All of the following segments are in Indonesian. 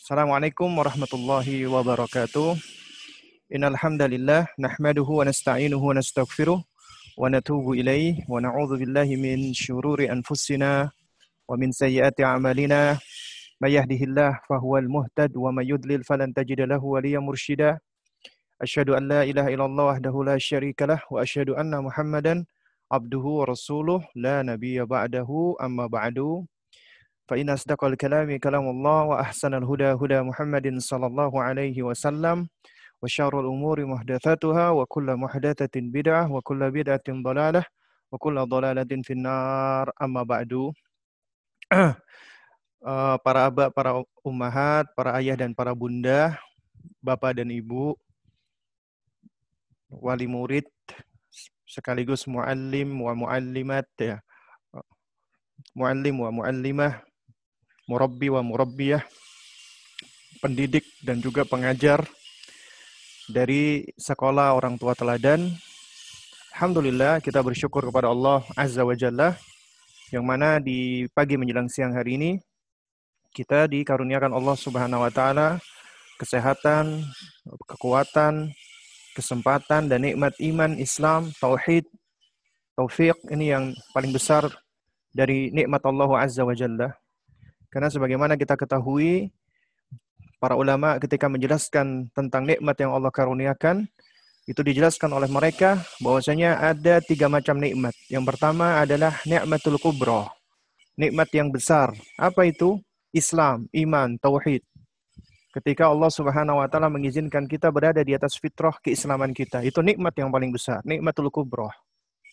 Assalamualaikum warahmatullahi wabarakatuh. Innal hamdalillah nahmaduhu wa nasta'inuhu wa nastaghfiruh wa natubu ilaih wa na'udzu billahi min syururi anfusina wa min sayyiati a'malina may yahdihillah fahuwal muhtad wa may yudlil falan tajida lahu waliyyan mursyida. Asyhadu an la ilaha illallah wahdahu la syarikalah wa asyhadu anna Muhammadan abduhu wa rasuluh la nabiyya ba'dahu amma ba'du. فإن أصدق الكلام كلام الله وأحسن الهدى هدى محمد صلى الله عليه وسلم وشر الأمور محدثاتها وكل محدثة بدعة وكل بدعة ضلالة وكل ضلالة في النار أما بعد para abah, para ummahat, para ayah dan para bunda, bapak dan ibu, wali murid, sekaligus muallim wa muallimat ya. Muallim wa muallimah murabbi wa murabbiyah, pendidik dan juga pengajar dari sekolah orang tua teladan. Alhamdulillah kita bersyukur kepada Allah Azza wa Jalla yang mana di pagi menjelang siang hari ini kita dikaruniakan Allah Subhanahu wa taala kesehatan, kekuatan, kesempatan dan nikmat iman, Islam, tauhid, taufik ini yang paling besar dari nikmat Allah Azza wa Jalla. Karena sebagaimana kita ketahui, para ulama ketika menjelaskan tentang nikmat yang Allah karuniakan, itu dijelaskan oleh mereka bahwasanya ada tiga macam nikmat. Yang pertama adalah nikmatul kubro, nikmat yang besar. Apa itu? Islam, iman, tauhid. Ketika Allah Subhanahu wa taala mengizinkan kita berada di atas fitrah keislaman kita, itu nikmat yang paling besar, nikmatul kubro.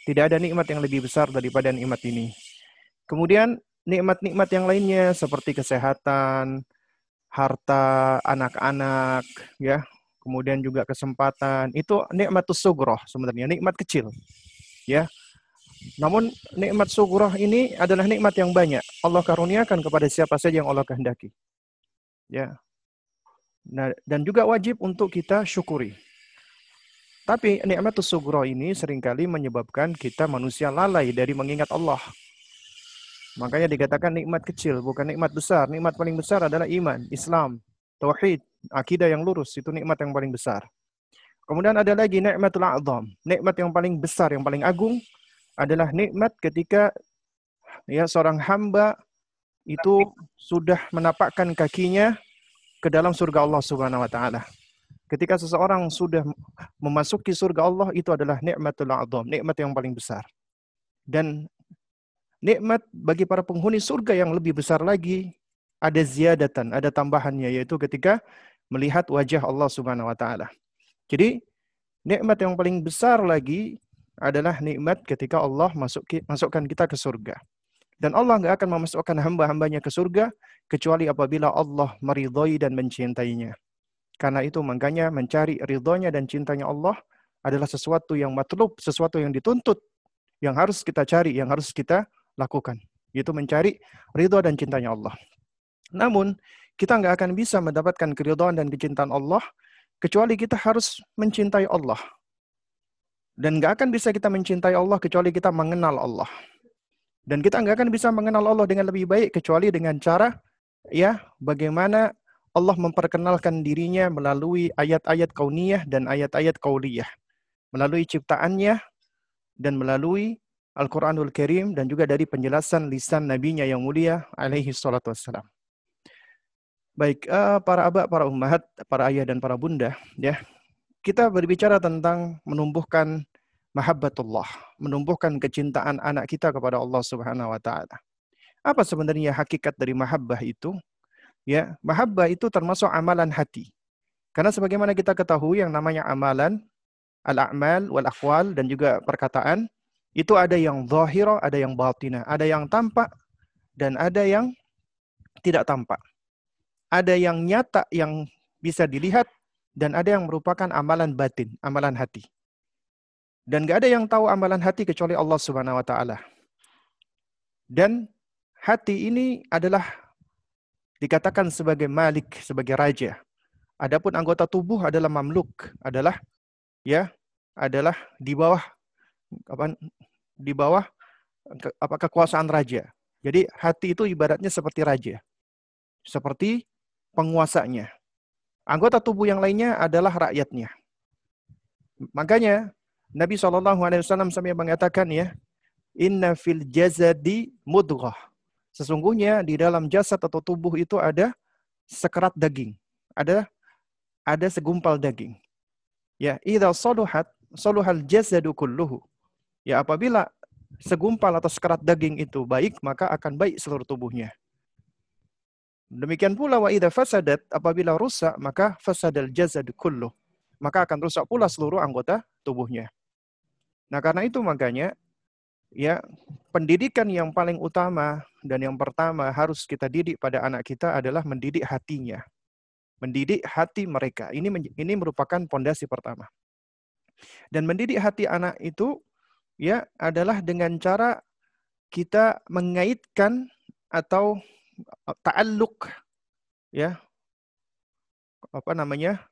Tidak ada nikmat yang lebih besar daripada nikmat ini. Kemudian nikmat-nikmat yang lainnya seperti kesehatan, harta anak-anak, ya, kemudian juga kesempatan. Itu nikmat sugroh sebenarnya, nikmat kecil. Ya. Namun nikmat sugroh ini adalah nikmat yang banyak. Allah karuniakan kepada siapa saja yang Allah kehendaki. Ya. Nah, dan juga wajib untuk kita syukuri. Tapi nikmat sugroh ini sering kali menyebabkan kita manusia lalai dari mengingat Allah. Makanya dikatakan nikmat kecil, bukan nikmat besar. Nikmat paling besar adalah iman, Islam, tauhid, akidah yang lurus. Itu nikmat yang paling besar. Kemudian ada lagi nikmatul a'zam. Nikmat yang paling besar, yang paling agung adalah nikmat ketika ya seorang hamba itu sudah menapakkan kakinya ke dalam surga Allah Subhanahu wa taala. Ketika seseorang sudah memasuki surga Allah itu adalah nikmatul a'zam, nikmat yang paling besar. Dan nikmat bagi para penghuni surga yang lebih besar lagi ada ziyadatan, ada tambahannya yaitu ketika melihat wajah Allah Subhanahu wa taala. Jadi nikmat yang paling besar lagi adalah nikmat ketika Allah masuk masukkan kita ke surga. Dan Allah nggak akan memasukkan hamba-hambanya ke surga kecuali apabila Allah meridhoi dan mencintainya. Karena itu makanya mencari ridhonya dan cintanya Allah adalah sesuatu yang matlub, sesuatu yang dituntut, yang harus kita cari, yang harus kita lakukan. Yaitu mencari ridho dan cintanya Allah. Namun, kita nggak akan bisa mendapatkan keridhaan dan kecintaan Allah kecuali kita harus mencintai Allah. Dan nggak akan bisa kita mencintai Allah kecuali kita mengenal Allah. Dan kita nggak akan bisa mengenal Allah dengan lebih baik kecuali dengan cara ya bagaimana Allah memperkenalkan dirinya melalui ayat-ayat kauniyah dan ayat-ayat kauliyah. Melalui ciptaannya dan melalui Al-Quranul Karim dan juga dari penjelasan lisan nabinya yang mulia alaihi salatu wassalam. Baik, uh, para abah, para ummahat, para ayah dan para bunda, ya. Kita berbicara tentang menumbuhkan mahabbatullah, menumbuhkan kecintaan anak kita kepada Allah Subhanahu wa taala. Apa sebenarnya hakikat dari mahabbah itu? Ya, mahabbah itu termasuk amalan hati. Karena sebagaimana kita ketahui yang namanya amalan, al-a'mal wal aqwal dan juga perkataan itu ada yang zahira, ada yang batina, ada yang tampak dan ada yang tidak tampak. Ada yang nyata yang bisa dilihat dan ada yang merupakan amalan batin, amalan hati. Dan gak ada yang tahu amalan hati kecuali Allah Subhanahu wa taala. Dan hati ini adalah dikatakan sebagai malik, sebagai raja. Adapun anggota tubuh adalah mamluk, adalah ya, adalah di bawah apa di bawah ke, apa kekuasaan raja. Jadi hati itu ibaratnya seperti raja. Seperti penguasanya. Anggota tubuh yang lainnya adalah rakyatnya. Makanya Nabi SAW sampai mengatakan ya, Inna fil jazadi mudghah. Sesungguhnya di dalam jasad atau tubuh itu ada sekerat daging. Ada ada segumpal daging. Ya, idza saluhat saluhal jazadu kulluhu. Ya, apabila segumpal atau sekerat daging itu baik, maka akan baik seluruh tubuhnya. Demikian pula wa idza fasadat apabila rusak maka fasadal jazad kullu. Maka akan rusak pula seluruh anggota tubuhnya. Nah, karena itu makanya ya pendidikan yang paling utama dan yang pertama harus kita didik pada anak kita adalah mendidik hatinya. Mendidik hati mereka. Ini ini merupakan pondasi pertama. Dan mendidik hati anak itu ya adalah dengan cara kita mengaitkan atau ta'alluq ya. Apa namanya?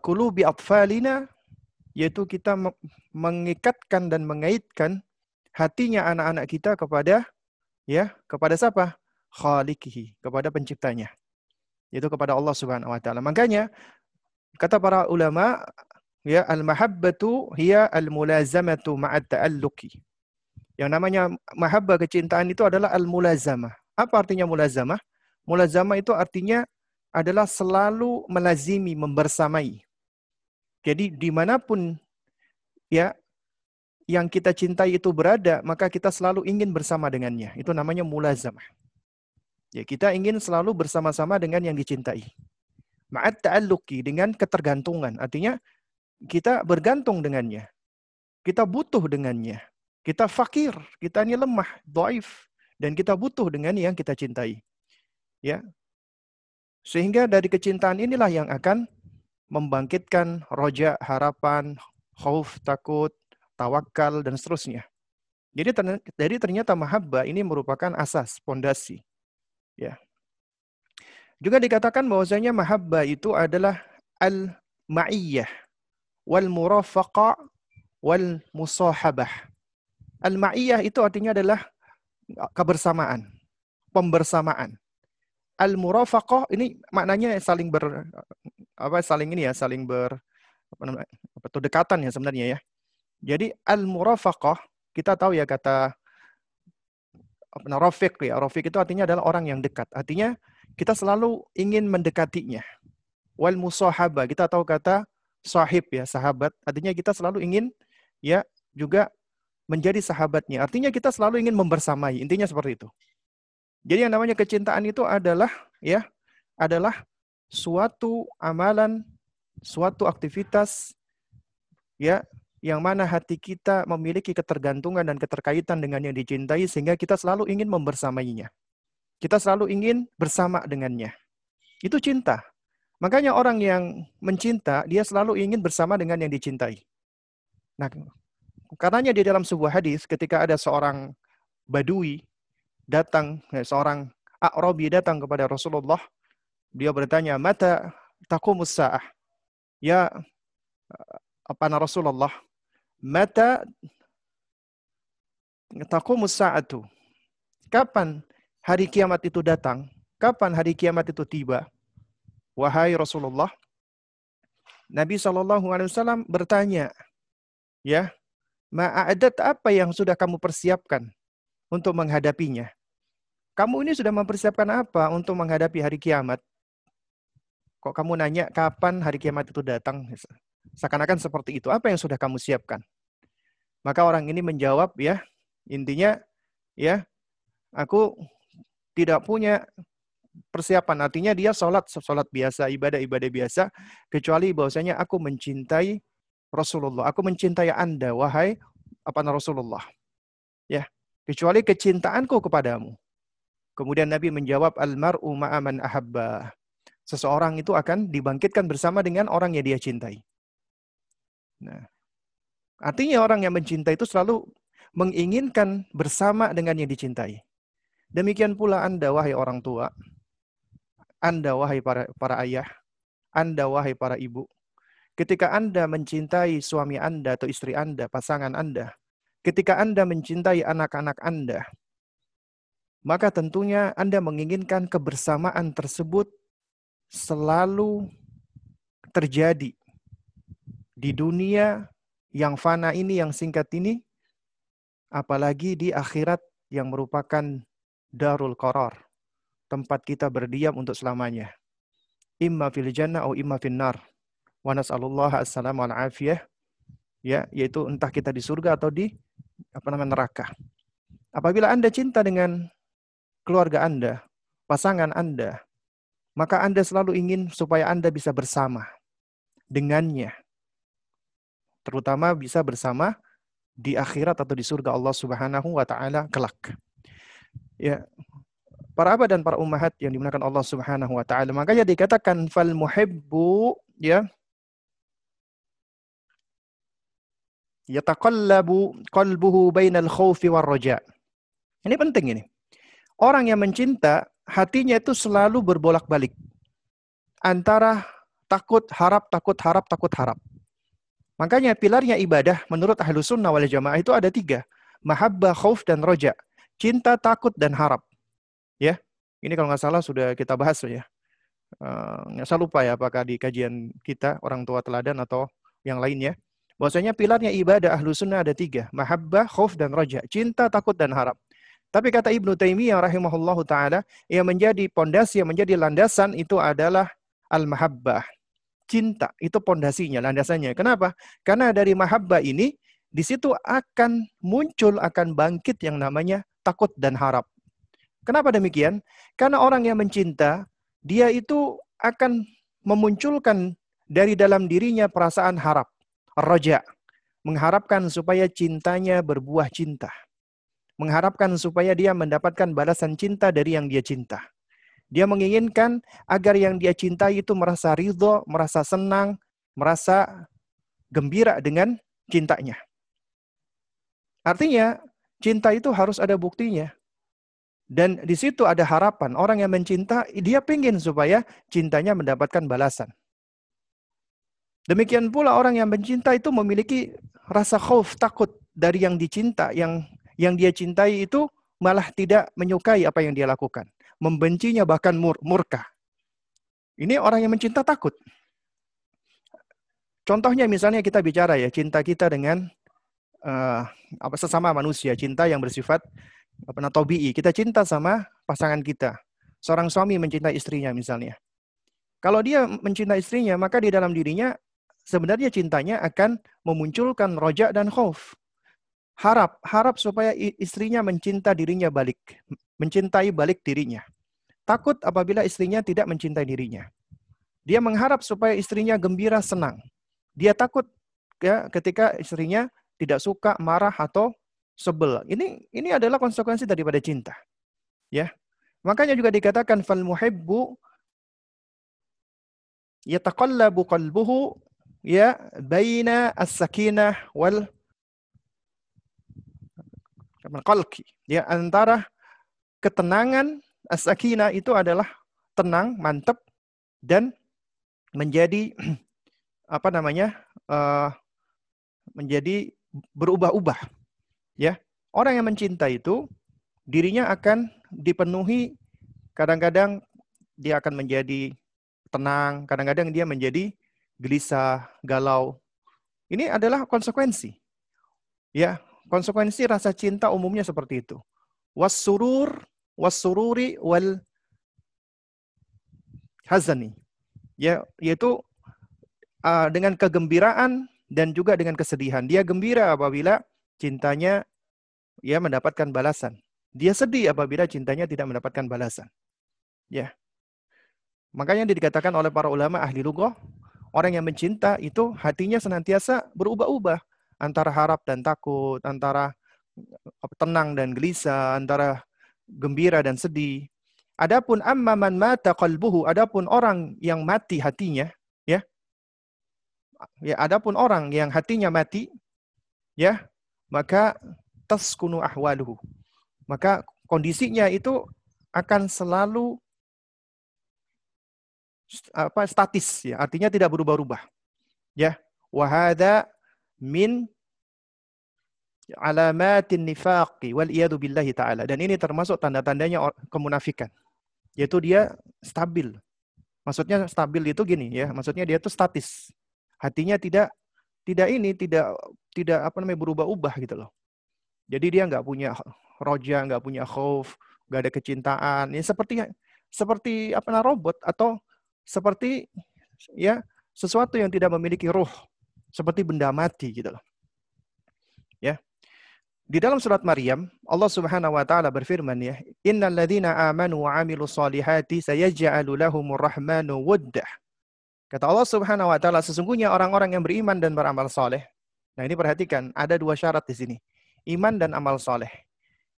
Kulu bi atfalina yaitu kita mengikatkan dan mengaitkan hatinya anak-anak kita kepada ya kepada siapa? Khaliqihi kepada penciptanya. Yaitu kepada Allah Subhanahu wa taala. Makanya kata para ulama ya al mahabbatu hiya al mulazamatu ma'at ta'alluqi yang namanya mahabbah kecintaan itu adalah al-mulazamah. Apa artinya mulazamah? Mulazamah itu artinya adalah selalu melazimi, membersamai. Jadi di mana pun ya yang kita cintai itu berada, maka kita selalu ingin bersama dengannya. Itu namanya mulazamah. Ya, kita ingin selalu bersama-sama dengan yang dicintai. Ma'at ta'alluqi dengan ketergantungan. Artinya kita bergantung dengannya. Kita butuh dengannya. Kita fakir, kita ini lemah, doif, dan kita butuh dengan yang kita cintai. Ya, sehingga dari kecintaan inilah yang akan membangkitkan roja, harapan, khauf, takut, tawakal, dan seterusnya. Jadi, jadi ternyata mahabbah ini merupakan asas, pondasi. Ya. Juga dikatakan bahwasanya mahabbah itu adalah al-ma'iyyah wal murafaqa wal musahabah. Al-ma'iyah itu artinya adalah kebersamaan, pembersamaan. Al-murafaqah ini maknanya saling ber apa saling ini ya, saling ber apa namanya? apa tuh dekatan ya sebenarnya ya. Jadi al-murafaqah kita tahu ya kata apa rafiq ya. Rafiq itu artinya adalah orang yang dekat. Artinya kita selalu ingin mendekatinya. Wal musahabah kita tahu kata sahib ya, sahabat. Artinya kita selalu ingin ya juga menjadi sahabatnya. Artinya kita selalu ingin membersamai. Intinya seperti itu. Jadi yang namanya kecintaan itu adalah ya adalah suatu amalan, suatu aktivitas ya yang mana hati kita memiliki ketergantungan dan keterkaitan dengan yang dicintai sehingga kita selalu ingin membersamainya. Kita selalu ingin bersama dengannya. Itu cinta. Makanya orang yang mencinta, dia selalu ingin bersama dengan yang dicintai. Nah, Karenanya di dalam sebuah hadis ketika ada seorang badui datang, eh, seorang A'rabi datang kepada Rasulullah, dia bertanya, "Mata taqumus sa'ah?" Ya apa Rasulullah, "Mata taqumus sa'atu?" Kapan hari kiamat itu datang? Kapan hari kiamat itu tiba? Wahai Rasulullah, Nabi Shallallahu Alaihi Wasallam bertanya, ya Ma'adat apa yang sudah kamu persiapkan untuk menghadapinya? Kamu ini sudah mempersiapkan apa untuk menghadapi hari kiamat? Kok kamu nanya kapan hari kiamat itu datang? Seakan-akan seperti itu. Apa yang sudah kamu siapkan? Maka orang ini menjawab ya, intinya ya, aku tidak punya persiapan. Artinya dia sholat, sholat biasa, ibadah-ibadah biasa, kecuali bahwasanya aku mencintai Rasulullah. Aku mencintai Anda, wahai apa Rasulullah. Ya, kecuali kecintaanku kepadamu. Kemudian Nabi menjawab, Al-mar'u ma'aman ahabba. Seseorang itu akan dibangkitkan bersama dengan orang yang dia cintai. Nah, artinya orang yang mencintai itu selalu menginginkan bersama dengan yang dicintai. Demikian pula Anda, wahai orang tua. Anda, wahai para, para ayah. Anda, wahai para ibu Ketika Anda mencintai suami Anda atau istri Anda, pasangan Anda, ketika Anda mencintai anak-anak Anda, maka tentunya Anda menginginkan kebersamaan tersebut selalu terjadi di dunia yang fana ini, yang singkat ini, apalagi di akhirat yang merupakan darul qarar, tempat kita berdiam untuk selamanya. Imma fil jannah atau imma fil nar. Wa nas'alullah assalamu afiyah. Ya, yaitu entah kita di surga atau di apa namanya neraka. Apabila Anda cinta dengan keluarga Anda, pasangan Anda, maka Anda selalu ingin supaya Anda bisa bersama dengannya. Terutama bisa bersama di akhirat atau di surga Allah Subhanahu wa taala kelak. Ya. Para abad dan para ummahat yang dimuliakan Allah Subhanahu wa taala, makanya dikatakan fal muhibbu ya yataqallabu qalbuhu bainal khaufi war raja. Ini penting ini. Orang yang mencinta hatinya itu selalu berbolak-balik antara takut harap takut harap takut harap. Makanya pilarnya ibadah menurut ahlu sunnah wal jamaah itu ada tiga. Mahabbah, khauf, dan roja. Cinta, takut, dan harap. Ya, Ini kalau nggak salah sudah kita bahas ya. Uh, nggak salah lupa ya apakah di kajian kita, orang tua teladan atau yang lainnya. Bahwasanya pilarnya ibadah ahlu sunnah ada tiga. Mahabbah, khauf, dan roja. Cinta, takut, dan harap. Tapi kata Ibnu Taimiyah rahimahullahu taala, yang menjadi pondasi, yang menjadi landasan itu adalah al-mahabbah cinta. Itu pondasinya, landasannya. Kenapa? Karena dari mahabbah ini, di situ akan muncul, akan bangkit yang namanya takut dan harap. Kenapa demikian? Karena orang yang mencinta, dia itu akan memunculkan dari dalam dirinya perasaan harap. Roja. Mengharapkan supaya cintanya berbuah cinta. Mengharapkan supaya dia mendapatkan balasan cinta dari yang dia cinta. Dia menginginkan agar yang dia cintai itu merasa ridho, merasa senang, merasa gembira dengan cintanya. Artinya, cinta itu harus ada buktinya. Dan di situ ada harapan. Orang yang mencinta, dia ingin supaya cintanya mendapatkan balasan. Demikian pula orang yang mencinta itu memiliki rasa khauf, takut dari yang dicinta. Yang yang dia cintai itu malah tidak menyukai apa yang dia lakukan membencinya bahkan mur murka. Ini orang yang mencinta takut. Contohnya misalnya kita bicara ya cinta kita dengan uh, apa sesama manusia, cinta yang bersifat apa tobi'i. Kita cinta sama pasangan kita. Seorang suami mencintai istrinya misalnya. Kalau dia mencintai istrinya, maka di dalam dirinya sebenarnya cintanya akan memunculkan rojak dan khauf. Harap, harap supaya istrinya mencinta dirinya balik mencintai balik dirinya. Takut apabila istrinya tidak mencintai dirinya. Dia mengharap supaya istrinya gembira, senang. Dia takut ya ketika istrinya tidak suka, marah atau sebel. Ini ini adalah konsekuensi daripada cinta. Ya. Makanya juga dikatakan fal muhibbu yataqallabu qalbuhu ya baina as-sakinah wal qalqi. Ya antara ketenangan as-sakinah itu adalah tenang, mantap dan menjadi apa namanya? Uh, menjadi berubah-ubah. Ya. Orang yang mencinta itu dirinya akan dipenuhi kadang-kadang dia akan menjadi tenang, kadang-kadang dia menjadi gelisah, galau. Ini adalah konsekuensi. Ya, konsekuensi rasa cinta umumnya seperti itu. Was surur wasururi wal hazani. Ya, yaitu uh, dengan kegembiraan dan juga dengan kesedihan. Dia gembira apabila cintanya ya mendapatkan balasan. Dia sedih apabila cintanya tidak mendapatkan balasan. Ya. Makanya dikatakan oleh para ulama ahli lughah, orang yang mencinta itu hatinya senantiasa berubah-ubah antara harap dan takut, antara tenang dan gelisah, antara gembira dan sedih. Adapun amma man mata qalbuhu, adapun orang yang mati hatinya, ya. Ya, adapun orang yang hatinya mati, ya, maka taskunu ahwaluhu. Maka kondisinya itu akan selalu apa statis ya, artinya tidak berubah-ubah. Ya, wahada min alamatin nifaqi wal iyadu billahi ta'ala. Dan ini termasuk tanda-tandanya kemunafikan. Yaitu dia stabil. Maksudnya stabil itu gini ya, maksudnya dia itu statis. Hatinya tidak tidak ini tidak tidak apa namanya berubah-ubah gitu loh. Jadi dia nggak punya roja, nggak punya khauf, nggak ada kecintaan. Ya seperti seperti apa robot atau seperti ya sesuatu yang tidak memiliki ruh, seperti benda mati gitu loh. Ya. Di dalam surat Maryam, Allah Subhanahu wa taala berfirman ya, "Innal ladzina amanu wa 'amilus solihati sayaj'alu lahumur rahmanu wuddah." Kata Allah Subhanahu wa taala, sesungguhnya orang-orang yang beriman dan beramal soleh. Nah, ini perhatikan, ada dua syarat di sini. Iman dan amal soleh.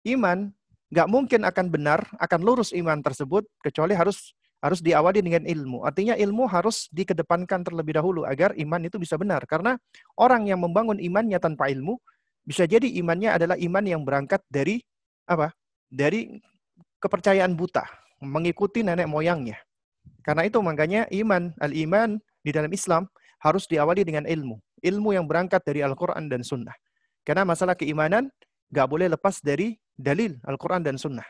Iman nggak mungkin akan benar, akan lurus iman tersebut kecuali harus harus diawali dengan ilmu. Artinya ilmu harus dikedepankan terlebih dahulu agar iman itu bisa benar. Karena orang yang membangun imannya tanpa ilmu, bisa jadi imannya adalah iman yang berangkat dari apa? Dari kepercayaan buta, mengikuti nenek moyangnya. Karena itu makanya iman, al-iman di dalam Islam harus diawali dengan ilmu. Ilmu yang berangkat dari Al-Quran dan Sunnah. Karena masalah keimanan nggak boleh lepas dari dalil Al-Quran dan Sunnah.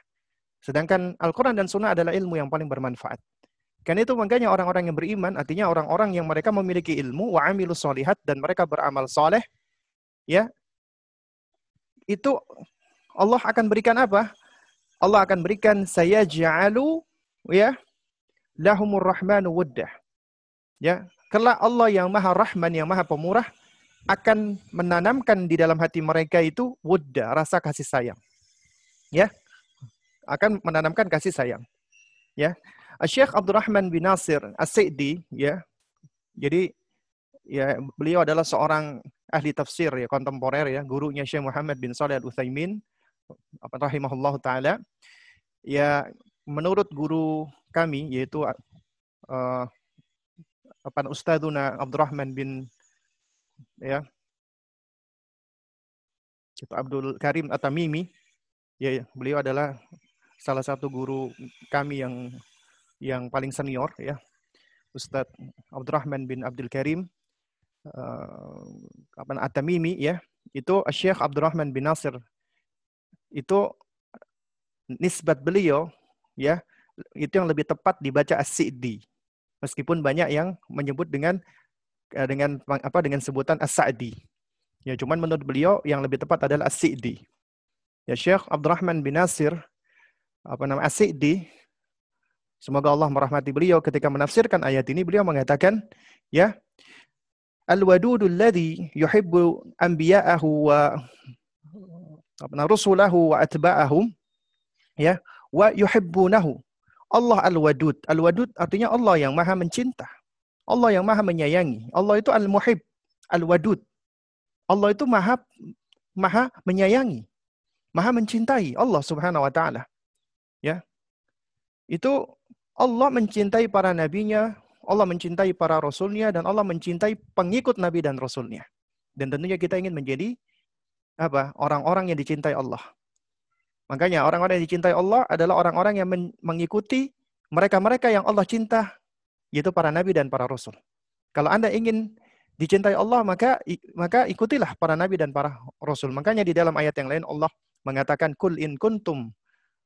Sedangkan Al-Quran dan Sunnah adalah ilmu yang paling bermanfaat. Karena itu makanya orang-orang yang beriman, artinya orang-orang yang mereka memiliki ilmu, wa solihat, dan mereka beramal soleh, ya, itu Allah akan berikan apa? Allah akan berikan saya ja'alu ya lahumur rahmanu wuddah. Ya, kelak Allah yang Maha Rahman, yang Maha Pemurah akan menanamkan di dalam hati mereka itu wudda, rasa kasih sayang. Ya. Akan menanamkan kasih sayang. Ya. Syekh Abdurrahman bin Nasir As-Sa'di ya. Jadi ya beliau adalah seorang ahli tafsir ya kontemporer ya, gurunya Syekh Muhammad bin Shalih Al-Utsaimin rahimahullah taala. Ya menurut guru kami yaitu uh, apa Ustadzuna Abdurrahman bin ya. Itu Abdul Karim Atamimi. Ya beliau adalah salah satu guru kami yang yang paling senior ya. Ustadz Abdurrahman bin Abdul Karim uh, apa At-Tamimi ya, itu Syekh Abdurrahman bin Nasir. Itu nisbat beliau ya, itu yang lebih tepat dibaca As-Sa'di. Meskipun banyak yang menyebut dengan dengan apa dengan sebutan As-Sa'di. Ya, cuman menurut beliau yang lebih tepat adalah As-Sa'di. Ya Syekh Abdurrahman bin Nasir apa nama As-Sa'di Semoga Allah merahmati beliau ketika menafsirkan ayat ini beliau mengatakan ya al-wadudul ladzi yuhibbu anbiya'ahu wa apa rusulahu wa atba'ahum ya wa yuhibbunahu. Allah al-wadud. Al-wadud artinya Allah yang maha mencinta. Allah yang maha menyayangi. Allah itu al-muhib, al-wadud. Allah itu maha maha menyayangi, maha mencintai Allah Subhanahu wa taala. Ya. Itu Allah mencintai para nabinya, Allah mencintai para rasulnya dan Allah mencintai pengikut nabi dan rasulnya. Dan tentunya kita ingin menjadi apa? Orang-orang yang dicintai Allah. Makanya orang-orang yang dicintai Allah adalah orang-orang yang mengikuti mereka-mereka yang Allah cinta, yaitu para nabi dan para rasul. Kalau Anda ingin dicintai Allah, maka maka ikutilah para nabi dan para rasul. Makanya di dalam ayat yang lain Allah mengatakan kul in kuntum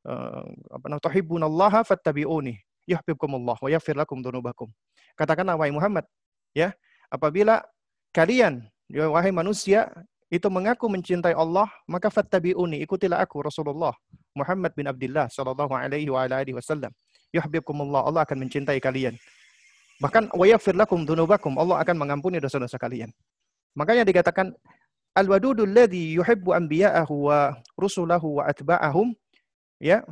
uh, apa namanya tuhibbunallaha fattabi'uni yuhibbukumullah wa yaghfir lakum dzunubakum. Katakanlah wahai Muhammad, ya, apabila kalian ya wahai manusia itu mengaku mencintai Allah, maka fattabi'uni, ikutilah aku Rasulullah Muhammad bin Abdullah sallallahu alaihi wa alihi wasallam. Yuhibbukumullah, Allah akan mencintai kalian. Bahkan wa yaghfir lakum dzunubakum, Allah akan mengampuni dosa-dosa kalian. Makanya dikatakan al-wadudul ladzi yuhibbu anbiya'ahu wa rusulahu wa atba'ahum ya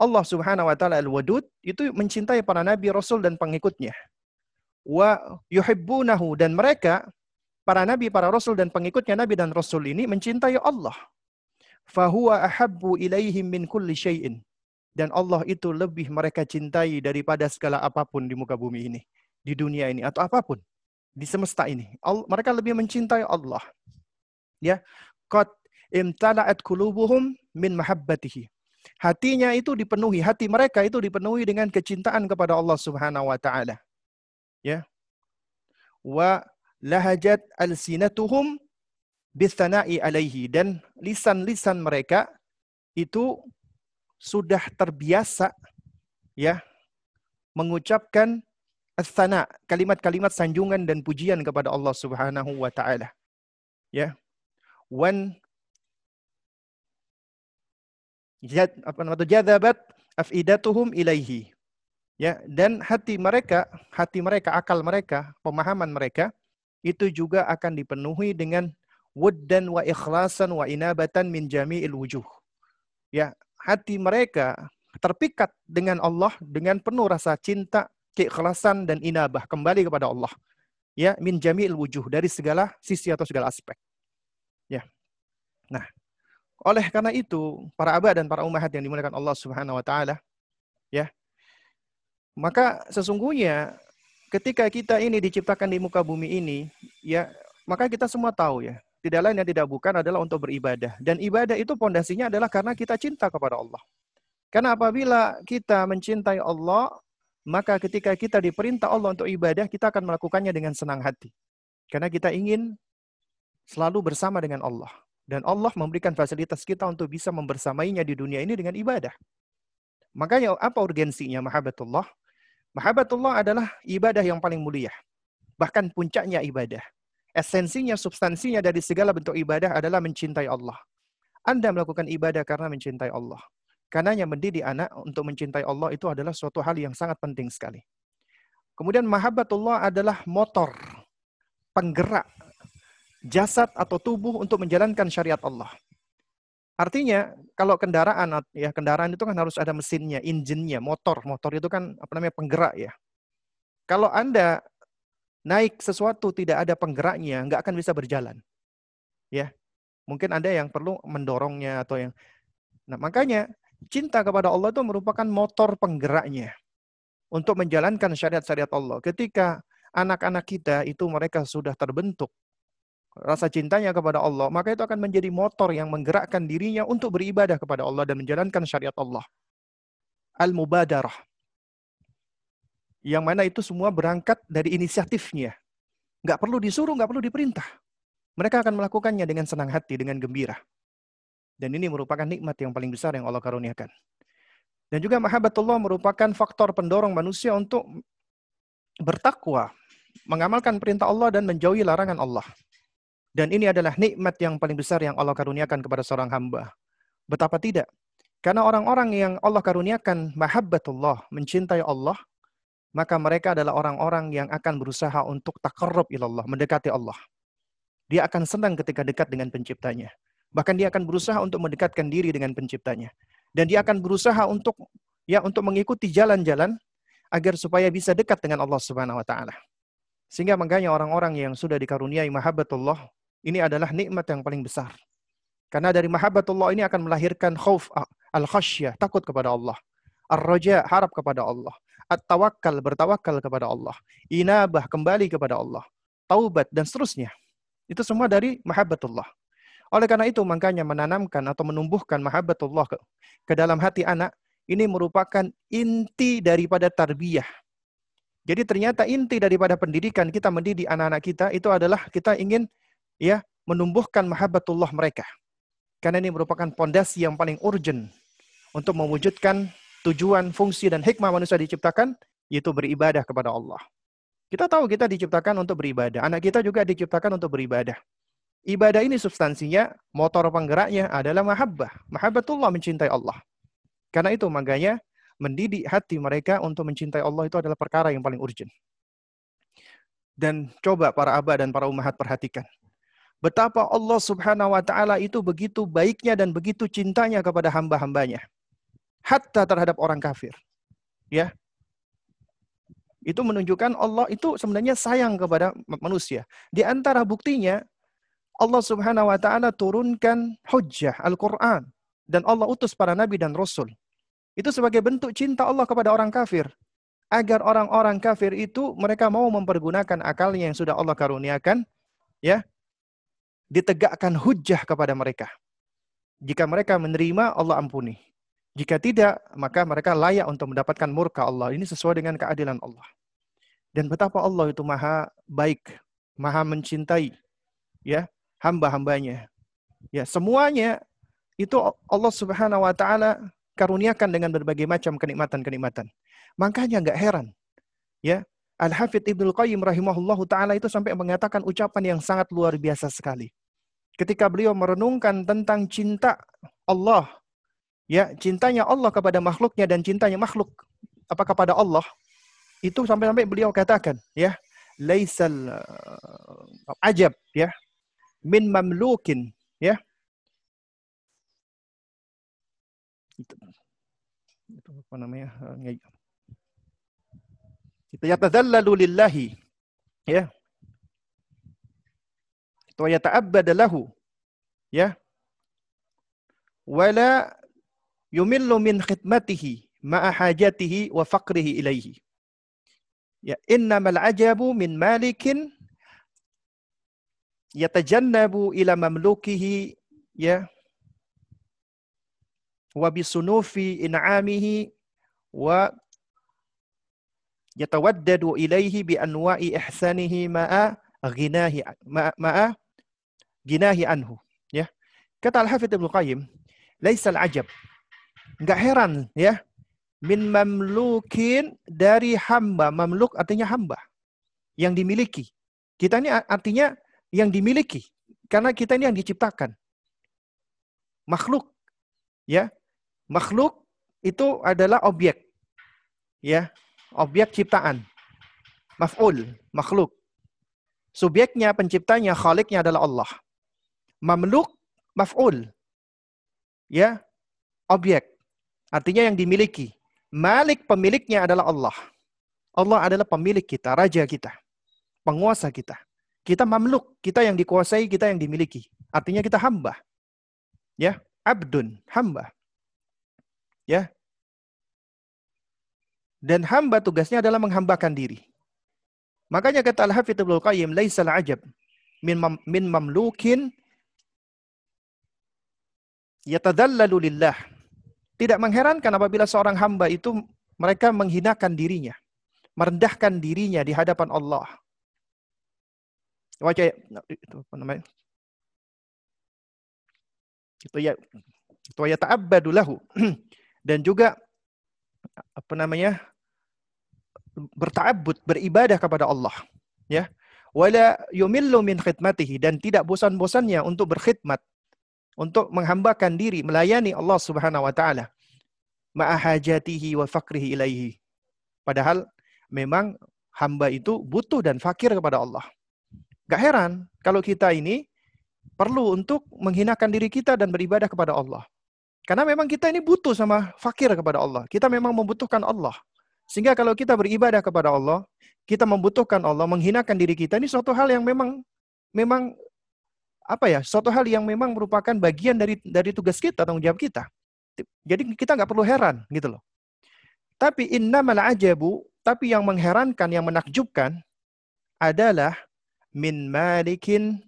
Allah Subhanahu wa taala Al-Wadud itu mencintai para nabi, rasul dan pengikutnya. Wa yuhibbunahu dan mereka para nabi, para rasul dan pengikutnya nabi dan rasul ini mencintai Allah. Fahuwa ahabbu ilaihim min kulli syai'in. Dan Allah itu lebih mereka cintai daripada segala apa pun di muka bumi ini, di dunia ini atau apa pun di semesta ini. Allah, mereka lebih mencintai Allah. Ya, qad imtala'at qulubuhum min mahabbatihi hatinya itu dipenuhi, hati mereka itu dipenuhi dengan kecintaan kepada Allah Subhanahu wa taala. Ya. Wa lahajat alsinatuhum bisana'i alaihi dan lisan-lisan mereka itu sudah terbiasa ya mengucapkan as-sana, kalimat-kalimat sanjungan dan pujian kepada Allah Subhanahu wa taala. Ya. Wan jad, apa namanya jadabat afidatuhum ilaihi. Ya, dan hati mereka, hati mereka, akal mereka, pemahaman mereka itu juga akan dipenuhi dengan wuddan wa ikhlasan wa inabatan min jami'il wujuh. Ya, hati mereka terpikat dengan Allah dengan penuh rasa cinta, keikhlasan dan inabah kembali kepada Allah. Ya, min jami'il wujuh dari segala sisi atau segala aspek. Ya. Nah, oleh karena itu, para abah dan para ummahat yang dimuliakan Allah Subhanahu wa taala, ya, maka sesungguhnya ketika kita ini diciptakan di muka bumi ini, ya, maka kita semua tahu ya, tidak lain yang tidak bukan adalah untuk beribadah. Dan ibadah itu pondasinya adalah karena kita cinta kepada Allah. Karena apabila kita mencintai Allah, maka ketika kita diperintah Allah untuk ibadah, kita akan melakukannya dengan senang hati. Karena kita ingin selalu bersama dengan Allah. Dan Allah memberikan fasilitas kita untuk bisa membersamainya di dunia ini dengan ibadah. Makanya apa urgensinya mahabbatullah? Mahabbatullah adalah ibadah yang paling mulia. Bahkan puncaknya ibadah. Esensinya, substansinya dari segala bentuk ibadah adalah mencintai Allah. Anda melakukan ibadah karena mencintai Allah. Karenanya mendidik anak untuk mencintai Allah itu adalah suatu hal yang sangat penting sekali. Kemudian mahabbatullah adalah motor, penggerak jasad atau tubuh untuk menjalankan syariat Allah. Artinya kalau kendaraan ya kendaraan itu kan harus ada mesinnya, injinnya, motor. Motor itu kan apa namanya penggerak ya. Kalau Anda naik sesuatu tidak ada penggeraknya, nggak akan bisa berjalan. Ya. Mungkin Anda yang perlu mendorongnya atau yang Nah, makanya cinta kepada Allah itu merupakan motor penggeraknya untuk menjalankan syariat-syariat Allah. Ketika anak-anak kita itu mereka sudah terbentuk rasa cintanya kepada Allah, maka itu akan menjadi motor yang menggerakkan dirinya untuk beribadah kepada Allah dan menjalankan syariat Allah. Al-mubadarah. Yang mana itu semua berangkat dari inisiatifnya. Nggak perlu disuruh, nggak perlu diperintah. Mereka akan melakukannya dengan senang hati, dengan gembira. Dan ini merupakan nikmat yang paling besar yang Allah karuniakan. Dan juga mahabbatullah merupakan faktor pendorong manusia untuk bertakwa, mengamalkan perintah Allah dan menjauhi larangan Allah. Dan ini adalah nikmat yang paling besar yang Allah karuniakan kepada seorang hamba. Betapa tidak? Karena orang-orang yang Allah karuniakan mahabbatullah, mencintai Allah, maka mereka adalah orang-orang yang akan berusaha untuk takarrub ilallah, mendekati Allah. Dia akan senang ketika dekat dengan penciptanya. Bahkan dia akan berusaha untuk mendekatkan diri dengan penciptanya. Dan dia akan berusaha untuk ya untuk mengikuti jalan-jalan agar supaya bisa dekat dengan Allah Subhanahu wa taala. Sehingga makanya orang-orang yang sudah dikaruniai mahabbatullah ini adalah nikmat yang paling besar. Karena dari mahabbatullah ini akan melahirkan khauf, al-khasyah, takut kepada Allah. Ar-raja, harap kepada Allah. At-tawakkal, bertawakal kepada Allah. Inabah, kembali kepada Allah. Taubat, dan seterusnya. Itu semua dari mahabbatullah. Oleh karena itu, makanya menanamkan atau menumbuhkan mahabbatullah ke, ke dalam hati anak, ini merupakan inti daripada tarbiyah. Jadi ternyata inti daripada pendidikan kita mendidik anak-anak kita itu adalah kita ingin ya menumbuhkan mahabbatullah mereka. Karena ini merupakan pondasi yang paling urgent untuk mewujudkan tujuan, fungsi, dan hikmah manusia diciptakan, yaitu beribadah kepada Allah. Kita tahu kita diciptakan untuk beribadah. Anak kita juga diciptakan untuk beribadah. Ibadah ini substansinya, motor penggeraknya adalah mahabbah. Mahabbatullah mencintai Allah. Karena itu makanya mendidik hati mereka untuk mencintai Allah itu adalah perkara yang paling urgent. Dan coba para abah dan para umahat perhatikan betapa Allah Subhanahu wa taala itu begitu baiknya dan begitu cintanya kepada hamba-hambanya. Hatta terhadap orang kafir. Ya. Itu menunjukkan Allah itu sebenarnya sayang kepada manusia. Di antara buktinya Allah Subhanahu wa taala turunkan hujjah Al-Qur'an dan Allah utus para nabi dan rasul. Itu sebagai bentuk cinta Allah kepada orang kafir. Agar orang-orang kafir itu mereka mau mempergunakan akalnya yang sudah Allah karuniakan ya ditegakkan hujah kepada mereka. Jika mereka menerima, Allah ampuni. Jika tidak, maka mereka layak untuk mendapatkan murka Allah. Ini sesuai dengan keadilan Allah. Dan betapa Allah itu maha baik, maha mencintai. ya hamba-hambanya. Ya, semuanya itu Allah Subhanahu wa taala karuniakan dengan berbagai macam kenikmatan-kenikmatan. Makanya nggak heran ya Al-Hafidh Ibnu Qayyim rahimahullahu taala itu sampai mengatakan ucapan yang sangat luar biasa sekali. Ketika beliau merenungkan tentang cinta Allah, ya, cintanya Allah kepada makhluknya dan cintanya makhluk apa kepada Allah, itu sampai-sampai beliau katakan, ya, laisal uh, ajab, ya, min mamlukin, ya. Itu, itu apa namanya? Itu yatadhallalu lillahi. Ya. Itu yata'abbada lahu. Ya. Wala yumillu min khidmatihi ma'a hajatihi wa faqrihi ilaihi. Ya, innamal ajabu min malikin yatajannabu ila mamlukihi ya. Wa bisunufi in'amihi wa yatawaddadu ilaihi bi anwa'i ihsanihi ma'a ghinahi ma'a ginahi anhu ya. Kata al-hafidz Ibnu Qayyim laisal ajab. Enggak heran ya. Min mamlukin dari hamba. Mamluk artinya hamba yang dimiliki. Kita ini artinya yang dimiliki karena kita ini yang diciptakan makhluk ya makhluk itu adalah objek ya objek ciptaan. Maf'ul, makhluk. Subjeknya, penciptanya, khaliknya adalah Allah. Mamluk, maf'ul. Ya, objek. Artinya yang dimiliki. Malik pemiliknya adalah Allah. Allah adalah pemilik kita, raja kita, penguasa kita. Kita mamluk, kita yang dikuasai, kita yang dimiliki. Artinya kita hamba. Ya, abdun, hamba. Ya, dan hamba tugasnya adalah menghambakan diri. Makanya kata Al-Hafidh Ibnu Qayyim, "Laisal ajab min mam, min mamlukin yatadallalu lillah." Tidak mengherankan apabila seorang hamba itu mereka menghinakan dirinya, merendahkan dirinya di hadapan Allah. Itu apa namanya? Itu ya itu ya. Dan juga apa namanya? berta'abbud, beribadah kepada Allah. Ya. Wala yumillu min khidmatihi dan tidak bosan-bosannya untuk berkhidmat, untuk menghambakan diri, melayani Allah Subhanahu wa taala. Ma'ahajatihi wa fakrihi ilaihi. Padahal memang hamba itu butuh dan fakir kepada Allah. Gak heran kalau kita ini perlu untuk menghinakan diri kita dan beribadah kepada Allah. Karena memang kita ini butuh sama fakir kepada Allah. Kita memang membutuhkan Allah. Sehingga kalau kita beribadah kepada Allah, kita membutuhkan Allah, menghinakan diri kita, ini suatu hal yang memang memang apa ya, suatu hal yang memang merupakan bagian dari dari tugas kita, tanggung jawab kita. Jadi kita nggak perlu heran gitu loh. Tapi innamal ajabu, tapi yang mengherankan, yang menakjubkan adalah min malikin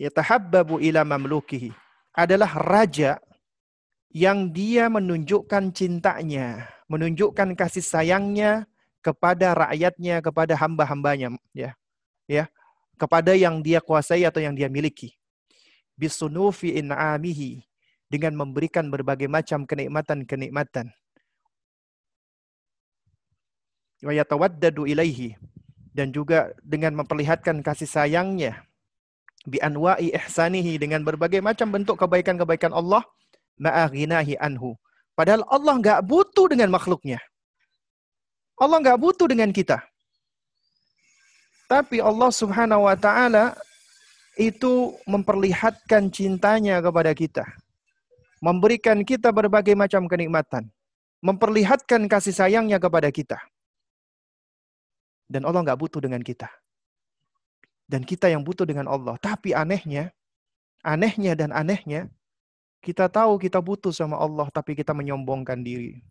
yatahabbabu ila mamlukihi. Adalah raja yang dia menunjukkan cintanya, menunjukkan kasih sayangnya kepada rakyatnya, kepada hamba-hambanya, ya, ya, kepada yang dia kuasai atau yang dia miliki. Bisunufi in'amihi dengan memberikan berbagai macam kenikmatan-kenikmatan. Wa yatawaddadu ilaihi dan juga dengan memperlihatkan kasih sayangnya bi anwa'i ihsanihi dengan berbagai macam bentuk kebaikan-kebaikan Allah ma'aghinahi anhu. Padahal Allah nggak butuh dengan makhluknya. Allah nggak butuh dengan kita. Tapi Allah subhanahu wa ta'ala itu memperlihatkan cintanya kepada kita. Memberikan kita berbagai macam kenikmatan. Memperlihatkan kasih sayangnya kepada kita. Dan Allah nggak butuh dengan kita. Dan kita yang butuh dengan Allah. Tapi anehnya, anehnya dan anehnya, kita tahu kita butuh sama Allah, tapi kita menyombongkan diri.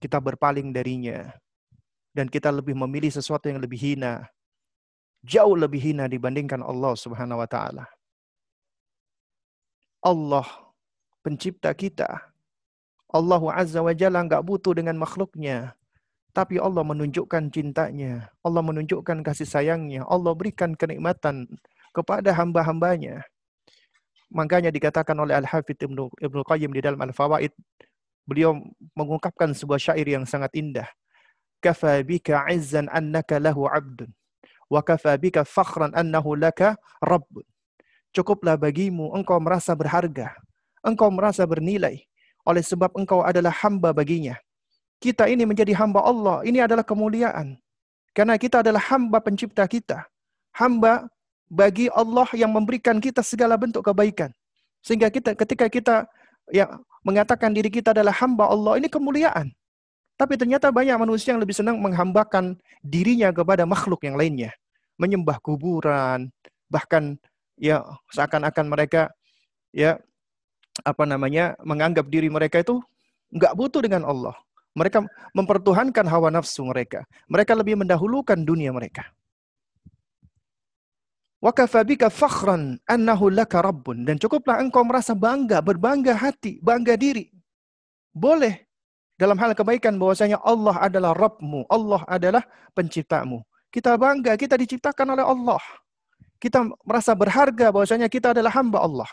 Kita berpaling darinya. Dan kita lebih memilih sesuatu yang lebih hina. Jauh lebih hina dibandingkan Allah subhanahu wa ta'ala. Allah pencipta kita. Allah Azza wa Jalla nggak butuh dengan makhluknya. Tapi Allah menunjukkan cintanya. Allah menunjukkan kasih sayangnya. Allah berikan kenikmatan kepada hamba-hambanya. Makanya dikatakan oleh Al-Hafidh Ibnu, Ibnu Qayyim di dalam Al-Fawaid, beliau mengungkapkan sebuah syair yang sangat indah. Kafa bika izzan annaka lahu abdun. Wa kafa bika fakhran annahu laka rabbun. Cukuplah bagimu engkau merasa berharga. Engkau merasa bernilai. Oleh sebab engkau adalah hamba baginya kita ini menjadi hamba Allah, ini adalah kemuliaan. Karena kita adalah hamba pencipta kita. Hamba bagi Allah yang memberikan kita segala bentuk kebaikan. Sehingga kita ketika kita ya mengatakan diri kita adalah hamba Allah, ini kemuliaan. Tapi ternyata banyak manusia yang lebih senang menghambakan dirinya kepada makhluk yang lainnya. Menyembah kuburan, bahkan ya seakan-akan mereka ya apa namanya menganggap diri mereka itu nggak butuh dengan Allah. Mereka mempertuhankan hawa nafsu mereka. Mereka lebih mendahulukan dunia mereka. Wa kafabika fakhran annahu laka rabbun. Dan cukuplah engkau merasa bangga, berbangga hati, bangga diri. Boleh dalam hal kebaikan bahwasanya Allah adalah Rabbmu, Allah adalah penciptamu. Kita bangga, kita diciptakan oleh Allah. Kita merasa berharga bahwasanya kita adalah hamba Allah.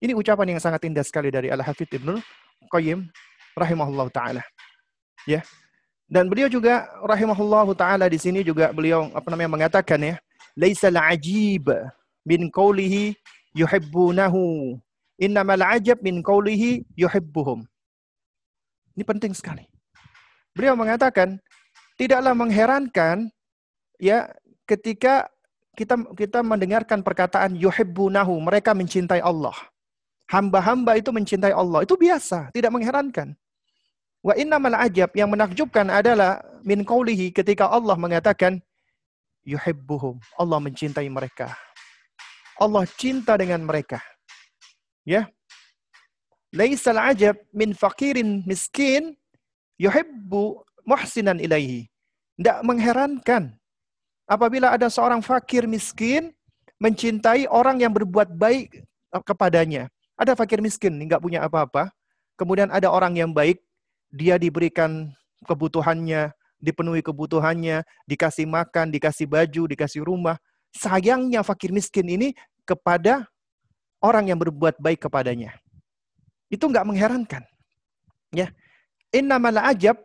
Ini ucapan yang sangat indah sekali dari Al-Hafidh Ibnu Qayyim rahimahullah taala. Ya. Dan beliau juga rahimahullah taala di sini juga beliau apa namanya mengatakan ya, laisal ajib min qawlihi yuhibbunahu. Innamal ajab min qawlihi yuhibbuhum. Ini penting sekali. Beliau mengatakan tidaklah mengherankan ya ketika kita kita mendengarkan perkataan yuhibbunahu, mereka mencintai Allah. Hamba-hamba itu mencintai Allah. Itu biasa, tidak mengherankan. Wa innamal ajab yang menakjubkan adalah min qawlihi ketika Allah mengatakan yuhibbuhum. Allah mencintai mereka. Allah cinta dengan mereka. Ya. Laisal ajab min fakirin miskin yuhibbu muhsinan ilaihi. Tidak mengherankan apabila ada seorang fakir miskin mencintai orang yang berbuat baik kepadanya. Ada fakir miskin, nggak punya apa-apa. Kemudian ada orang yang baik, dia diberikan kebutuhannya, dipenuhi kebutuhannya, dikasih makan, dikasih baju, dikasih rumah. Sayangnya fakir miskin ini kepada orang yang berbuat baik kepadanya. Itu nggak mengherankan. Ya. Innamal ajab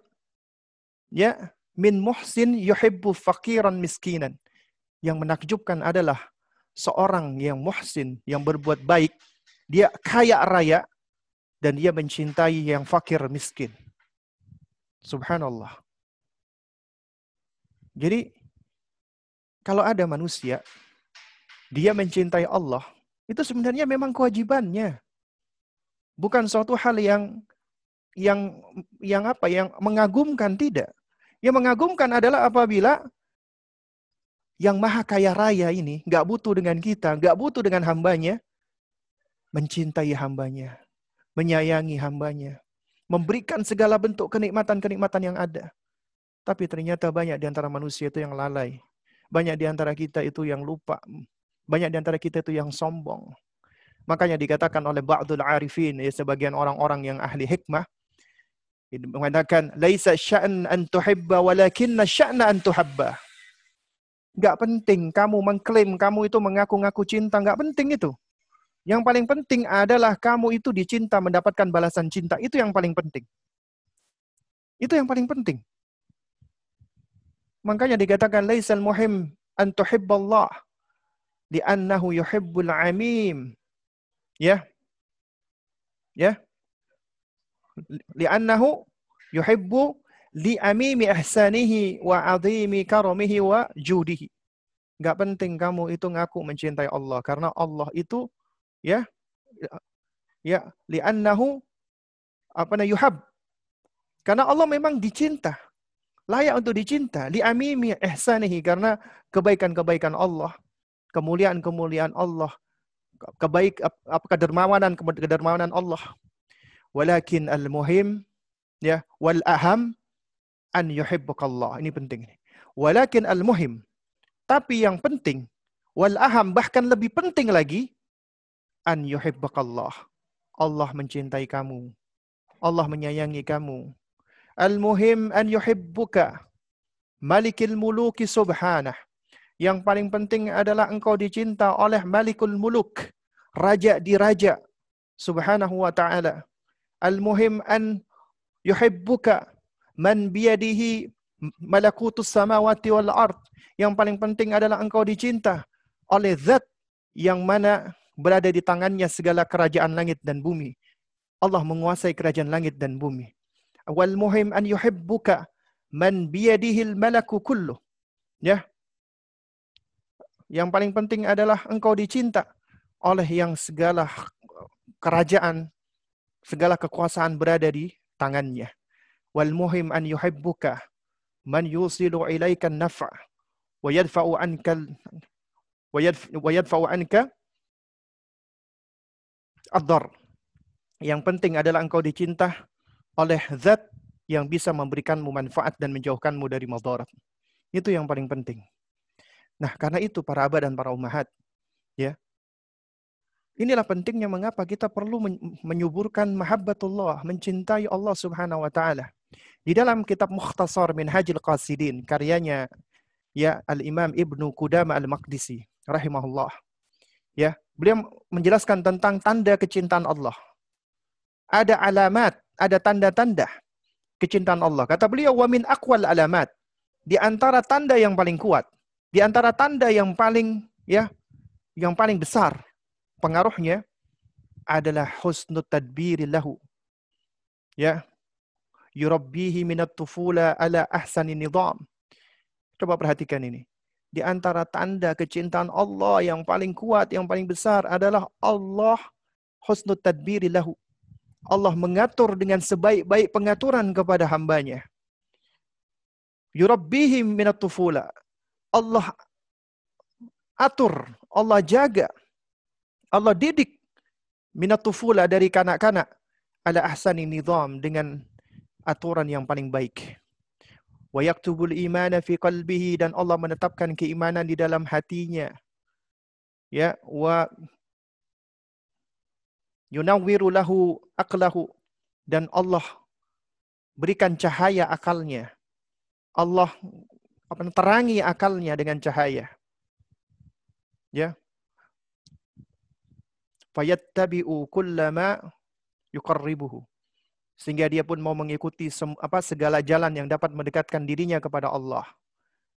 ya min muhsin yuhibbu fakiran miskinan. Yang menakjubkan adalah seorang yang muhsin, yang berbuat baik, dia kaya raya, dan dia mencintai yang fakir miskin. Subhanallah. Jadi kalau ada manusia dia mencintai Allah, itu sebenarnya memang kewajibannya. Bukan suatu hal yang yang yang apa? Yang mengagumkan tidak. Yang mengagumkan adalah apabila yang maha kaya raya ini nggak butuh dengan kita, nggak butuh dengan hambanya, mencintai hambanya, menyayangi hambanya, memberikan segala bentuk kenikmatan-kenikmatan yang ada. Tapi ternyata banyak di antara manusia itu yang lalai. Banyak di antara kita itu yang lupa. Banyak di antara kita itu yang sombong. Makanya dikatakan oleh Ba'dul Arifin, ya, sebagian orang-orang yang ahli hikmah, mengatakan, Laisa sya'an an tuhibba walakinna sya'na an tuhabba. Gak penting kamu mengklaim kamu itu mengaku-ngaku cinta, gak penting itu. Yang paling penting adalah kamu itu dicinta mendapatkan balasan cinta. Itu yang paling penting. Itu yang paling penting. Makanya dikatakan laisal muhim an tuhibballah li'annahu yuhibbul amim. Ya. Ya. Li'annahu yuhibbu li'amimi ihsanihi wa azimi karamihi wa judihi. Gak penting kamu itu ngaku mencintai Allah karena Allah itu ya. Ya li'annahu apa namanya yuhab. Karena Allah memang dicinta layak untuk dicinta. Li amimi ihsanihi karena kebaikan-kebaikan Allah kemuliaan-kemuliaan Allah kebaik apa kedermawanan kedermawanan Allah. Walakin al muhim ya wal aham an yuhibbukallah. Ini penting walakin al muhim tapi yang penting wal aham bahkan lebih penting lagi an yuhibbakallah. Allah mencintai kamu. Allah menyayangi kamu. Al-muhim an yuhibbuka Malikil muluki subhanah. Yang paling penting adalah engkau dicinta oleh Malikul Muluk, raja di raja subhanahu wa ta'ala. Al-muhim an yuhibbuka man biyadihi malakutus samawati wal ard. Yang paling penting adalah engkau dicinta oleh zat yang mana berada di tangannya segala kerajaan langit dan bumi. Allah menguasai kerajaan langit dan bumi. Wal muhim an yuhibbuka man biyadihil malaku kullu. Ya. Yang paling penting adalah engkau dicinta oleh yang segala kerajaan, segala kekuasaan berada di tangannya. Wal muhim an yuhibbuka man yusilu ilaika nafa wa yadfa'u anka wa yadfa'u anka ad-dar. Yang penting adalah engkau dicinta oleh zat yang bisa memberikanmu manfaat dan menjauhkanmu dari madarat. Itu yang paling penting. Nah, karena itu para abad dan para umahat, ya. Inilah pentingnya mengapa kita perlu menyuburkan mahabbatullah, mencintai Allah Subhanahu wa taala. Di dalam kitab Mukhtasar Minhajul Qasidin, karyanya ya Al-Imam Ibnu Qudamah Al-Maqdisi rahimahullah. Ya, beliau menjelaskan tentang tanda kecintaan Allah. Ada alamat, ada tanda-tanda kecintaan Allah. Kata beliau, wa min akwal alamat. Di antara tanda yang paling kuat, di antara tanda yang paling ya, yang paling besar pengaruhnya adalah husnul tadbiri lahu. Ya. Yurabbihi minat tufula ala ahsani nizam. Coba perhatikan ini. Di antara tanda kecintaan Allah yang paling kuat, yang paling besar adalah Allah husnul tadbiri lahu. Allah mengatur dengan sebaik-baik pengaturan kepada hambanya. Yurabbihim minat tufula. Allah atur, Allah jaga, Allah didik minat tufula dari kanak-kanak ala ahsani nizam dengan aturan yang paling baik. Wa yaktubul imana fi qalbihi dan Allah menetapkan keimanan di dalam hatinya. Ya, wa yunawwiru lahu aqlahu dan Allah berikan cahaya akalnya. Allah apa terangi akalnya dengan cahaya. Ya. Fayattabi'u kullama yuqarribuhu. Sehingga dia pun mau mengikuti apa segala jalan yang dapat mendekatkan dirinya kepada Allah.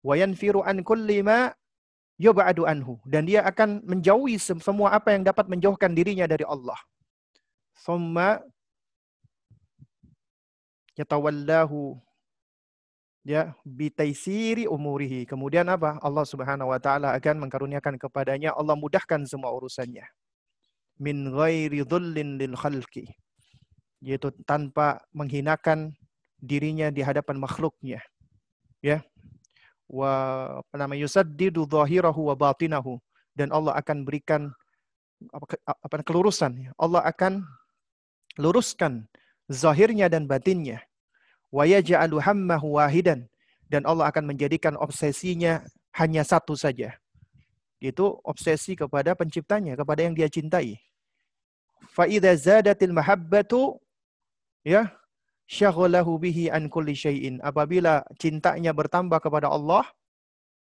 Wa yanfiru an kulli ma yub'adu anhu dan dia akan menjauhi semua apa yang dapat menjauhkan dirinya dari Allah. Thumma yatawallahu ya bitaisiri umurihi. Kemudian apa? Allah Subhanahu wa taala akan mengkaruniakan kepadanya Allah mudahkan semua urusannya. Min ghairi dhullin lil khalqi. Yaitu tanpa menghinakan dirinya di hadapan makhluknya. Ya. Wa apa namanya yusaddidu dhahirahu wa batinahu dan Allah akan berikan apa, apa kelurusan. Allah akan luruskan zahirnya dan batinnya. Wa yaj'alu hammahu wahidan dan Allah akan menjadikan obsesinya hanya satu saja. Itu obsesi kepada penciptanya, kepada yang dia cintai. Fa idza zadatil mahabbatu ya syaghalahu bihi an kulli syai'in. Apabila cintanya bertambah kepada Allah,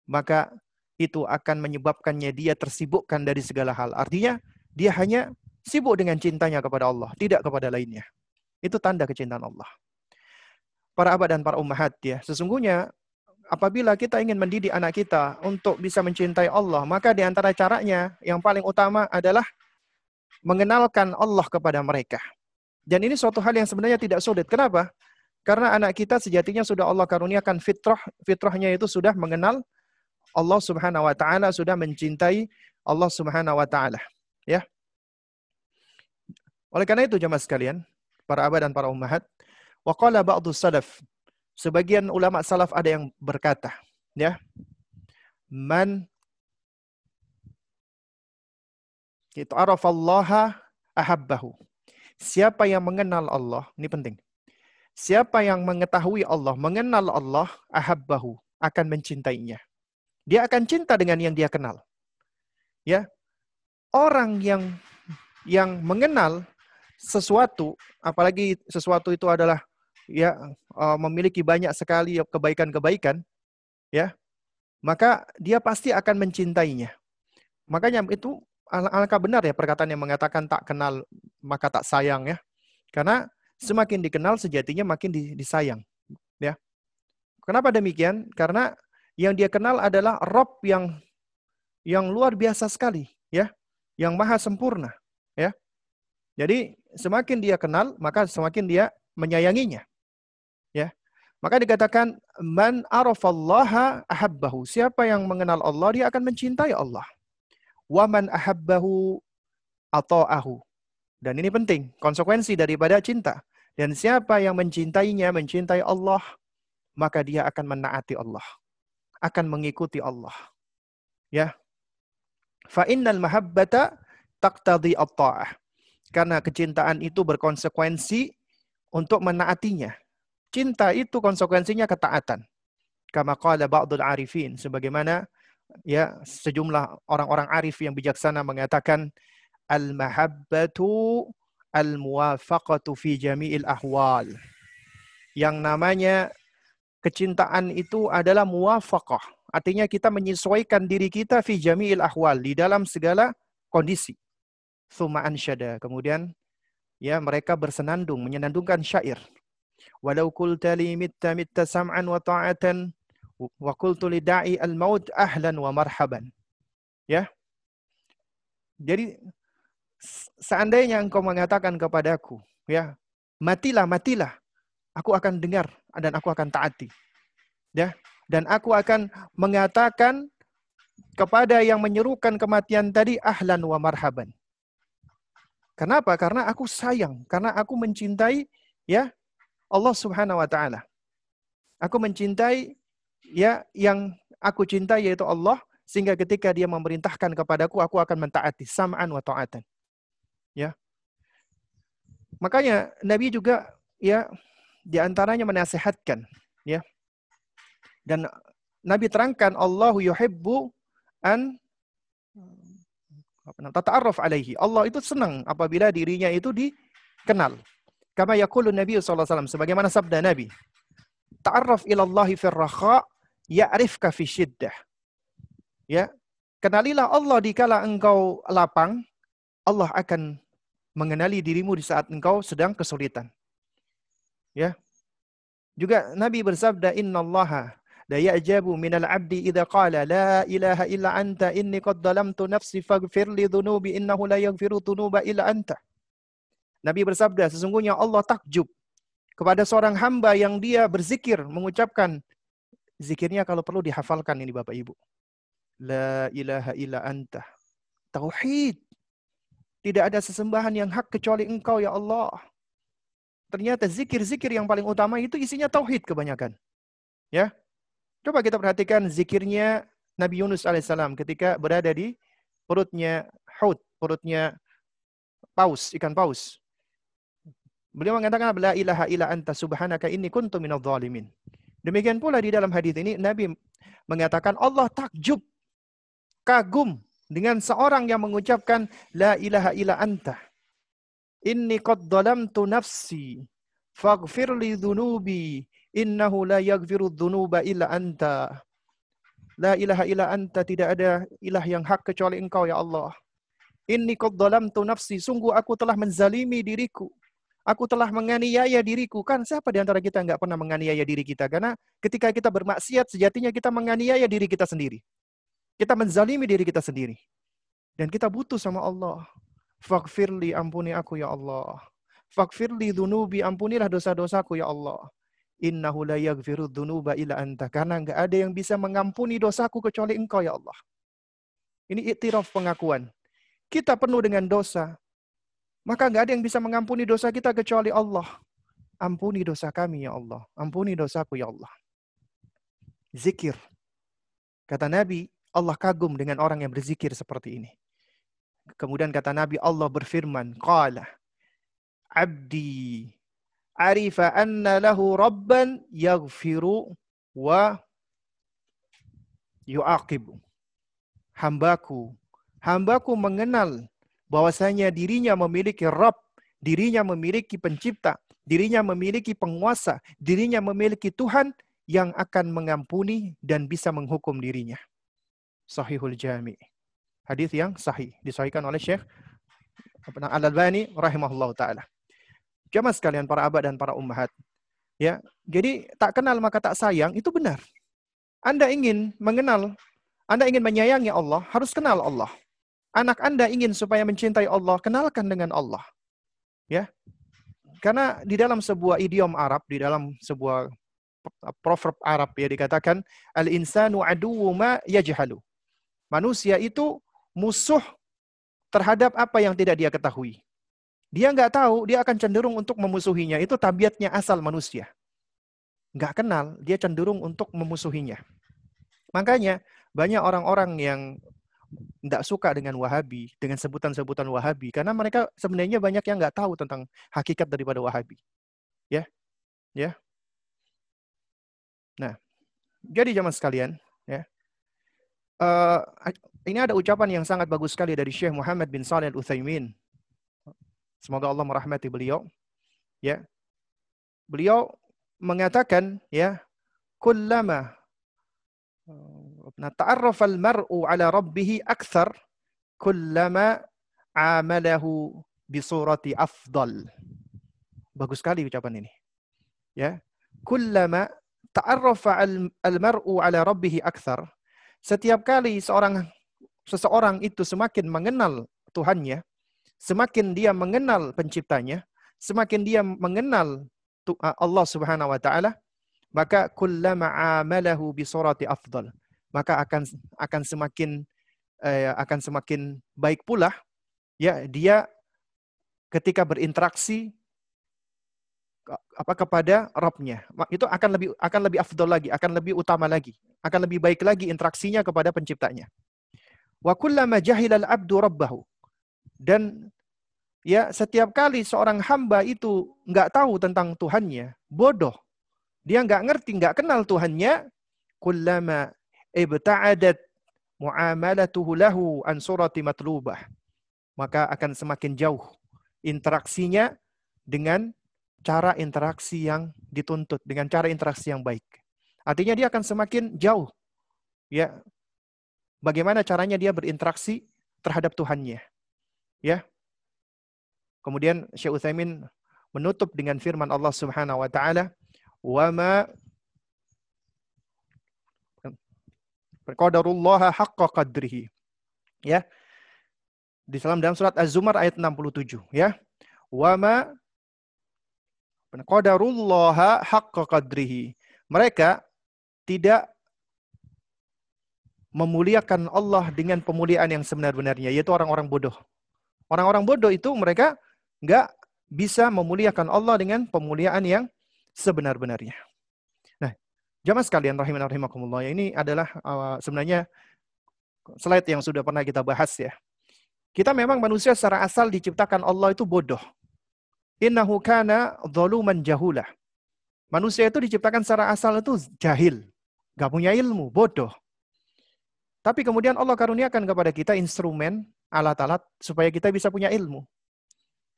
maka itu akan menyebabkannya dia tersibukkan dari segala hal. Artinya, dia hanya Sibuk dengan cintanya kepada Allah, tidak kepada lainnya. Itu tanda kecintaan Allah. Para abad dan para ummahat ya, sesungguhnya apabila kita ingin mendidik anak kita untuk bisa mencintai Allah, maka di antara caranya yang paling utama adalah mengenalkan Allah kepada mereka. Dan ini suatu hal yang sebenarnya tidak sulit. Kenapa? Karena anak kita sejatinya sudah Allah karuniakan fitrah, fitrahnya itu sudah mengenal Allah Subhanahu wa taala, sudah mencintai Allah Subhanahu wa taala. Ya. Oleh karena itu jemaah sekalian, para abad dan para ummahat, waqala ba'du salaf. Sebagian ulama salaf ada yang berkata, ya. Man itu arafallaha ahabbahu. Siapa yang mengenal Allah, ini penting. Siapa yang mengetahui Allah, mengenal Allah, ahabbahu, akan mencintainya. Dia akan cinta dengan yang dia kenal. Ya. Orang yang yang mengenal sesuatu, apalagi sesuatu itu adalah ya uh, memiliki banyak sekali kebaikan-kebaikan, ya, maka dia pasti akan mencintainya. Makanya itu alangkah benar ya perkataan yang mengatakan tak kenal maka tak sayang ya. Karena semakin dikenal sejatinya makin disayang, ya. Kenapa demikian? Karena yang dia kenal adalah Rob yang yang luar biasa sekali, ya, yang maha sempurna, ya. Jadi semakin dia kenal, maka semakin dia menyayanginya. Ya. Maka dikatakan man arafallaha ahabbahu. Siapa yang mengenal Allah, dia akan mencintai Allah. Wa man ahabbahu ata'ahu. Dan ini penting, konsekuensi daripada cinta. Dan siapa yang mencintainya, mencintai Allah, maka dia akan menaati Allah. Akan mengikuti Allah. Ya. Fa innal mahabbata taqtadi at-ta'ah. Karena kecintaan itu berkonsekuensi untuk menaatinya. Cinta itu konsekuensinya ketaatan. Kama qala ba'dul arifin. Sebagaimana ya sejumlah orang-orang arif yang bijaksana mengatakan al-mahabbatu al-muwafaqatu fi jami'il ahwal. Yang namanya kecintaan itu adalah muwafaqah. Artinya kita menyesuaikan diri kita fi jami'il ahwal di dalam segala kondisi. Thumma ansyada. Kemudian ya mereka bersenandung, menyenandungkan syair. Walau qulta li mitta mitta sam'an wa ta'atan wa qultu li da'i al-maut ahlan wa marhaban. Ya. Jadi seandainya engkau mengatakan kepadaku, ya, matilah, matilah, aku akan dengar dan aku akan taati. Ya, dan aku akan mengatakan kepada yang menyerukan kematian tadi ahlan wa marhaban. Kenapa? Karena aku sayang, karena aku mencintai ya Allah Subhanahu wa taala. Aku mencintai ya yang aku cintai yaitu Allah sehingga ketika dia memerintahkan kepadaku aku akan mentaati sam'an wa ta'atan. Ya. Makanya Nabi juga ya di antaranya menasihatkan ya. Dan Nabi terangkan Allahu yuhibbu an tata'arraf alaihi. Allah itu senang apabila dirinya itu dikenal. Kama yaqulu Nabi SAW. Sebagaimana sabda Nabi. Ta'arraf ilallahi raha ya'rifka fi syiddah. Ya. Kenalilah Allah di kala engkau lapang, Allah akan mengenali dirimu di saat engkau sedang kesulitan. Ya. Juga Nabi bersabda, Inna Allaha la ya'jabu minal abdi idza qala la ilaha illa anta inni qad dalamtu nafsi faghfir li dhunubi innahu la yaghfiru dhunuba illa anta. Nabi bersabda, sesungguhnya Allah takjub kepada seorang hamba yang dia berzikir, mengucapkan zikirnya kalau perlu dihafalkan ini Bapak Ibu. La ilaha illa anta. Tauhid. Tidak ada sesembahan yang hak kecuali engkau ya Allah. Ternyata zikir-zikir yang paling utama itu isinya tauhid kebanyakan. Ya, Coba kita perhatikan zikirnya Nabi Yunus alaihissalam ketika berada di perutnya haut, perutnya paus, ikan paus. Beliau mengatakan la ilaha illa anta subhanaka inni kuntu minadh dhalimin. Demikian pula di dalam hadis ini Nabi mengatakan Allah takjub kagum dengan seorang yang mengucapkan la ilaha illa anta. Inni qad dhalamtu nafsi faghfir li dhunubi Innahu la yaghfiru dhunuba illa anta. La ilaha illa anta. Tidak ada ilah yang hak kecuali engkau ya Allah. Inni qad dhalamtu nafsi. Sungguh aku telah menzalimi diriku. Aku telah menganiaya diriku. Kan siapa di antara kita nggak pernah menganiaya diri kita? Karena ketika kita bermaksiat, sejatinya kita menganiaya diri kita sendiri. Kita menzalimi diri kita sendiri. Dan kita butuh sama Allah. Faghfirli ampuni aku ya Allah. Faghfirli dhunubi ampunilah dosa-dosaku ya Allah. Innahu la yaghfiru dzunuba illa anta. Karena enggak ada yang bisa mengampuni dosaku kecuali engkau ya Allah. Ini iktiraf pengakuan. Kita penuh dengan dosa. Maka enggak ada yang bisa mengampuni dosa kita kecuali Allah. Ampuni dosa kami ya Allah. Ampuni dosaku ya Allah. Zikir. Kata Nabi, Allah kagum dengan orang yang berzikir seperti ini. Kemudian kata Nabi, Allah berfirman, Qala, Abdi arifa anna lahu rabban yaghfiru wa yu'aqibu. Hambaku, hambaku mengenal bahwasanya dirinya memiliki Rabb, dirinya memiliki pencipta dirinya memiliki penguasa, dirinya memiliki Tuhan yang akan mengampuni dan bisa menghukum dirinya. Sahihul Jami. Hadis yang sahih disahihkan oleh Syekh Al-Albani rahimahullah taala. Jamaah sekalian para abad dan para ummahat. Ya, jadi tak kenal maka tak sayang itu benar. Anda ingin mengenal, Anda ingin menyayangi Allah, harus kenal Allah. Anak Anda ingin supaya mencintai Allah, kenalkan dengan Allah. Ya. Karena di dalam sebuah idiom Arab, di dalam sebuah proverb Arab ya dikatakan al-insanu aduwwu ma yajhalu. Manusia itu musuh terhadap apa yang tidak dia ketahui. Dia nggak tahu, dia akan cenderung untuk memusuhinya. Itu tabiatnya asal manusia. Nggak kenal, dia cenderung untuk memusuhinya. Makanya banyak orang-orang yang tidak suka dengan Wahabi, dengan sebutan-sebutan Wahabi, karena mereka sebenarnya banyak yang nggak tahu tentang hakikat daripada Wahabi. Ya, ya. Nah, jadi zaman sekalian, ya. Uh, ini ada ucapan yang sangat bagus sekali dari Syekh Muhammad bin Saleh Al Utsaimin. Semoga Allah merahmati beliau. Ya, beliau mengatakan, ya, kullama Nah, ta'arrafal mar'u ala rabbih akthar kullama amalahu bisurati afdal. Bagus sekali ucapan ini. Ya. Kullama ta'arraf al-mar'u ala rabbih akthar. Setiap kali seorang seseorang itu semakin mengenal Tuhannya, semakin dia mengenal penciptanya, semakin dia mengenal Allah Subhanahu wa taala, maka kullama amalahu bisurati afdal maka akan akan semakin eh, akan semakin baik pula ya dia ketika berinteraksi apa kepada Robnya. Itu akan lebih akan lebih afdol lagi akan lebih utama lagi akan lebih baik lagi interaksinya kepada penciptanya. Wa kullama jahilal abdu rabbahu. Dan ya setiap kali seorang hamba itu nggak tahu tentang Tuhannya bodoh. Dia nggak ngerti nggak kenal Tuhannya kullama ibta'adat muamalatuhu lahu an surati matlubah. Maka akan semakin jauh interaksinya dengan cara interaksi yang dituntut, dengan cara interaksi yang baik. Artinya dia akan semakin jauh. Ya. Bagaimana caranya dia berinteraksi terhadap Tuhannya. Ya. Kemudian Syekh Utsaimin menutup dengan firman Allah Subhanahu wa taala, "Wa ma Qadarullah haqqa qadrihi. Ya. Di dalam dalam surat Az-Zumar ayat 67 ya. Wa ma qadarullah haqqa qadrihi. Mereka tidak memuliakan Allah dengan pemuliaan yang sebenar-benarnya, yaitu orang-orang bodoh. Orang-orang bodoh itu mereka nggak bisa memuliakan Allah dengan pemuliaan yang sebenar-benarnya. Jamaah sekalian rahiman rahimakumullah. Ini adalah uh, sebenarnya slide yang sudah pernah kita bahas ya. Kita memang manusia secara asal diciptakan Allah itu bodoh. Innahu kana zaluman jahulah. Manusia itu diciptakan secara asal itu jahil. Gak punya ilmu, bodoh. Tapi kemudian Allah karuniakan kepada kita instrumen, alat-alat supaya kita bisa punya ilmu.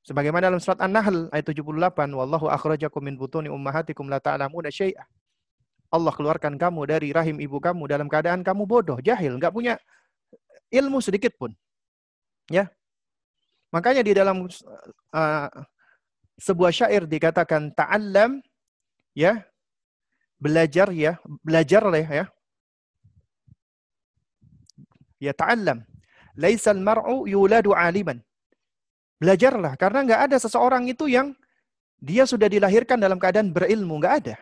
Sebagaimana dalam surat An-Nahl ayat 78, Wallahu akhrajakum min butuni ummahatikum la ta'lamuna syai'ah. Allah keluarkan kamu dari rahim ibu kamu dalam keadaan kamu bodoh, jahil, nggak punya ilmu sedikit pun. Ya. Makanya di dalam uh, sebuah syair dikatakan ta'allam ya belajar ya belajar belajarlah ya ya ta'allam laisal mar'u yuladu aliman belajarlah karena nggak ada seseorang itu yang dia sudah dilahirkan dalam keadaan berilmu nggak ada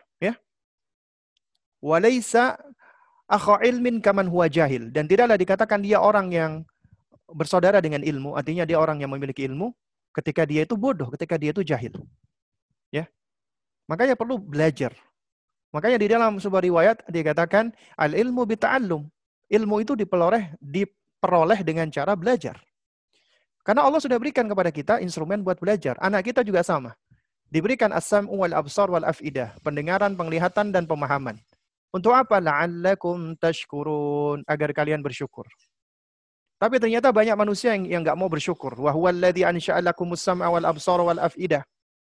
Walaisa akha ilmin kaman huwa jahil. Dan tidaklah dikatakan dia orang yang bersaudara dengan ilmu, artinya dia orang yang memiliki ilmu ketika dia itu bodoh, ketika dia itu jahil. Ya. Makanya perlu belajar. Makanya di dalam sebuah riwayat dikatakan al ilmu bita'allum. Ilmu itu diperoleh diperoleh dengan cara belajar. Karena Allah sudah berikan kepada kita instrumen buat belajar. Anak kita juga sama. Diberikan asam wal absar wal afidah, pendengaran, penglihatan dan pemahaman. Untuk apa? La'allakum tashkurun. Agar kalian bersyukur. Tapi ternyata banyak manusia yang yang nggak mau bersyukur. Wa huwa alladhi ansha'alakumus sam'a wal absara wal af'idah.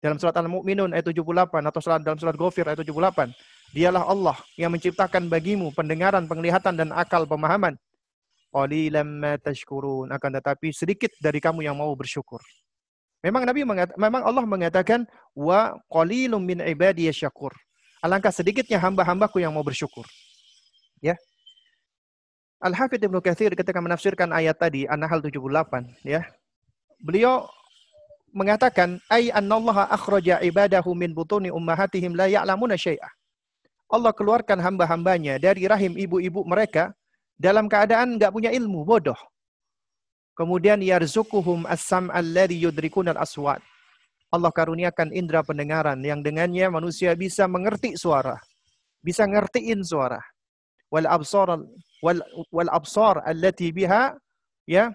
Dalam surat Al-Mu'minun ayat 78 atau dalam surat Ghafir ayat 78. Dialah Allah yang menciptakan bagimu pendengaran, penglihatan dan akal pemahaman. Qalilam ma tashkurun. Akan tetapi sedikit dari kamu yang mau bersyukur. Memang Nabi mengatakan, memang Allah mengatakan wa qalilum min ibadiy syakur. Alangkah sedikitnya hamba-hambaku yang mau bersyukur. Ya. Al-Hafidh Ibnu Katsir ketika menafsirkan ayat tadi An-Nahl 78 ya. Beliau mengatakan ay annallaha akhraja ibadahu min butuni ummahatihim la ya'lamuna syai'a. Allah keluarkan hamba-hambanya dari rahim ibu-ibu mereka dalam keadaan enggak punya ilmu, bodoh. Kemudian yarzukuhum as-sam alladhi yudrikun al-aswat. Allah karuniakan indera pendengaran yang dengannya manusia bisa mengerti suara, bisa ngertiin suara. Wal absar wal, wal absar allati biha ya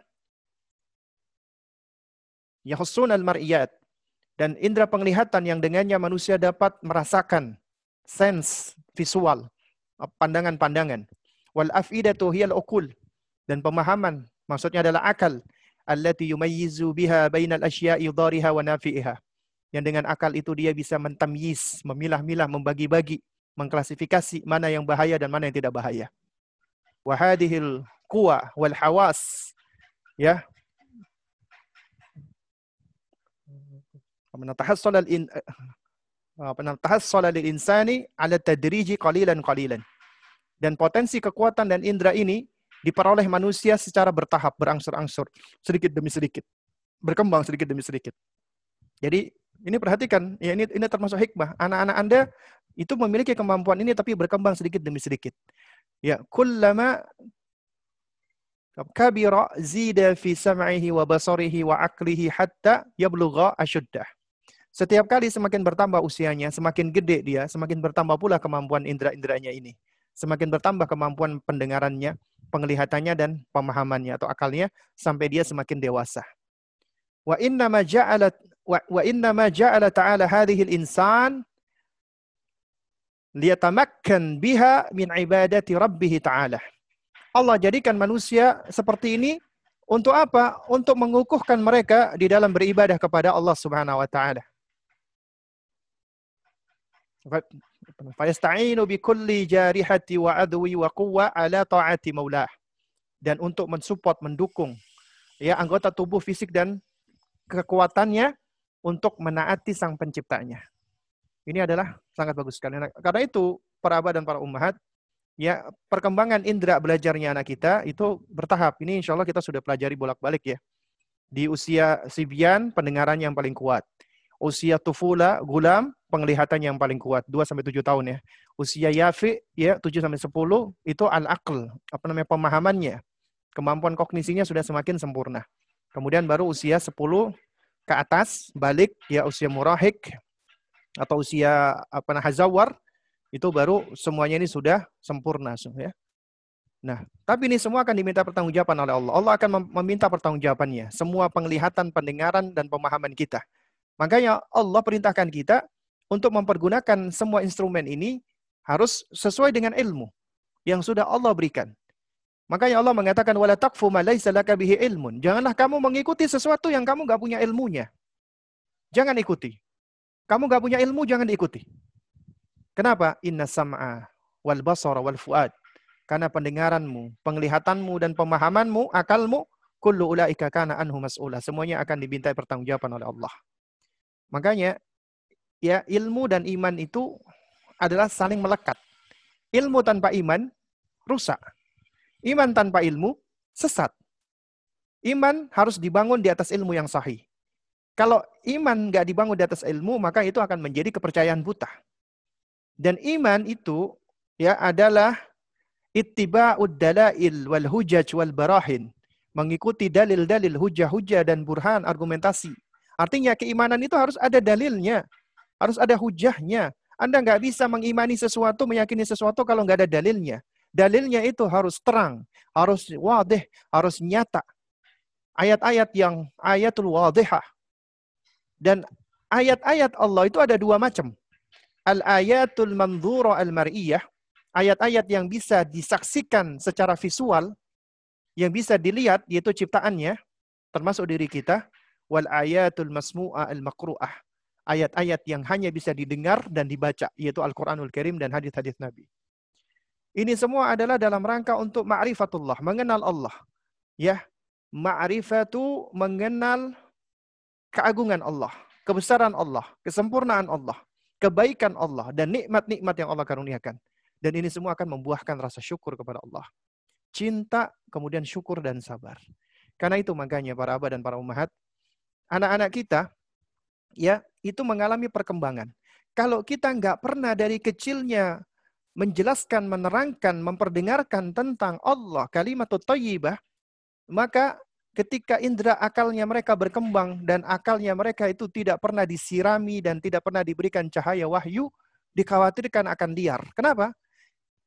yahussun al-mar'iyat dan indera penglihatan yang dengannya manusia dapat merasakan sense visual pandangan-pandangan wal afidatu hiyal ukul dan pemahaman Maksudnya adalah akal. Allati yumayyizu biha bainal asya'i dhariha wa nafi'iha yang dengan akal itu dia bisa mentamyiz, memilah-milah, membagi-bagi, mengklasifikasi mana yang bahaya dan mana yang tidak bahaya. Wahadihil kuwa wal hawas. Ya. Menatahassal al in penatahassal eh, lil insani ala tadriji qalilan qalilan. Dan potensi kekuatan dan indera ini diperoleh manusia secara bertahap, berangsur-angsur, sedikit demi sedikit, berkembang sedikit demi sedikit. Jadi ini perhatikan, ya ini ini termasuk hikmah. Anak-anak Anda itu memiliki kemampuan ini tapi berkembang sedikit demi sedikit. Ya, kullama kabira zida fi sam'ihi wa basarihi wa aqlihi hatta yablugha ashuddah. Setiap kali semakin bertambah usianya, semakin gede dia, semakin bertambah pula kemampuan indera-inderanya ini. Semakin bertambah kemampuan pendengarannya, penglihatannya dan pemahamannya atau akalnya sampai dia semakin dewasa. Wa inna ma ja'ala wa inna ma ja'ala ta'ala hadhihi al-insan liyatamakkan biha min ibadati rabbih ta'ala. Allah jadikan manusia seperti ini untuk apa? Untuk mengukuhkan mereka di dalam beribadah kepada Allah Subhanahu wa taala. Fayasta'inu bi kulli jarihati wa adwi wa quwwa ala ta'ati maulah. Dan untuk mensupport, mendukung ya anggota tubuh fisik dan kekuatannya untuk menaati sang penciptanya. Ini adalah sangat bagus sekali. Nah, karena itu para abah dan para ummahat, ya perkembangan indera belajarnya anak kita itu bertahap. Ini insya Allah kita sudah pelajari bolak-balik ya. Di usia Sibian, pendengaran yang paling kuat usia tufula, gulam, penglihatan yang paling kuat, 2 sampai 7 tahun ya. Usia yafi ya 7 sampai 10 itu al-aql, apa namanya pemahamannya. Kemampuan kognisinya sudah semakin sempurna. Kemudian baru usia 10 ke atas, balik ya usia murahik atau usia apa namanya hazawar itu baru semuanya ini sudah sempurna ya. Nah, tapi ini semua akan diminta pertanggungjawaban oleh Allah. Allah akan meminta pertanggungjawabannya. Semua penglihatan, pendengaran, dan pemahaman kita. Makanya Allah perintahkan kita untuk mempergunakan semua instrumen ini harus sesuai dengan ilmu yang sudah Allah berikan. Makanya Allah mengatakan wala taqfu ma laisa laka bihi ilmun. Janganlah kamu mengikuti sesuatu yang kamu nggak punya ilmunya. Jangan ikuti. Kamu nggak punya ilmu jangan ikuti. Kenapa? Inna sam'a wal basara wal fuad. Karena pendengaranmu, penglihatanmu dan pemahamanmu, akalmu, kullu ulaika kana anhu mas'ula. Semuanya akan dimintai pertanggungjawaban oleh Allah. Makanya ya ilmu dan iman itu adalah saling melekat. Ilmu tanpa iman rusak. Iman tanpa ilmu sesat. Iman harus dibangun di atas ilmu yang sahih. Kalau iman nggak dibangun di atas ilmu, maka itu akan menjadi kepercayaan buta. Dan iman itu ya adalah ittiba'ud dalail wal hujaj wal barahin. Mengikuti dalil-dalil hujah-hujah dan burhan argumentasi Artinya keimanan itu harus ada dalilnya, harus ada hujahnya. Anda nggak bisa mengimani sesuatu, meyakini sesuatu kalau nggak ada dalilnya. Dalilnya itu harus terang, harus wadih, harus nyata. Ayat-ayat yang ayatul wadihah. Dan ayat-ayat Allah itu ada dua macam. Al-ayatul manzura al-mar'iyah, ayat-ayat yang bisa disaksikan secara visual, yang bisa dilihat, yaitu ciptaannya, termasuk diri kita wal ayatul masmu'ah al makru'ah. ayat-ayat yang hanya bisa didengar dan dibaca, yaitu Al-Quranul Karim dan hadis-hadis Nabi. Ini semua adalah dalam rangka untuk ma'rifatullah, mengenal Allah. Ya, ma'rifatu mengenal keagungan Allah, kebesaran Allah, kesempurnaan Allah, kebaikan Allah, dan nikmat-nikmat yang Allah karuniakan. Dan ini semua akan membuahkan rasa syukur kepada Allah. Cinta, kemudian syukur dan sabar. Karena itu makanya para abah dan para umahat, anak-anak kita ya itu mengalami perkembangan. Kalau kita nggak pernah dari kecilnya menjelaskan, menerangkan, memperdengarkan tentang Allah, kalimat thayyibah, maka ketika indera akalnya mereka berkembang dan akalnya mereka itu tidak pernah disirami dan tidak pernah diberikan cahaya wahyu, dikhawatirkan akan liar. Kenapa?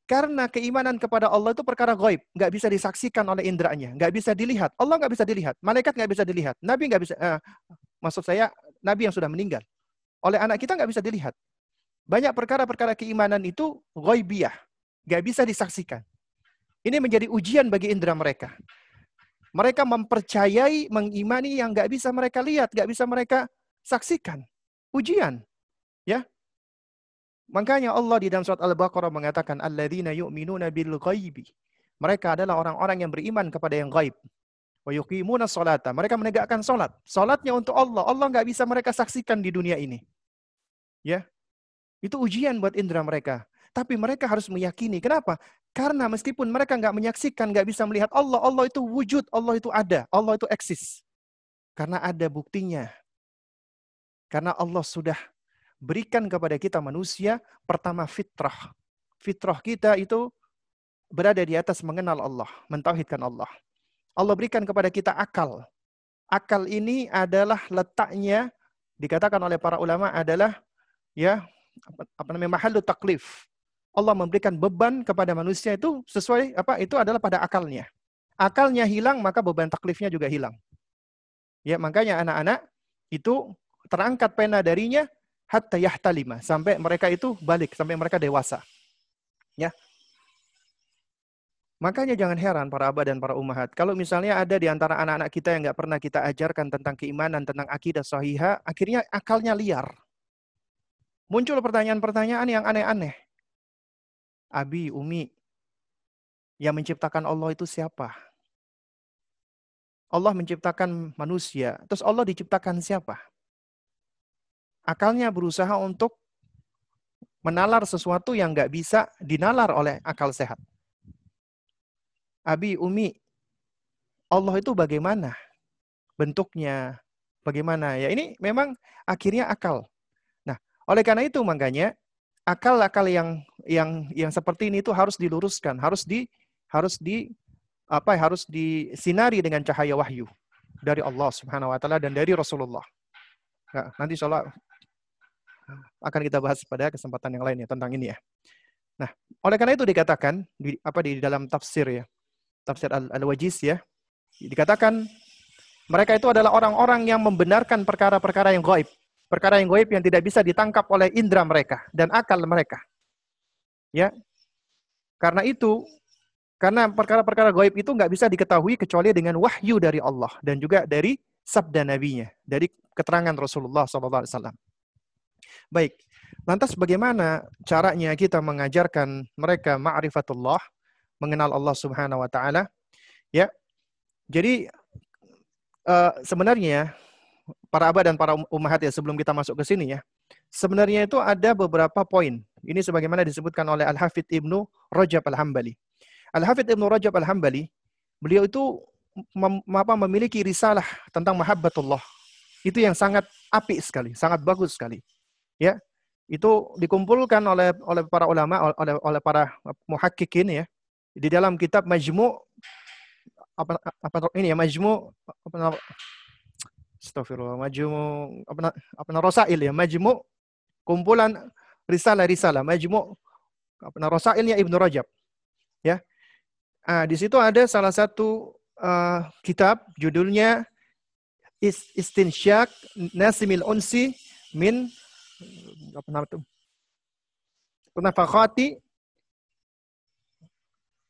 Karena keimanan kepada Allah itu perkara gaib, nggak bisa disaksikan oleh inderanya, nggak bisa dilihat. Allah nggak bisa dilihat, malaikat nggak bisa dilihat, Nabi nggak bisa. Uh, maksud saya nabi yang sudah meninggal. Oleh anak kita nggak bisa dilihat. Banyak perkara-perkara keimanan itu ghaibiyah. Nggak bisa disaksikan. Ini menjadi ujian bagi indera mereka. Mereka mempercayai, mengimani yang nggak bisa mereka lihat, nggak bisa mereka saksikan. Ujian. Ya. Makanya Allah di dalam surat Al-Baqarah mengatakan alladzina yu'minuna bil ghaibi. Mereka adalah orang-orang yang beriman kepada yang gaib. Mereka menegakkan salat. Salatnya untuk Allah. Allah nggak bisa mereka saksikan di dunia ini. Ya. Itu ujian buat indera mereka. Tapi mereka harus meyakini. Kenapa? Karena meskipun mereka nggak menyaksikan, nggak bisa melihat Allah, Allah itu wujud, Allah itu ada, Allah itu eksis. Karena ada buktinya. Karena Allah sudah berikan kepada kita manusia pertama fitrah. Fitrah kita itu berada di atas mengenal Allah, mentauhidkan Allah. Allah berikan kepada kita akal. Akal ini adalah letaknya dikatakan oleh para ulama adalah ya apa, apa namanya mahalu taklif. Allah memberikan beban kepada manusia itu sesuai apa itu adalah pada akalnya. Akalnya hilang maka beban taklifnya juga hilang. Ya makanya anak-anak itu terangkat pena darinya hatta yahtalima sampai mereka itu balik sampai mereka dewasa. Ya, Makanya jangan heran para abah dan para umahat. Kalau misalnya ada di antara anak-anak kita yang nggak pernah kita ajarkan tentang keimanan, tentang akidah sahiha, akhirnya akalnya liar. Muncul pertanyaan-pertanyaan yang aneh-aneh. Abi, Umi, yang menciptakan Allah itu siapa? Allah menciptakan manusia, terus Allah diciptakan siapa? Akalnya berusaha untuk menalar sesuatu yang nggak bisa dinalar oleh akal sehat. Abi, Umi, Allah itu bagaimana? Bentuknya, bagaimana? Ya ini memang akhirnya akal. Oleh karena itu makanya akal-akal yang yang yang seperti ini itu harus diluruskan, harus di harus di apa harus disinari dengan cahaya wahyu dari Allah Subhanahu wa taala dan dari Rasulullah. Nah, nanti insyaallah akan kita bahas pada kesempatan yang lain ya tentang ini ya. Nah, oleh karena itu dikatakan di apa di dalam tafsir ya tafsir Al-Wajiz ya. Dikatakan mereka itu adalah orang-orang yang membenarkan perkara-perkara yang gaib. Perkara yang gaib yang tidak bisa ditangkap oleh indera mereka dan akal mereka. Ya. Karena itu, karena perkara-perkara gaib itu nggak bisa diketahui kecuali dengan wahyu dari Allah dan juga dari sabda nabinya, dari keterangan Rasulullah SAW. Baik, lantas bagaimana caranya kita mengajarkan mereka ma'rifatullah mengenal Allah Subhanahu wa taala. Ya. Jadi uh, sebenarnya para abah dan para um-, ummahat ya sebelum kita masuk ke sini ya. Sebenarnya itu ada beberapa poin. Ini sebagaimana disebutkan oleh Al-Hafidh Ibnu Rajab Al-Hambali. Al-Hafidh Ibnu Rajab Al-Hambali, beliau itu mem, apa, memiliki risalah tentang mahabbatullah. Itu yang sangat api sekali, sangat bagus sekali. Ya, itu dikumpulkan oleh oleh para ulama oleh oleh para muhakkikin ya di dalam kitab Majmu apa apa ini ya Majmu Astagfirullah, Majmu apa apa Rasail ya, Majmu kumpulan risalah-risalah, Majmu apa Rasailnya Ibnu Rajab. Ya. Ah, di situ ada salah satu uh, kitab judulnya Istinsyak Nasimil Unsi min apa nama itu? Penafakati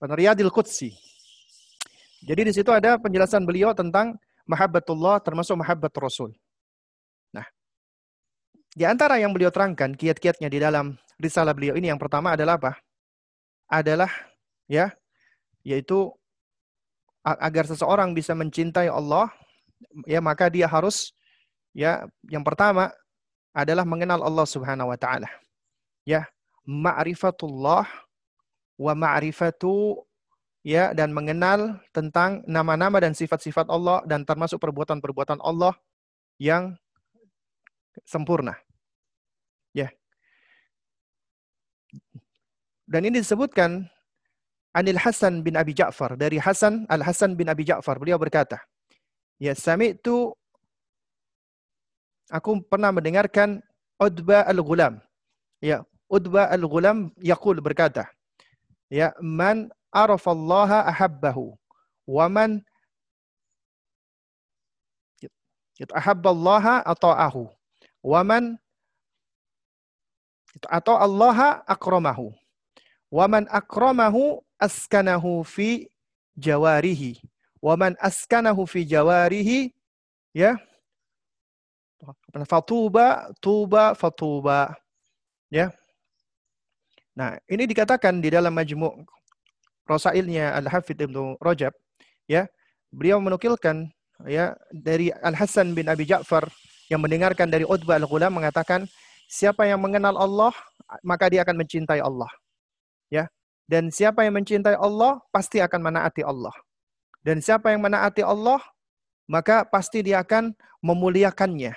Riyadil Qudsi. Jadi di situ ada penjelasan beliau tentang mahabbatullah termasuk mahabbat Rasul. Nah, Di antara yang beliau terangkan kiat-kiatnya di dalam risalah beliau ini yang pertama adalah apa? Adalah ya yaitu agar seseorang bisa mencintai Allah ya maka dia harus ya yang pertama adalah mengenal Allah Subhanahu wa taala. Ya, ma'rifatullah wa ma'rifatu ya dan mengenal tentang nama-nama dan sifat-sifat Allah dan termasuk perbuatan-perbuatan Allah yang sempurna. Ya. Dan ini disebutkan Anil Hasan bin Abi Ja'far dari Hasan Al Hasan bin Abi Ja'far beliau berkata, "Ya sami'tu aku pernah mendengarkan Udba Al-Ghulam. Ya, Udba Al-Ghulam yaqul berkata, ya man arafallaha ahabbahu. Wa man ahabballaha ata'ahu. Wa man atau Allah akramahu. Wa man akramahu askanahu fi jawarihi. Wa man askanahu fi jawarihi ya. Fatuba tuba fatuba ya. Nah ini dikatakan di dalam majmu' Rasailnya Al-Hafidh Ibnu Rajab ya beliau menukilkan ya dari Al Hasan bin Abi Ja'far yang mendengarkan dari Utbah Al-Ghulam mengatakan siapa yang mengenal Allah maka dia akan mencintai Allah. Ya. Dan siapa yang mencintai Allah pasti akan menaati Allah. Dan siapa yang menaati Allah maka pasti dia akan memuliakannya.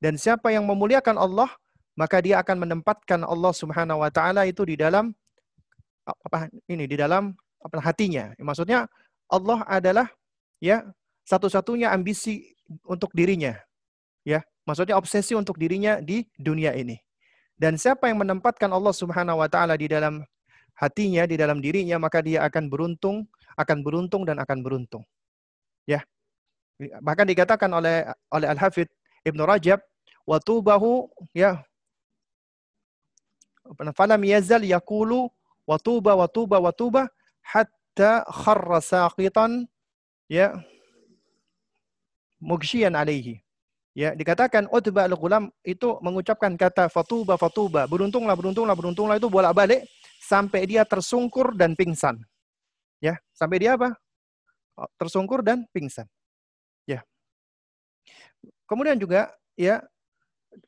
Dan siapa yang memuliakan Allah maka dia akan menempatkan Allah Subhanahu wa taala itu di dalam apa ini di dalam apa hatinya. Maksudnya Allah adalah ya satu-satunya ambisi untuk dirinya. Ya maksudnya obsesi untuk dirinya di dunia ini. Dan siapa yang menempatkan Allah Subhanahu wa taala di dalam hatinya di dalam dirinya maka dia akan beruntung akan beruntung dan akan beruntung. Ya. Bahkan dikatakan oleh oleh Al Hafidh Ibnu Rajab wa tubahu ya falam yazal yaqulu wa tuba wa tuba wa tuba hatta kharra saqitan ya mugshiyan alaihi Ya, dikatakan Utbah al-Ghulam itu mengucapkan kata fatuba fatuba, beruntunglah beruntunglah beruntunglah itu bolak-balik sampai dia tersungkur dan pingsan. Ya, sampai dia apa? Oh, tersungkur dan pingsan. Ya. Kemudian juga ya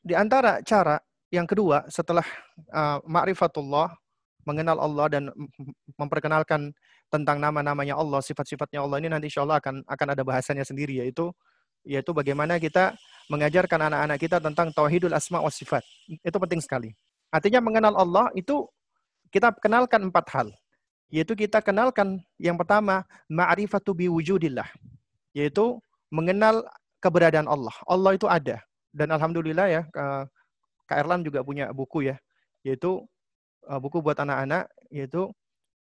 di antara cara yang kedua setelah uh, ma'rifatullah mengenal Allah dan memperkenalkan tentang nama-namanya Allah, sifat-sifatnya Allah ini nanti insya Allah akan akan ada bahasanya sendiri yaitu yaitu bagaimana kita mengajarkan anak-anak kita tentang tauhidul asma wa sifat. Itu penting sekali. Artinya mengenal Allah itu kita kenalkan empat hal. Yaitu kita kenalkan yang pertama ma'rifatu biwujudillah. Yaitu mengenal keberadaan Allah. Allah itu ada. Dan alhamdulillah ya Kak Erlan juga punya buku ya. Yaitu eh, buku buat anak-anak yaitu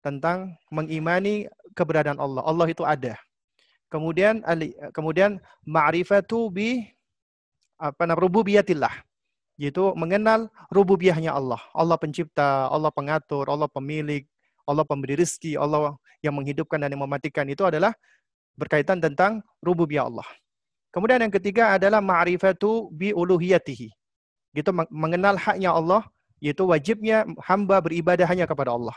tentang mengimani keberadaan Allah. Allah itu ada. Kemudian kemudian ma'rifatu bi apa namanya rububiyatillah yaitu mengenal rububiyahnya Allah. Allah pencipta, Allah pengatur, Allah pemilik, Allah pemberi rezeki, Allah yang menghidupkan dan yang mematikan itu adalah berkaitan tentang rububiyah Allah. Kemudian yang ketiga adalah ma'rifatu bi uluhiyatihi. Gitu mengenal haknya Allah yaitu wajibnya hamba beribadah hanya kepada Allah.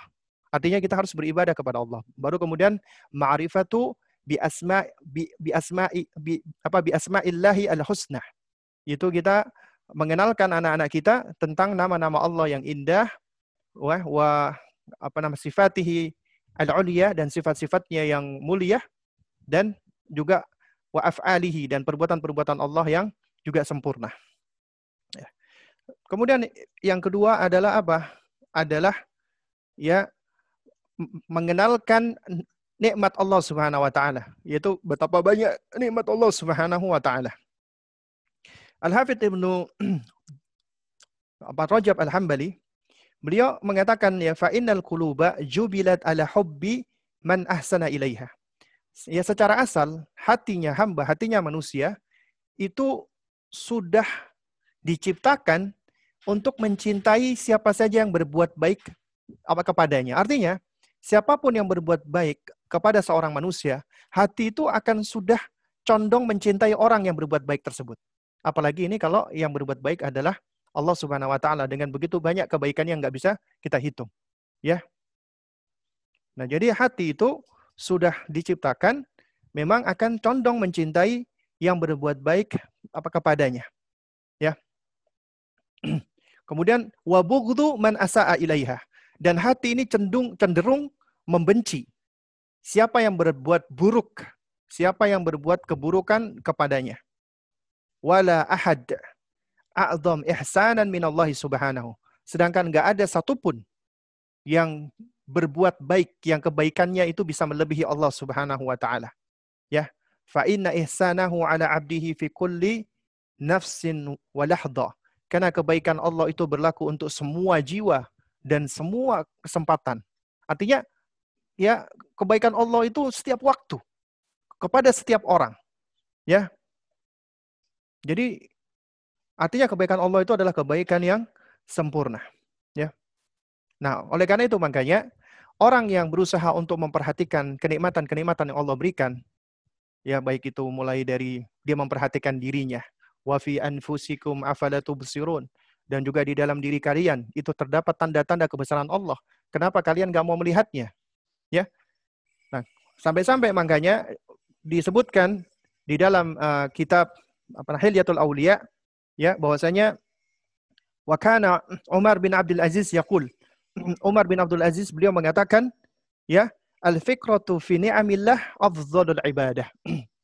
Artinya kita harus beribadah kepada Allah. Baru kemudian ma'rifatu bi asma bi, bi asma bi apa bi asmaillahi al husna. Itu kita mengenalkan anak-anak kita tentang nama-nama Allah yang indah wa, wa apa nama sifatihi al-ulya dan sifat-sifatnya yang mulia dan juga wa af'alihi dan perbuatan-perbuatan Allah yang juga sempurna. Kemudian yang kedua adalah apa? Adalah ya mengenalkan nikmat Allah Subhanahu wa taala, yaitu betapa banyak nikmat Allah Subhanahu wa taala. Al-Hafidz Ibnu Rajab Al-Hambali beliau mengatakan ya fa innal quluba jubilat ala hubbi man ahsana ilaiha. Ya secara asal hatinya hamba, hatinya manusia itu sudah diciptakan untuk mencintai siapa saja yang berbuat baik apa kepadanya. Artinya, siapa pun yang berbuat baik kepada seorang manusia, hati itu akan sudah condong mencintai orang yang berbuat baik tersebut. Apalagi ini kalau yang berbuat baik adalah Allah Subhanahu wa taala dengan begitu banyak kebaikan yang nggak bisa kita hitung. Ya. Nah, jadi hati itu sudah diciptakan memang akan condong mencintai yang berbuat baik apa kepadanya. Kemudian wabughdhu man asaa ilaiha. Dan hati ini cenderung cenderung membenci siapa yang berbuat buruk, siapa yang berbuat keburukan kepadanya. Wala ahad a'zam ihsanan minallahi subhanahu. Sedangkan nggak ada satupun yang berbuat baik, yang kebaikannya itu bisa melebihi Allah subhanahu wa ta'ala. Ya. Fa inna ihsanahu ala abdihi fi kulli nafsin wa lahdha. Karena kebaikan Allah itu berlaku untuk semua jiwa dan semua kesempatan. Artinya ya kebaikan Allah itu setiap waktu kepada setiap orang. Ya. Jadi artinya kebaikan Allah itu adalah kebaikan yang sempurna. Ya. Nah, oleh karena itu makanya orang yang berusaha untuk memperhatikan kenikmatan-kenikmatan yang Allah berikan, ya baik itu mulai dari dia memperhatikan dirinya, wa fi anfusikum afala tubsirun dan juga di dalam diri kalian itu terdapat tanda-tanda kebesaran Allah. Kenapa kalian nggak mau melihatnya? Ya. Nah, sampai-sampai makanya disebutkan di dalam uh, kitab apa Hilyatul Aulia ya bahwasanya wa kana Umar bin Abdul Aziz yaqul Umar bin Abdul Aziz beliau mengatakan ya al fikratu fi ni'amillah afdhalul ibadah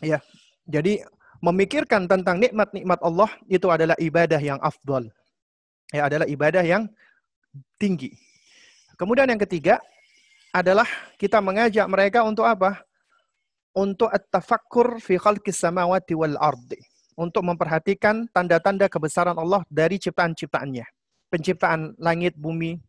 Ya. Jadi memikirkan tentang nikmat-nikmat Allah itu adalah ibadah yang afdol. Ya, adalah ibadah yang tinggi. Kemudian yang ketiga adalah kita mengajak mereka untuk apa? Untuk at-tafakkur fi khalqis samawati wal ardi. Untuk memperhatikan tanda-tanda kebesaran Allah dari ciptaan-ciptaannya. Penciptaan langit, bumi.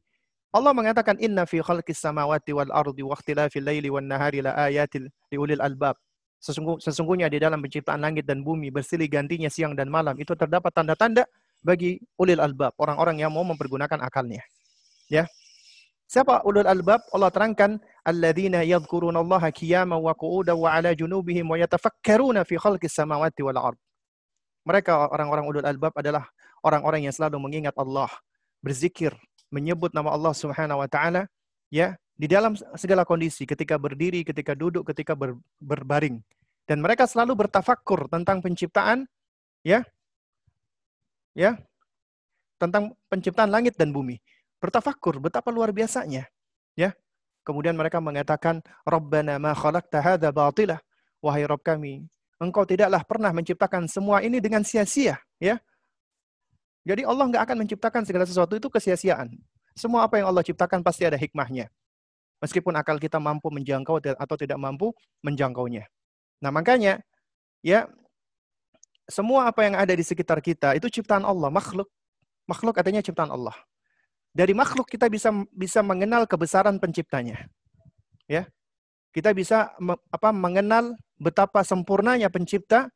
Allah mengatakan inna fi khalqis samawati wal ardi wa ikhtilafil laili wan nahari la ayatil liulil albab. Sesungguh, sesungguhnya di dalam penciptaan langit dan bumi bersilih gantinya siang dan malam itu terdapat tanda-tanda bagi ulil albab, orang-orang yang mau mempergunakan akalnya. Ya. Siapa ulul albab? Allah terangkan alladzina yadhkurunallaha qiyaman wa qu'udan wa 'ala junubihim wa yatafakkaruna fi khalqis samawati wal ard. Mereka orang-orang ulul albab adalah orang-orang yang selalu mengingat Allah, berzikir, menyebut nama Allah Subhanahu wa taala, ya, di dalam segala kondisi, ketika berdiri, ketika duduk, ketika ber, berbaring. Dan mereka selalu bertafakur tentang penciptaan, ya, ya, tentang penciptaan langit dan bumi. Bertafakur, betapa luar biasanya, ya. Kemudian mereka mengatakan, Rabbana ma khalaqta hadha batilah. Wahai Rabb kami, engkau tidaklah pernah menciptakan semua ini dengan sia-sia, ya. Jadi Allah nggak akan menciptakan segala sesuatu itu kesia-siaan. Semua apa yang Allah ciptakan pasti ada hikmahnya meskipun akal kita mampu menjangkau atau tidak mampu menjangkaunya. Nah, makanya ya semua apa yang ada di sekitar kita itu ciptaan Allah, makhluk. Makhluk artinya ciptaan Allah. Dari makhluk kita bisa bisa mengenal kebesaran penciptanya. Ya. Kita bisa apa mengenal betapa sempurnanya pencipta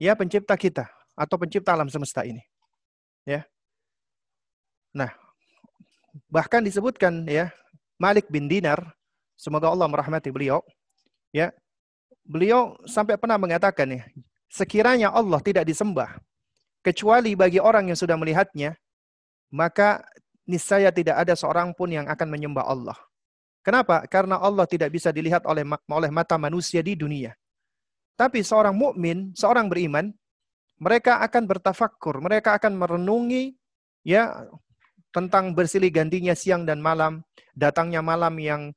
ya pencipta kita atau pencipta alam semesta ini. Ya. Nah, bahkan disebutkan ya Malik bin Dinar, semoga Allah merahmati beliau, ya. Beliau sampai pernah mengatakan ya, sekiranya Allah tidak disembah kecuali bagi orang yang sudah melihatnya, maka niscaya tidak ada seorang pun yang akan menyembah Allah. Kenapa? Karena Allah tidak bisa dilihat oleh oleh mata manusia di dunia. Tapi seorang mukmin, seorang beriman, mereka akan bertafakur, mereka akan merenungi ya tentang bersilih gantinya siang dan malam, datangnya malam yang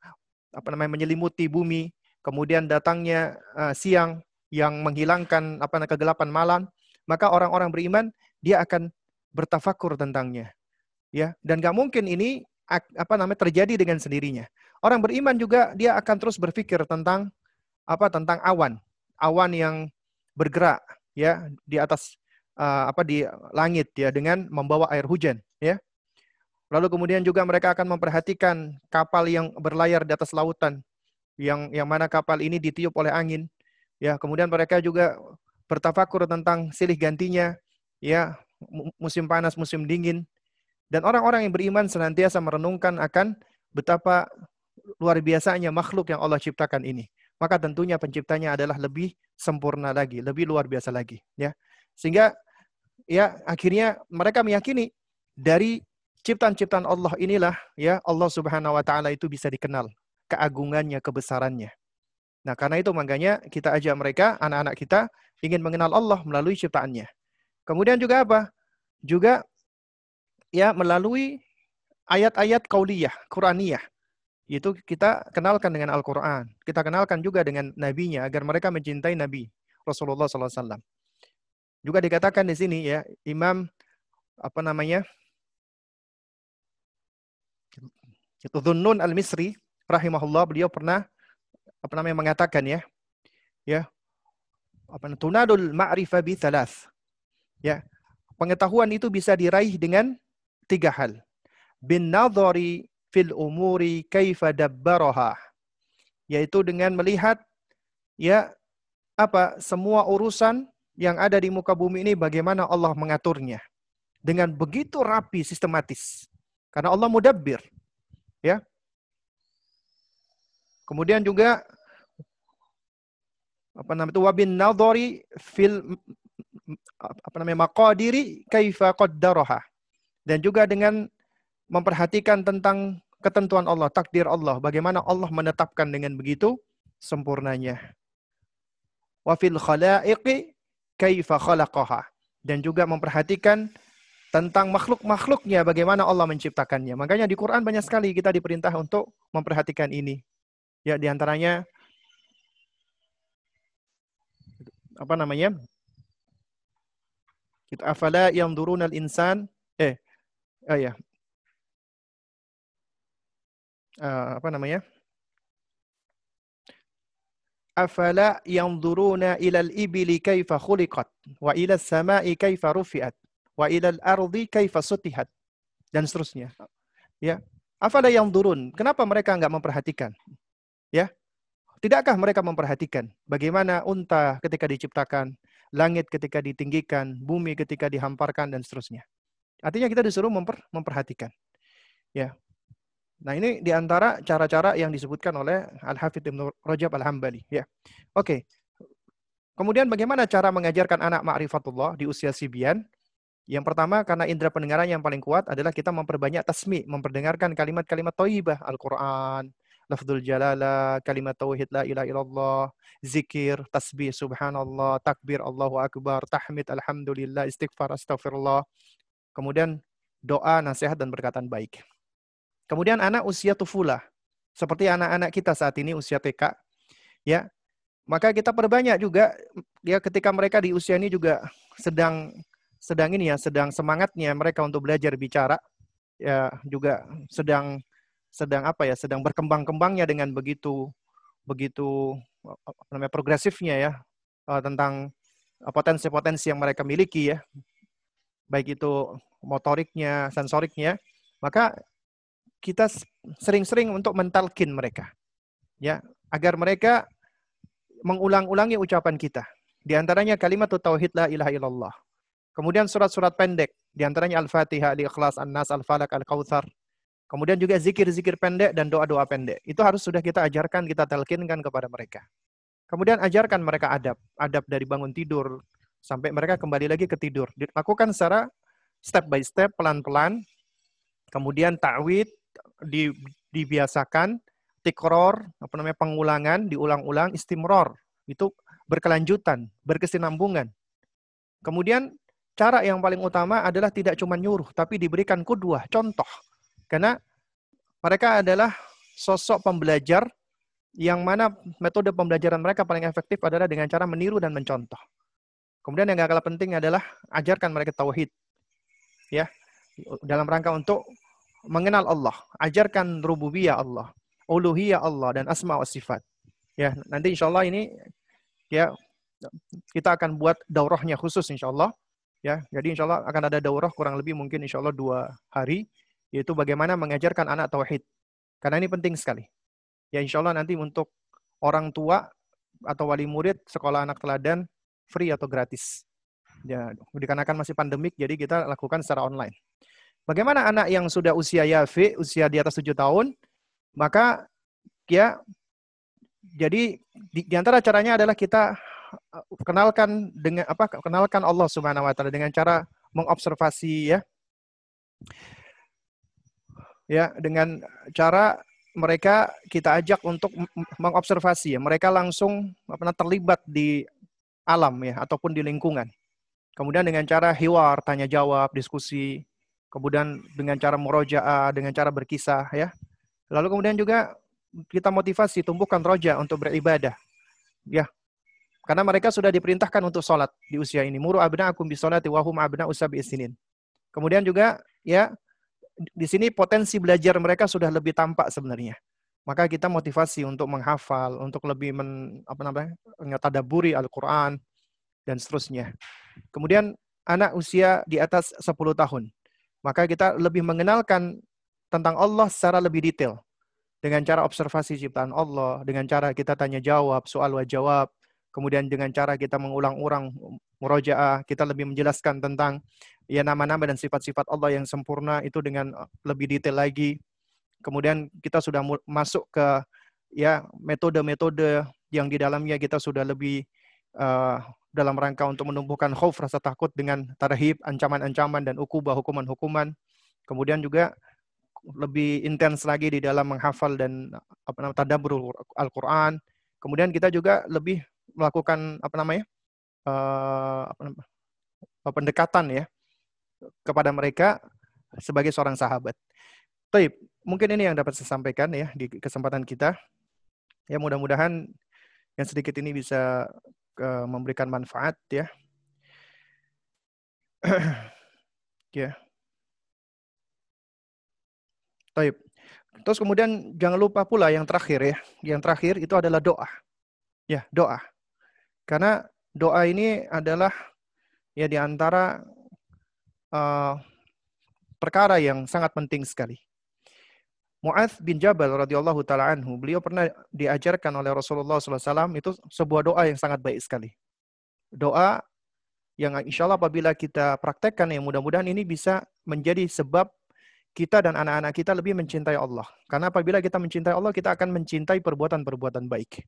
apa namanya menyelimuti bumi, kemudian datangnya uh, siang yang menghilangkan apa namanya kegelapan malam, maka orang-orang beriman dia akan bertafakur tentangnya. Ya, dan gak mungkin ini apa namanya terjadi dengan sendirinya. Orang beriman juga dia akan terus berpikir tentang apa tentang awan, awan yang bergerak ya di atas uh, apa di langit ya dengan membawa air hujan ya. Lalu kemudian juga mereka akan memperhatikan kapal yang berlayar di atas lautan, yang yang mana kapal ini ditiup oleh angin. Ya, kemudian mereka juga bertafakur tentang silih gantinya, ya musim panas, musim dingin. Dan orang-orang yang beriman senantiasa merenungkan akan betapa luar biasanya makhluk yang Allah ciptakan ini. Maka tentunya penciptanya adalah lebih sempurna lagi, lebih luar biasa lagi. Ya. Sehingga ya akhirnya mereka meyakini dari ciptaan-ciptaan Allah inilah ya Allah Subhanahu wa taala itu bisa dikenal keagungannya, kebesarannya. Nah, karena itu makanya kita ajak mereka, anak-anak kita ingin mengenal Allah melalui ciptaannya. Kemudian juga apa? Juga ya melalui ayat-ayat kauliyah, Quraniyah. Itu kita kenalkan dengan Al-Quran. Kita kenalkan juga dengan nabinya agar mereka mencintai Nabi Rasulullah SAW. Juga dikatakan di sini ya, Imam apa namanya? Itu Dhunnun Al-Misri rahimahullah beliau pernah apa namanya mengatakan ya. Ya. Apa tunadul ma'rifah bi thalath. Ya. Pengetahuan itu bisa diraih dengan tiga hal bin nadhari fil umuri kaifa dabbaraha yaitu dengan melihat ya apa semua urusan yang ada di muka bumi ini bagaimana Allah mengaturnya dengan begitu rapi sistematis karena Allah mudabbir ya. Kemudian juga apa namanya itu wabin nadhari fil apa namanya maqadiri kaifa qaddaraha. Dan juga dengan memperhatikan tentang ketentuan Allah, takdir Allah, bagaimana Allah menetapkan dengan begitu sempurnanya. Wa fil khalaiqi kaifa khalaqaha. Dan juga memperhatikan tentang makhluk-makhluknya bagaimana Allah menciptakannya. Makanya di Quran banyak sekali kita diperintah untuk memperhatikan ini. Ya, di antaranya apa namanya? Kita afala yang durunal insan eh oh ya uh, apa namanya? Afala yanzuruna ila al-ibili kaifa khuliqat wa ila as-sama'i kaifa rufi'at wa ila al-ardi kaifa sutihat dan seterusnya. Ya. Afala yanzurun? Kenapa mereka enggak memperhatikan? Ya. Tidakkah mereka memperhatikan bagaimana unta ketika diciptakan, langit ketika ditinggikan, bumi ketika dihamparkan dan seterusnya. Artinya kita disuruh memper, memperhatikan. Ya. Nah, ini di antara cara-cara yang disebutkan oleh Al-Hafidh Ibn Rajab Al-Hambali. Ya. Oke. Kemudian bagaimana cara mengajarkan anak ma'rifatullah di usia sibian? Yang pertama, karena indera pendengaran yang paling kuat adalah kita memperbanyak tasmi, memperdengarkan kalimat-kalimat thayyibah, Al-Quran, lafzul jalala, kalimat tauhid la ilaha illallah, zikir, tasbih, subhanallah, takbir, Allahu akbar, tahmid, alhamdulillah, istighfar, astagfirullah. Kemudian doa, nasihat, dan perkataan baik. Kemudian anak usia tufula, seperti anak-anak kita saat ini usia TK, ya, maka kita perbanyak juga ya ketika mereka di usia ini juga sedang sedang ini ya, sedang semangatnya mereka untuk belajar bicara, ya juga sedang sedang apa ya, sedang berkembang-kembangnya dengan begitu begitu apa namanya progresifnya ya eh, tentang potensi-potensi yang mereka miliki ya, baik itu motoriknya, sensoriknya, maka kita sering-sering untuk mentalkin mereka. Ya, agar mereka mengulang-ulangi ucapan kita. Di antaranya kalimat tauhid la ilaha illallah. Kemudian surat-surat pendek, di antaranya Al-Fatihah, Al-Ikhlas, An-Nas, Al-Falak, Al-Kautsar. Kemudian juga zikir-zikir pendek dan doa-doa pendek. Itu harus sudah kita ajarkan, kita telkinkan kepada mereka. Kemudian ajarkan mereka adab. Adab dari bangun tidur sampai mereka kembali lagi ke tidur. Dilakukan secara step by step, pelan-pelan. Kemudian ta'wid, di, dibiasakan, tikror, apa namanya pengulangan, diulang-ulang, istimror. Itu berkelanjutan, berkesinambungan. Kemudian cara yang paling utama adalah tidak cuma nyuruh, tapi diberikan kudua, contoh. Karena mereka adalah sosok pembelajar yang mana metode pembelajaran mereka paling efektif adalah dengan cara meniru dan mencontoh. Kemudian yang gak kalah penting adalah ajarkan mereka tauhid. Ya, dalam rangka untuk mengenal Allah, ajarkan rububiyah Allah, uluhiyah Allah dan asma wa sifat. Ya, nanti insya Allah ini ya kita akan buat daurahnya khusus insya Allah. Ya, jadi insya Allah akan ada daurah kurang lebih mungkin insya Allah dua hari, yaitu bagaimana mengajarkan anak tauhid. Karena ini penting sekali. Ya insya Allah nanti untuk orang tua atau wali murid sekolah anak teladan free atau gratis. Ya, dikarenakan masih pandemik, jadi kita lakukan secara online. Bagaimana anak yang sudah usia yafi, usia di atas tujuh tahun, maka ya jadi di, di antara caranya adalah kita kenalkan dengan apa kenalkan Allah Subhanahu wa taala dengan cara mengobservasi ya. Ya, dengan cara mereka kita ajak untuk mengobservasi ya. Mereka langsung apa terlibat di alam ya ataupun di lingkungan. Kemudian dengan cara hiwar, tanya jawab, diskusi, kemudian dengan cara murojaah, dengan cara berkisah ya. Lalu kemudian juga kita motivasi tumbuhkan roja untuk beribadah. Ya. Karena mereka sudah diperintahkan untuk sholat di usia ini. Muru akum bi sholati wa hum abna usabi isinin. Kemudian juga ya di sini potensi belajar mereka sudah lebih tampak sebenarnya. Maka kita motivasi untuk menghafal, untuk lebih men, apa namanya? tadaburi Al-Qur'an dan seterusnya. Kemudian anak usia di atas 10 tahun. Maka kita lebih mengenalkan tentang Allah secara lebih detail. Dengan cara observasi ciptaan Allah, dengan cara kita tanya jawab, soal wa jawab, kemudian dengan cara kita mengulang-ulang murojaah, kita lebih menjelaskan tentang ya nama-nama dan sifat-sifat Allah yang sempurna itu dengan lebih detail lagi. Kemudian kita sudah masuk ke ya metode-metode yang di dalamnya kita sudah lebih uh, dalam rangka untuk menumbuhkan khauf rasa takut dengan tarhib, ancaman-ancaman dan ukubah hukuman-hukuman. Kemudian juga lebih intens lagi di dalam menghafal dan apa namanya tadabbur Al-Qur'an. Kemudian kita juga lebih melakukan apa namanya? Uh, apa namanya? pendekatan ya kepada mereka sebagai seorang sahabat. Taib, mungkin ini yang dapat saya sampaikan ya di kesempatan kita. Ya mudah-mudahan yang sedikit ini bisa uh, memberikan manfaat ya. ya. Taib. Terus kemudian jangan lupa pula yang terakhir ya. Yang terakhir itu adalah doa. Ya, doa. Karena doa ini adalah ya di antara uh, perkara yang sangat penting sekali. Mu'adz bin Jabal radhiyallahu taala anhu, beliau pernah diajarkan oleh Rasulullah SAW itu sebuah doa yang sangat baik sekali. Doa yang insya Allah apabila kita praktekkan ya mudah-mudahan ini bisa menjadi sebab kita dan anak-anak kita lebih mencintai Allah. Karena apabila kita mencintai Allah, kita akan mencintai perbuatan-perbuatan baik.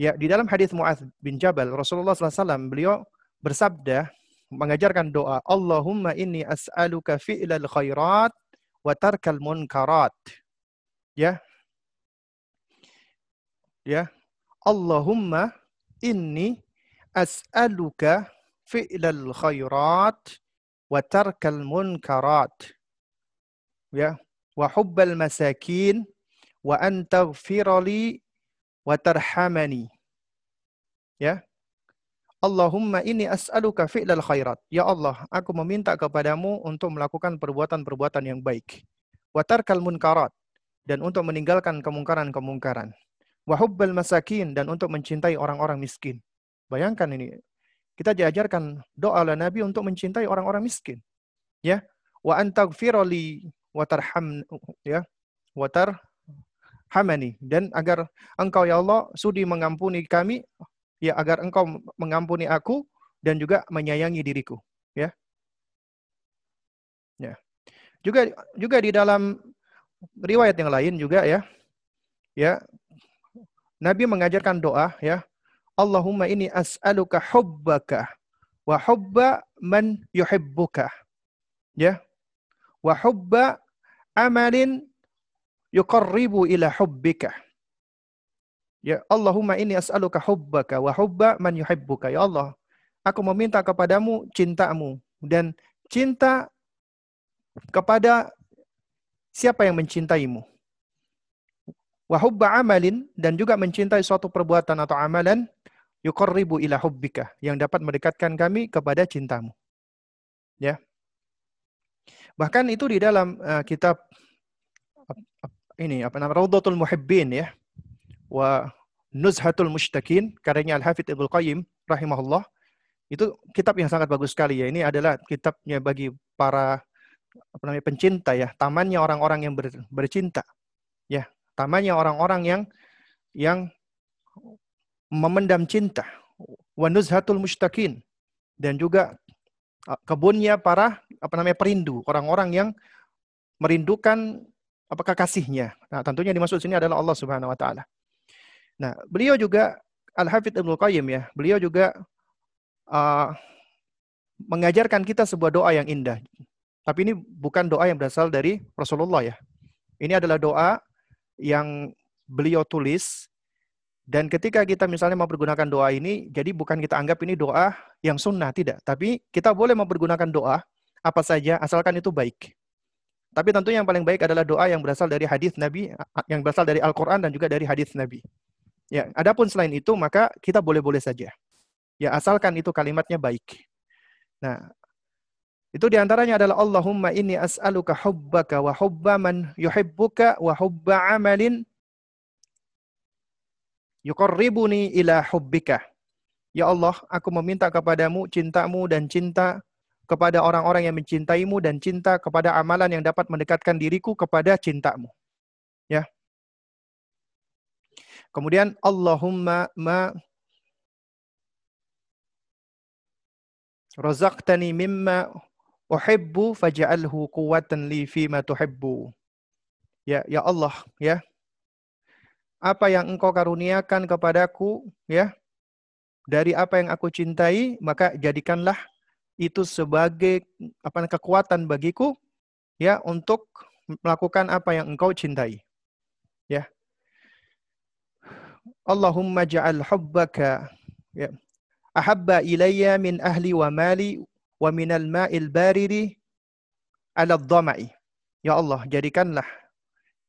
Ya, di dalam hadis Mu'adz bin Jabal, Rasulullah SAW beliau bersabda mengajarkan doa, Allahumma inni as'aluka fi'lal khairat wa tarkal munkarat. Ya. Ya. Allahumma inni as'aluka fi'lal khairat wa tarkal munkarat. Ya. Wa hubbal masakin wa an taghfirali wa tarhamani. Ya. Allahumma ini as'aluka fi'lal khairat. Ya Allah, aku meminta kepadamu untuk melakukan perbuatan-perbuatan yang baik. Watarkal munkarat. Dan untuk meninggalkan kemungkaran-kemungkaran. Wahubbal masakin. Dan untuk mencintai orang-orang miskin. Bayangkan ini. Kita diajarkan doa oleh Nabi untuk mencintai orang-orang miskin. Ya. Wa antagfirali watarham ya. Watar hamani. Dan agar engkau ya Allah sudi mengampuni kami ya agar engkau mengampuni aku dan juga menyayangi diriku ya. Ya. Juga juga di dalam riwayat yang lain juga ya. Ya. Nabi mengajarkan doa ya. Allahumma ini as'aluka hubbaka wa hubba man yuhibbuka ya. Wa hubba amalin yuqarribu ila hubbika Ya Allahumma ini as'aluka hubbaka wa hubba man yuhibbuka. Ya Allah, aku meminta kepadamu cintamu dan cinta kepada siapa yang mencintaimu. Wa hubba amalin dan juga mencintai suatu perbuatan atau amalan yuqarribu ila hubbika yang dapat mendekatkan kami kepada cintamu. Ya. Bahkan itu di dalam uh, kitab ini apa namanya Raudatul Muhibbin ya wa Nuzhatul Mushtaqin karyanya Al-Hafidz Ibnu Qayyim rahimahullah. Itu kitab yang sangat bagus sekali ya. Ini adalah kitabnya bagi para apa namanya pencinta ya, tamannya orang-orang yang ber, bercinta. Ya, tamannya orang-orang yang yang memendam cinta. Wa Nuzhatul Mushtaqin dan juga kebunnya para apa namanya perindu, orang-orang yang merindukan apakah kasihnya. Nah, tentunya dimaksud sini adalah Allah Subhanahu wa taala. Nah, beliau juga Al-Hafidh Ibnu Qayyim ya, beliau juga uh, mengajarkan kita sebuah doa yang indah. Tapi ini bukan doa yang berasal dari Rasulullah ya. Ini adalah doa yang beliau tulis dan ketika kita misalnya mau mempergunakan doa ini, jadi bukan kita anggap ini doa yang sunnah, tidak. Tapi kita boleh mempergunakan doa apa saja, asalkan itu baik. Tapi tentu yang paling baik adalah doa yang berasal dari hadis Nabi, yang berasal dari Al-Quran dan juga dari hadis Nabi. Ya, adapun selain itu maka kita boleh-boleh saja. Ya, asalkan itu kalimatnya baik. Nah, itu di antaranya adalah Allahumma inni as'aluka hubbaka wa hubba man yuhibbuka wa hubba amalin yuqarribuni ila hubbika. Ya Allah, aku meminta kepadamu cintamu dan cinta kepada orang-orang yang mencintaimu dan cinta kepada amalan yang dapat mendekatkan diriku kepada cintamu. Ya. Kemudian Allahumma ma razaqtani mimma uhibbu faj'alhu quwwatan li ma tuhibbu. Ya, ya Allah, ya. Apa yang engkau karuniakan kepadaku, ya, dari apa yang aku cintai, maka jadikanlah itu sebagai apa kekuatan bagiku ya untuk melakukan apa yang engkau cintai. Ya. Allahumma ja'al hubbaka ya ahabba ilayya min ahli wa mali wa minal ma'il baridi ala dhama'i. Ya Allah, jadikanlah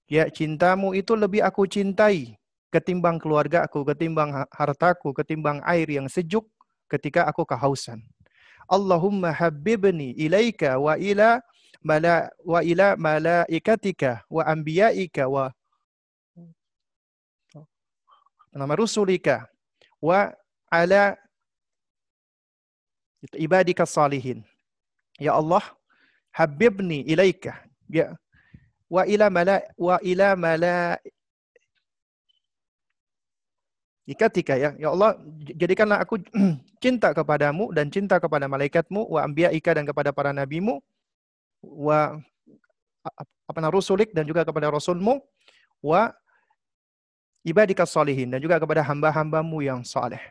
ya cintamu itu lebih aku cintai ketimbang keluarga aku, ketimbang hartaku, ketimbang air yang sejuk ketika aku kehausan. Allahumma habibni ilaika wa ila mala wa ila malaikatika wa anbiyaika wa nama rusulika wa ala ibadika salihin. Ya Allah, habibni ilaika. Ya. Wa ila mala wa ila mala ikatika ya. Ya Allah, jadikanlah aku cinta kepadamu dan cinta kepada malaikatmu wa ika dan kepada para nabimu wa apa namanya rusulik dan juga kepada rasulmu wa ibadika salihin dan juga kepada hamba-hambamu yang saleh.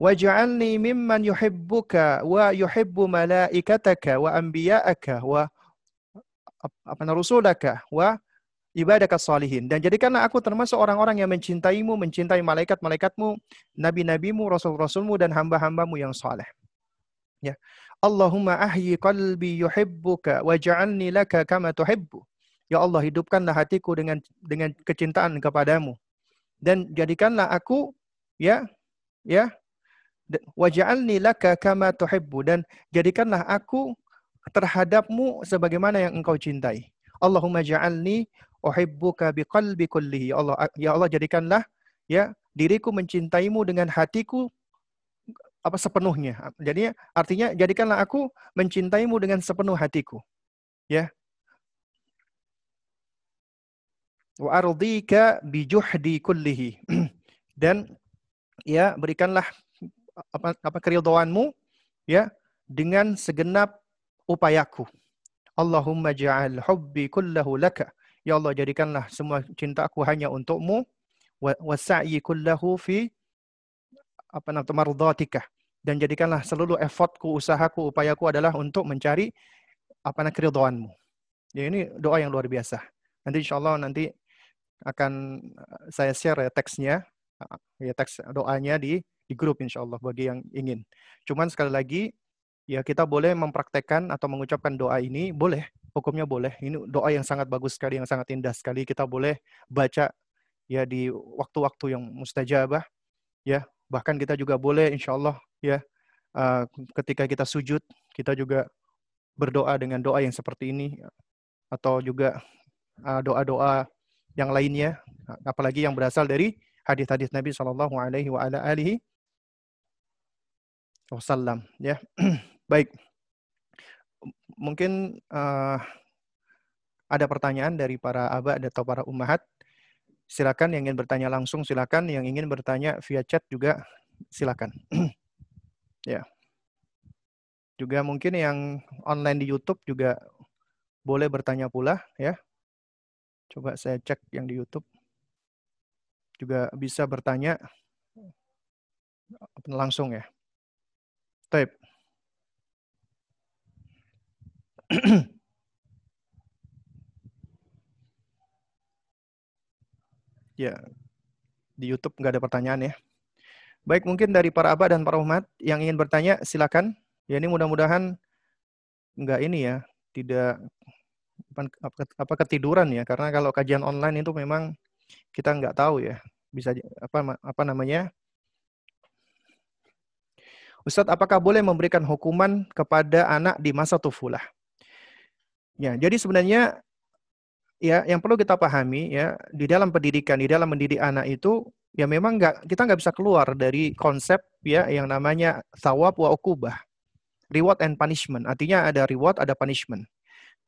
Waj'alni mimman yuhibbuka wa yuhibbu malaikataka wa anbiya'aka wa apa rusulaka wa ibadaka salihin. Dan jadikanlah aku termasuk orang-orang yang mencintaimu, mencintai malaikat-malaikatmu, nabi-nabimu, rasul-rasulmu, dan hamba-hambamu yang saleh. Ya. Allahumma ahyi qalbi yuhibbuka waj'alni laka kama tuhibbu. Ya Allah, hidupkanlah hatiku dengan dengan kecintaan kepadamu dan jadikanlah aku ya ya waj'alni laka kama tuhibbu dan jadikanlah aku terhadapmu sebagaimana yang engkau cintai. Allahumma ja'alni uhibbuka biqalbi kullihi. Ya Allah ya Allah jadikanlah ya diriku mencintaimu dengan hatiku apa sepenuhnya. Jadi artinya jadikanlah aku mencintaimu dengan sepenuh hatiku. Ya. Wa ardika bijuhdi kullihi. Dan ya berikanlah apa, apa keridhaanmu ya dengan segenap upayaku. Allahumma ja'al hubbi kullahu laka. Ya Allah jadikanlah semua cintaku hanya untukmu wa sa'yi kullahu fi apa namanya mardatika dan jadikanlah seluruh effortku, usahaku, upayaku adalah untuk mencari apa namanya keridhaanmu. Ya ini doa yang luar biasa. Nanti insya Allah nanti akan saya share ya teksnya, ya teks doanya di di grup insya Allah bagi yang ingin. Cuman sekali lagi, ya kita boleh mempraktekkan atau mengucapkan doa ini, boleh, hukumnya boleh. Ini doa yang sangat bagus sekali, yang sangat indah sekali. Kita boleh baca ya di waktu-waktu yang mustajabah, ya. Bahkan kita juga boleh insya Allah ya uh, ketika kita sujud, kita juga berdoa dengan doa yang seperti ini atau juga uh, doa-doa yang lainnya, apalagi yang berasal dari hadis-hadis Nabi Shallallahu Alaihi wasallam ya. Baik. Mungkin uh, ada pertanyaan dari para abah atau para ummahat. Silakan yang ingin bertanya langsung silakan, yang ingin bertanya via chat juga silakan. ya. Juga mungkin yang online di YouTube juga boleh bertanya pula ya. Coba saya cek yang di YouTube. Juga bisa bertanya langsung ya. Taib. ya, di YouTube nggak ada pertanyaan ya. Baik, mungkin dari para abah dan para umat yang ingin bertanya, silakan. Ya ini mudah-mudahan nggak ini ya, tidak apa ketiduran ya, karena kalau kajian online itu memang kita nggak tahu ya, bisa apa apa namanya Ustadz, apakah boleh memberikan hukuman kepada anak di masa tufulah? Ya, jadi sebenarnya ya yang perlu kita pahami ya di dalam pendidikan, di dalam mendidik anak itu ya memang nggak kita nggak bisa keluar dari konsep ya yang namanya sawab wa ukubah. Reward and punishment. Artinya ada reward, ada punishment.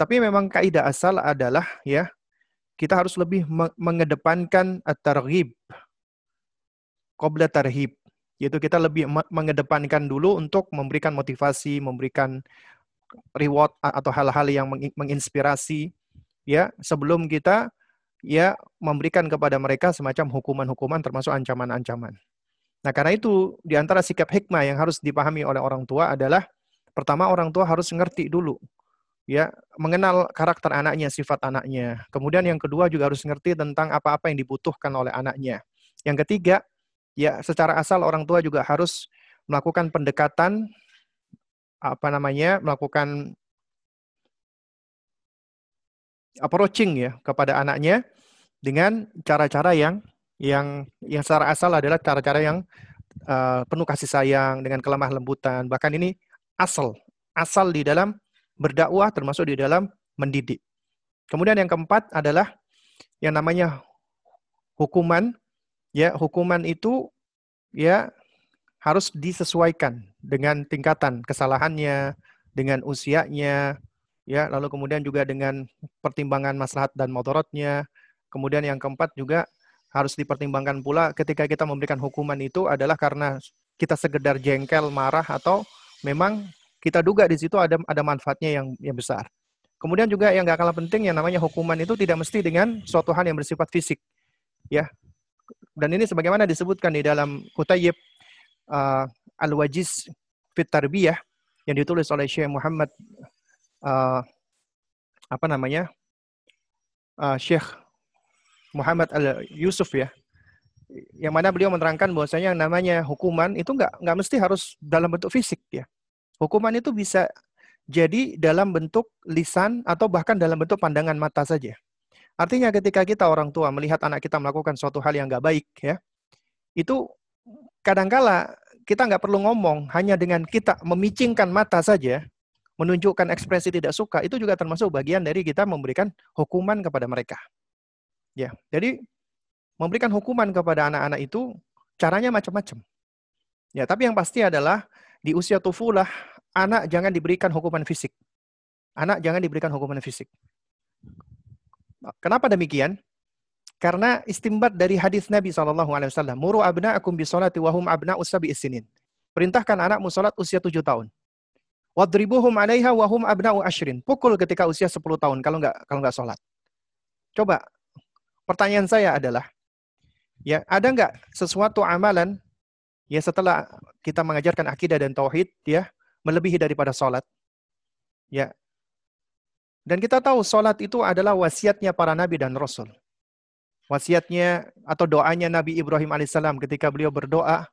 Tapi memang kaidah asal adalah ya kita harus lebih mengedepankan at-targhib qabla tarhib yaitu kita lebih mengedepankan dulu untuk memberikan motivasi, memberikan reward atau hal-hal yang menginspirasi ya sebelum kita ya memberikan kepada mereka semacam hukuman-hukuman termasuk ancaman-ancaman. Nah, karena itu di antara sikap hikmah yang harus dipahami oleh orang tua adalah pertama orang tua harus ngerti dulu ya, mengenal karakter anaknya, sifat anaknya. Kemudian yang kedua juga harus ngerti tentang apa-apa yang dibutuhkan oleh anaknya. Yang ketiga, ya secara asal orang tua juga harus melakukan pendekatan apa namanya melakukan approaching ya kepada anaknya dengan cara-cara yang yang yang secara asal adalah cara-cara yang uh, penuh kasih sayang dengan kelemah lembutan. Bahkan ini asal asal di dalam berdakwah termasuk di dalam mendidik. Kemudian yang keempat adalah yang namanya hukuman. Ya hukuman itu ya harus disesuaikan dengan tingkatan kesalahannya, dengan usianya, ya, lalu kemudian juga dengan pertimbangan maslahat dan motorotnya. Kemudian yang keempat juga harus dipertimbangkan pula ketika kita memberikan hukuman itu adalah karena kita sekedar jengkel, marah atau memang kita duga di situ ada ada manfaatnya yang yang besar. Kemudian juga yang gak kalah penting yang namanya hukuman itu tidak mesti dengan suatu hal yang bersifat fisik. Ya, dan ini sebagaimana disebutkan di dalam Kutayib uh, Al-Wajiz Fit Tarbiyah yang ditulis oleh Syekh Muhammad uh, apa namanya? Uh, Syekh Muhammad Al-Yusuf ya. Yang mana beliau menerangkan bahwasanya yang namanya hukuman itu nggak nggak mesti harus dalam bentuk fisik ya. Hukuman itu bisa jadi dalam bentuk lisan atau bahkan dalam bentuk pandangan mata saja. Artinya ketika kita orang tua melihat anak kita melakukan suatu hal yang nggak baik, ya, itu kadangkala kita nggak perlu ngomong, hanya dengan kita memicingkan mata saja, menunjukkan ekspresi tidak suka, itu juga termasuk bagian dari kita memberikan hukuman kepada mereka. Ya, jadi memberikan hukuman kepada anak-anak itu caranya macam-macam. Ya, tapi yang pasti adalah di usia tufulah anak jangan diberikan hukuman fisik. Anak jangan diberikan hukuman fisik. Kenapa demikian? Karena istimbat dari hadis Nabi SAW. Muru abna'akum bisolati wahum abna'u sabi'is isinin. Perintahkan anakmu sholat usia tujuh tahun. Wadribuhum alaiha wahum abna'u ashrin. Pukul ketika usia sepuluh tahun kalau nggak kalau nggak sholat. Coba, pertanyaan saya adalah, ya ada nggak sesuatu amalan ya setelah kita mengajarkan akidah dan tauhid ya melebihi daripada sholat? Ya, dan kita tahu sholat itu adalah wasiatnya para nabi dan rasul. Wasiatnya atau doanya Nabi Ibrahim alaihissalam ketika beliau berdoa,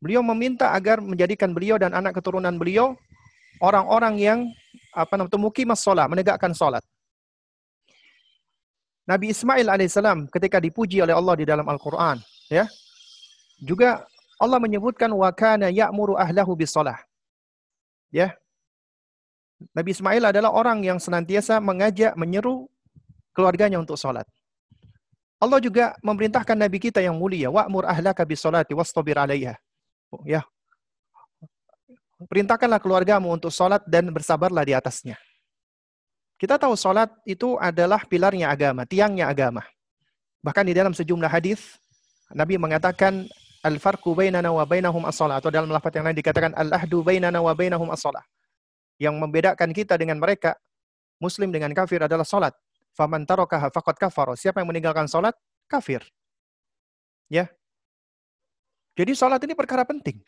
beliau meminta agar menjadikan beliau dan anak keturunan beliau orang-orang yang apa namanya mukimas sholat, menegakkan sholat. Nabi Ismail alaihissalam ketika dipuji oleh Allah di dalam Al-Quran, ya, juga Allah menyebutkan wa kana ya'muru ahlahu bis Ya, Nabi Ismail adalah orang yang senantiasa mengajak, menyeru keluarganya untuk sholat. Allah juga memerintahkan Nabi kita yang mulia, wa'mur ahlaka bis salati wastabir alaiha. Ya. Perintahkanlah keluargamu untuk sholat dan bersabarlah di atasnya. Kita tahu sholat itu adalah pilarnya agama, tiangnya agama. Bahkan di dalam sejumlah hadis Nabi mengatakan al-farqu bainana wa bainahum as-salat atau dalam lafaz yang lain dikatakan al-ahdu bainana wa bainahum as-salat yang membedakan kita dengan mereka, muslim dengan kafir adalah salat. Faman tarakaha faqad kafara. Siapa yang meninggalkan salat, kafir. Ya. Jadi sholat ini perkara penting.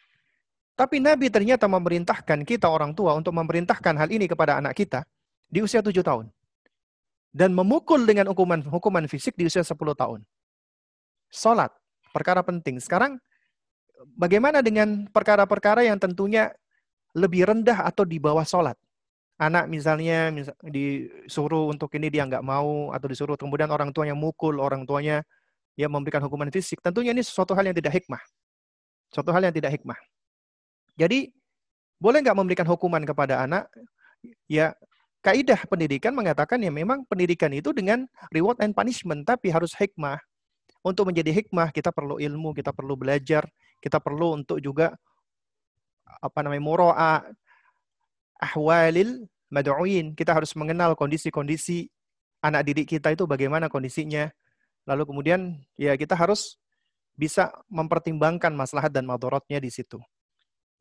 Tapi Nabi ternyata memerintahkan kita orang tua untuk memerintahkan hal ini kepada anak kita di usia tujuh tahun. Dan memukul dengan hukuman hukuman fisik di usia 10 tahun. Sholat, perkara penting. Sekarang, bagaimana dengan perkara-perkara yang tentunya lebih rendah atau di bawah sholat? Anak misalnya disuruh untuk ini dia nggak mau, atau disuruh kemudian orang tuanya mukul, orang tuanya ya memberikan hukuman fisik. Tentunya ini sesuatu hal yang tidak hikmah. Suatu hal yang tidak hikmah. Jadi, boleh nggak memberikan hukuman kepada anak? Ya, kaidah pendidikan mengatakan ya memang pendidikan itu dengan reward and punishment, tapi harus hikmah. Untuk menjadi hikmah, kita perlu ilmu, kita perlu belajar, kita perlu untuk juga apa namanya muro'a ahwalil mad'uin. Kita harus mengenal kondisi-kondisi anak didik kita itu bagaimana kondisinya. Lalu kemudian ya kita harus bisa mempertimbangkan maslahat dan madorotnya di situ.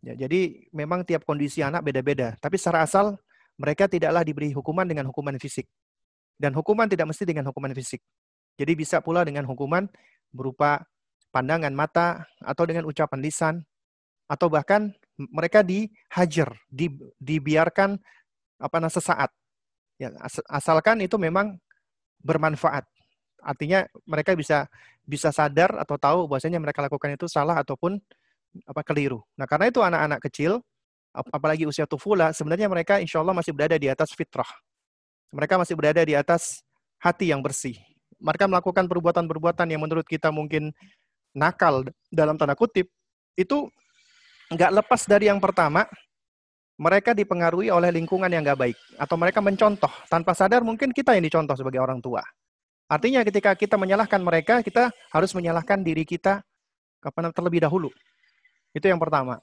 Ya, jadi memang tiap kondisi anak beda-beda. Tapi secara asal mereka tidaklah diberi hukuman dengan hukuman fisik. Dan hukuman tidak mesti dengan hukuman fisik. Jadi bisa pula dengan hukuman berupa pandangan mata atau dengan ucapan lisan atau bahkan mereka dihajar, di, dibiarkan apa namanya sesaat. Ya, asalkan itu memang bermanfaat. Artinya mereka bisa bisa sadar atau tahu bahwasanya mereka lakukan itu salah ataupun apa keliru. Nah, karena itu anak-anak kecil apalagi usia tufula, sebenarnya mereka insya Allah masih berada di atas fitrah. Mereka masih berada di atas hati yang bersih. Mereka melakukan perbuatan-perbuatan yang menurut kita mungkin nakal dalam tanda kutip, itu nggak lepas dari yang pertama, mereka dipengaruhi oleh lingkungan yang nggak baik. Atau mereka mencontoh. Tanpa sadar mungkin kita yang dicontoh sebagai orang tua. Artinya ketika kita menyalahkan mereka, kita harus menyalahkan diri kita kapan terlebih dahulu. Itu yang pertama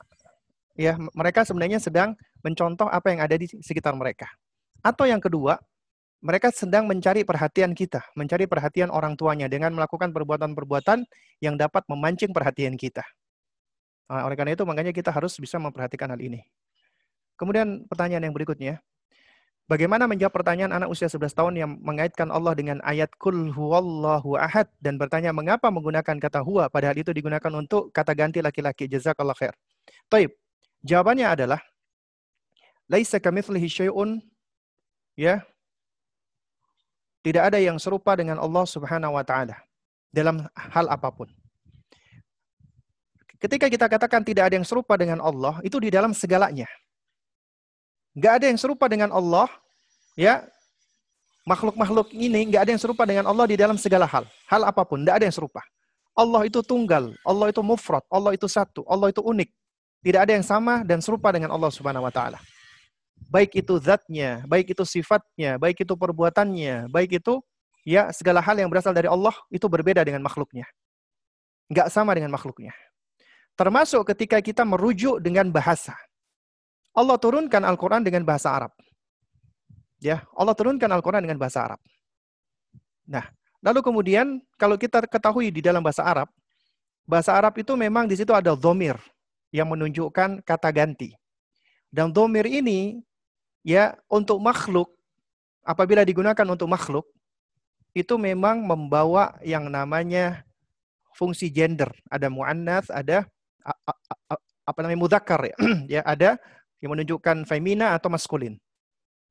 ya mereka sebenarnya sedang mencontoh apa yang ada di sekitar mereka. Atau yang kedua, mereka sedang mencari perhatian kita, mencari perhatian orang tuanya dengan melakukan perbuatan-perbuatan yang dapat memancing perhatian kita. Nah, oleh karena itu, makanya kita harus bisa memperhatikan hal ini. Kemudian pertanyaan yang berikutnya, bagaimana menjawab pertanyaan anak usia 11 tahun yang mengaitkan Allah dengan ayat kul huwallahu ahad dan bertanya mengapa menggunakan kata huwa padahal itu digunakan untuk kata ganti laki-laki jazakallah khair. Taib. Jawabannya adalah laisa kamitslihi syai'un ya. Tidak ada yang serupa dengan Allah Subhanahu wa taala dalam hal apa pun. Ketika kita katakan tidak ada yang serupa dengan Allah, itu di dalam segalanya. Gak ada yang serupa dengan Allah, ya makhluk-makhluk ini nggak ada yang serupa dengan Allah di dalam segala hal. Hal apa pun, nggak ada yang serupa. Allah itu tunggal, Allah itu mufrad, Allah itu satu, Allah itu unik. Tidak ada yang sama dan serupa dengan Allah Subhanahu wa taala. Baik itu zatnya, baik itu sifatnya, baik itu perbuatannya, baik itu ya segala hal yang berasal dari Allah itu berbeda dengan makhluknya. Enggak sama dengan makhluknya. Termasuk ketika kita merujuk dengan bahasa. Allah turunkan Al-Quran dengan bahasa Arab. Ya, Allah turunkan Al-Quran dengan bahasa Arab. Nah, lalu kemudian kalau kita ketahui di dalam bahasa Arab, bahasa Arab itu memang di situ ada zomir yang menunjukkan kata ganti. Dan domir ini ya untuk makhluk apabila digunakan untuk makhluk itu memang membawa yang namanya fungsi gender. Ada muannas, ada apa namanya mudzakkar ya. ya, ada yang menunjukkan femina atau maskulin.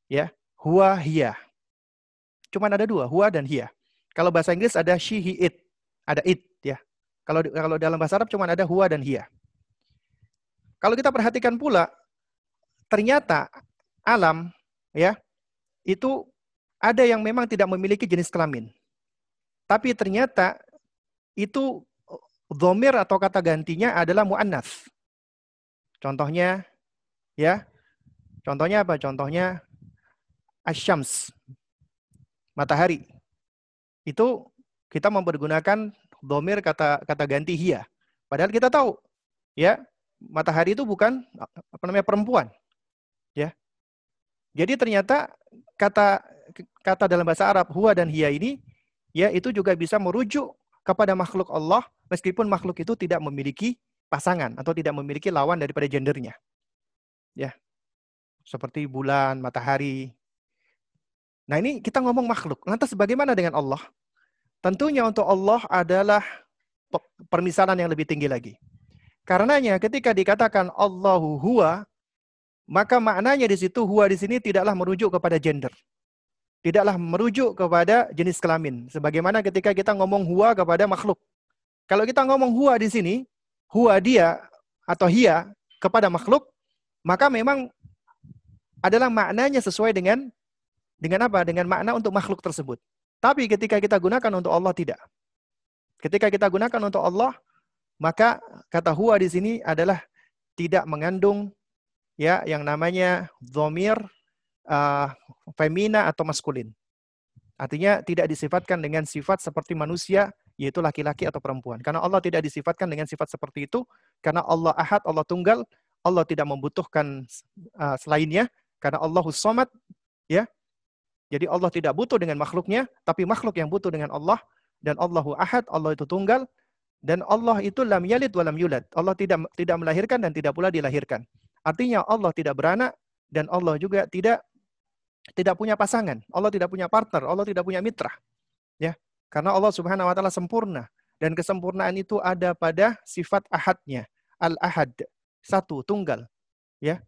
Ya, huwa hiya. Cuman ada dua, huwa dan hiya. Kalau bahasa Inggris ada she, he, it. Ada it ya. Kalau kalau dalam bahasa Arab cuma ada huwa dan hiya. Kalau kita perhatikan pula, ternyata alam ya itu ada yang memang tidak memiliki jenis kelamin. Tapi ternyata itu domir atau kata gantinya adalah mu'annas. Contohnya, ya, contohnya apa? Contohnya asyams, matahari. Itu kita mempergunakan domir kata kata ganti hia. Padahal kita tahu, ya, matahari itu bukan apa namanya perempuan. Ya. Jadi ternyata kata kata dalam bahasa Arab huwa dan hiya ini ya itu juga bisa merujuk kepada makhluk Allah meskipun makhluk itu tidak memiliki pasangan atau tidak memiliki lawan daripada gendernya. Ya. Seperti bulan, matahari. Nah, ini kita ngomong makhluk. Lantas bagaimana dengan Allah? Tentunya untuk Allah adalah permisalan yang lebih tinggi lagi. Karenanya ketika dikatakan Allahu huwa, maka maknanya di situ huwa di sini tidaklah merujuk kepada gender. Tidaklah merujuk kepada jenis kelamin. Sebagaimana ketika kita ngomong huwa kepada makhluk. Kalau kita ngomong huwa di sini, huwa dia atau hia kepada makhluk, maka memang adalah maknanya sesuai dengan dengan apa? Dengan makna untuk makhluk tersebut. Tapi ketika kita gunakan untuk Allah tidak. Ketika kita gunakan untuk Allah, maka kata huwa di sini adalah tidak mengandung ya yang namanya dhamir uh, femina atau maskulin. Artinya tidak disifatkan dengan sifat seperti manusia yaitu laki-laki atau perempuan. Karena Allah tidak disifatkan dengan sifat seperti itu karena Allah Ahad, Allah Tunggal, Allah tidak membutuhkan uh, selainnya karena Allahus Somad ya. Jadi Allah tidak butuh dengan makhluknya, tapi makhluk yang butuh dengan Allah dan Allahu Ahad, Allah itu tunggal dan Allah itu lam yalid wa lam yulad. Allah tidak tidak melahirkan dan tidak pula dilahirkan. Artinya Allah tidak beranak dan Allah juga tidak tidak punya pasangan. Allah tidak punya partner, Allah tidak punya mitra. Ya. Karena Allah Subhanahu wa taala sempurna dan kesempurnaan itu ada pada sifat ahadnya. Al-ahad, satu, tunggal. Ya.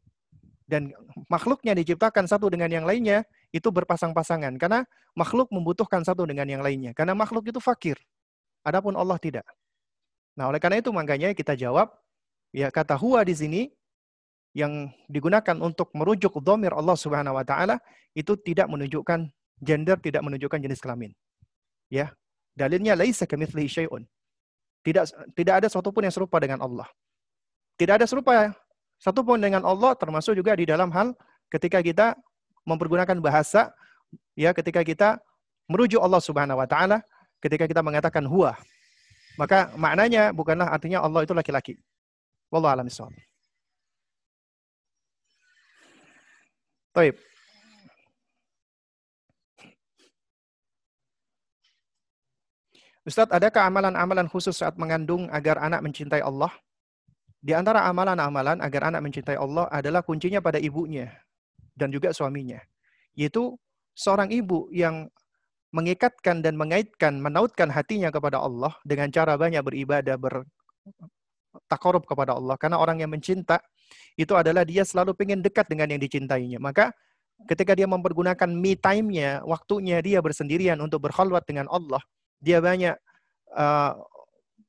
Dan makhluknya diciptakan satu dengan yang lainnya itu berpasang-pasangan karena makhluk membutuhkan satu dengan yang lainnya. Karena makhluk itu fakir. Adapun Allah tidak. Nah, oleh karena itu makanya kita jawab ya kata huwa di sini yang digunakan untuk merujuk dhamir Allah Subhanahu wa taala itu tidak menunjukkan gender, tidak menunjukkan jenis kelamin. Ya. Dalilnya laisa kamitslihi syai'un. Tidak tidak ada sesuatu pun yang serupa dengan Allah. Tidak ada serupa satu pun dengan Allah termasuk juga di dalam hal ketika kita mempergunakan bahasa ya ketika kita merujuk Allah Subhanahu wa taala ketika kita mengatakan huwa maka maknanya bukanlah artinya Allah itu laki-laki. Wallahu a'lam bishawab. Baik. Ustadz, adakah amalan-amalan khusus saat mengandung agar anak mencintai Allah? Di antara amalan-amalan agar anak mencintai Allah adalah kuncinya pada ibunya dan juga suaminya. Yaitu seorang ibu yang mengikatkan dan mengaitkan, menautkan hatinya kepada Allah dengan cara banyak beribadah, bertakarub kepada Allah. Karena orang yang mencinta itu adalah dia selalu ingin dekat dengan yang dicintainya. Maka ketika dia mempergunakan me time-nya, waktunya dia bersendirian untuk berkhalwat dengan Allah, dia banyak uh,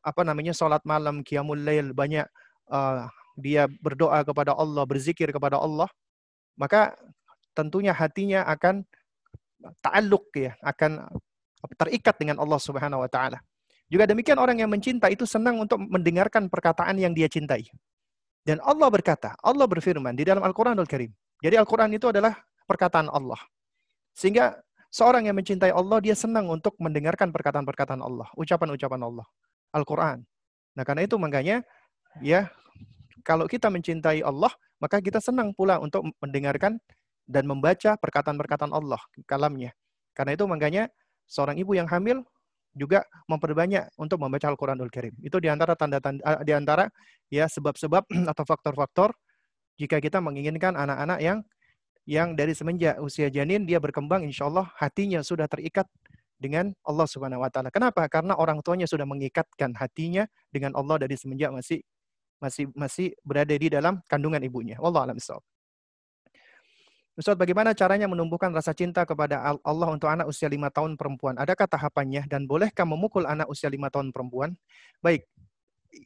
apa namanya salat malam, qiyamul lail, banyak uh, dia berdoa kepada Allah, berzikir kepada Allah, maka tentunya hatinya akan ta'alluq ya, akan terikat dengan Allah Subhanahu wa taala. Juga demikian orang yang mencinta itu senang untuk mendengarkan perkataan yang dia cintai. Dan Allah berkata, Allah berfirman di dalam Al-Qur'anul Karim. Jadi Al-Qur'an itu adalah perkataan Allah. Sehingga seorang yang mencintai Allah dia senang untuk mendengarkan perkataan-perkataan Allah, ucapan-ucapan Allah. Al-Qur'an. Nah, karena itu makanya ya kalau kita mencintai Allah, maka kita senang pula untuk mendengarkan dan membaca perkataan-perkataan Allah, kalamnya. Karena itu makanya seorang ibu yang hamil juga memperbanyak untuk membaca Al-Qur'anul Karim. Itu di antara tanda-tanda eh, di antara ya sebab-sebab atau faktor-faktor jika kita menginginkan anak-anak yang yang dari semenjak usia janin dia berkembang insya Allah hatinya sudah terikat dengan Allah Subhanahu wa taala. Kenapa? Karena orang tuanya sudah mengikatkan hatinya dengan Allah dari semenjak masih masih masih berada di dalam kandungan ibunya. Wallahu a'lam bishawab. Ustaz, bagaimana caranya menumbuhkan rasa cinta kepada Allah untuk anak usia lima tahun perempuan? Adakah tahapannya dan bolehkah memukul anak usia lima tahun perempuan? Baik,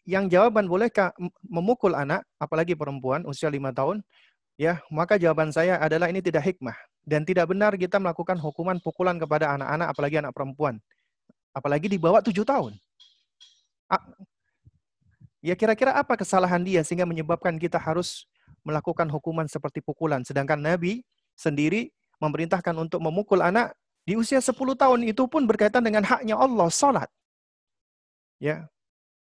yang jawaban bolehkah memukul anak, apalagi perempuan usia lima tahun? Ya, maka jawaban saya adalah ini tidak hikmah dan tidak benar kita melakukan hukuman pukulan kepada anak-anak, apalagi anak perempuan, apalagi di bawah tujuh tahun. Ya kira-kira apa kesalahan dia sehingga menyebabkan kita harus melakukan hukuman seperti pukulan. Sedangkan Nabi sendiri memerintahkan untuk memukul anak di usia 10 tahun itu pun berkaitan dengan haknya Allah, salat. Ya.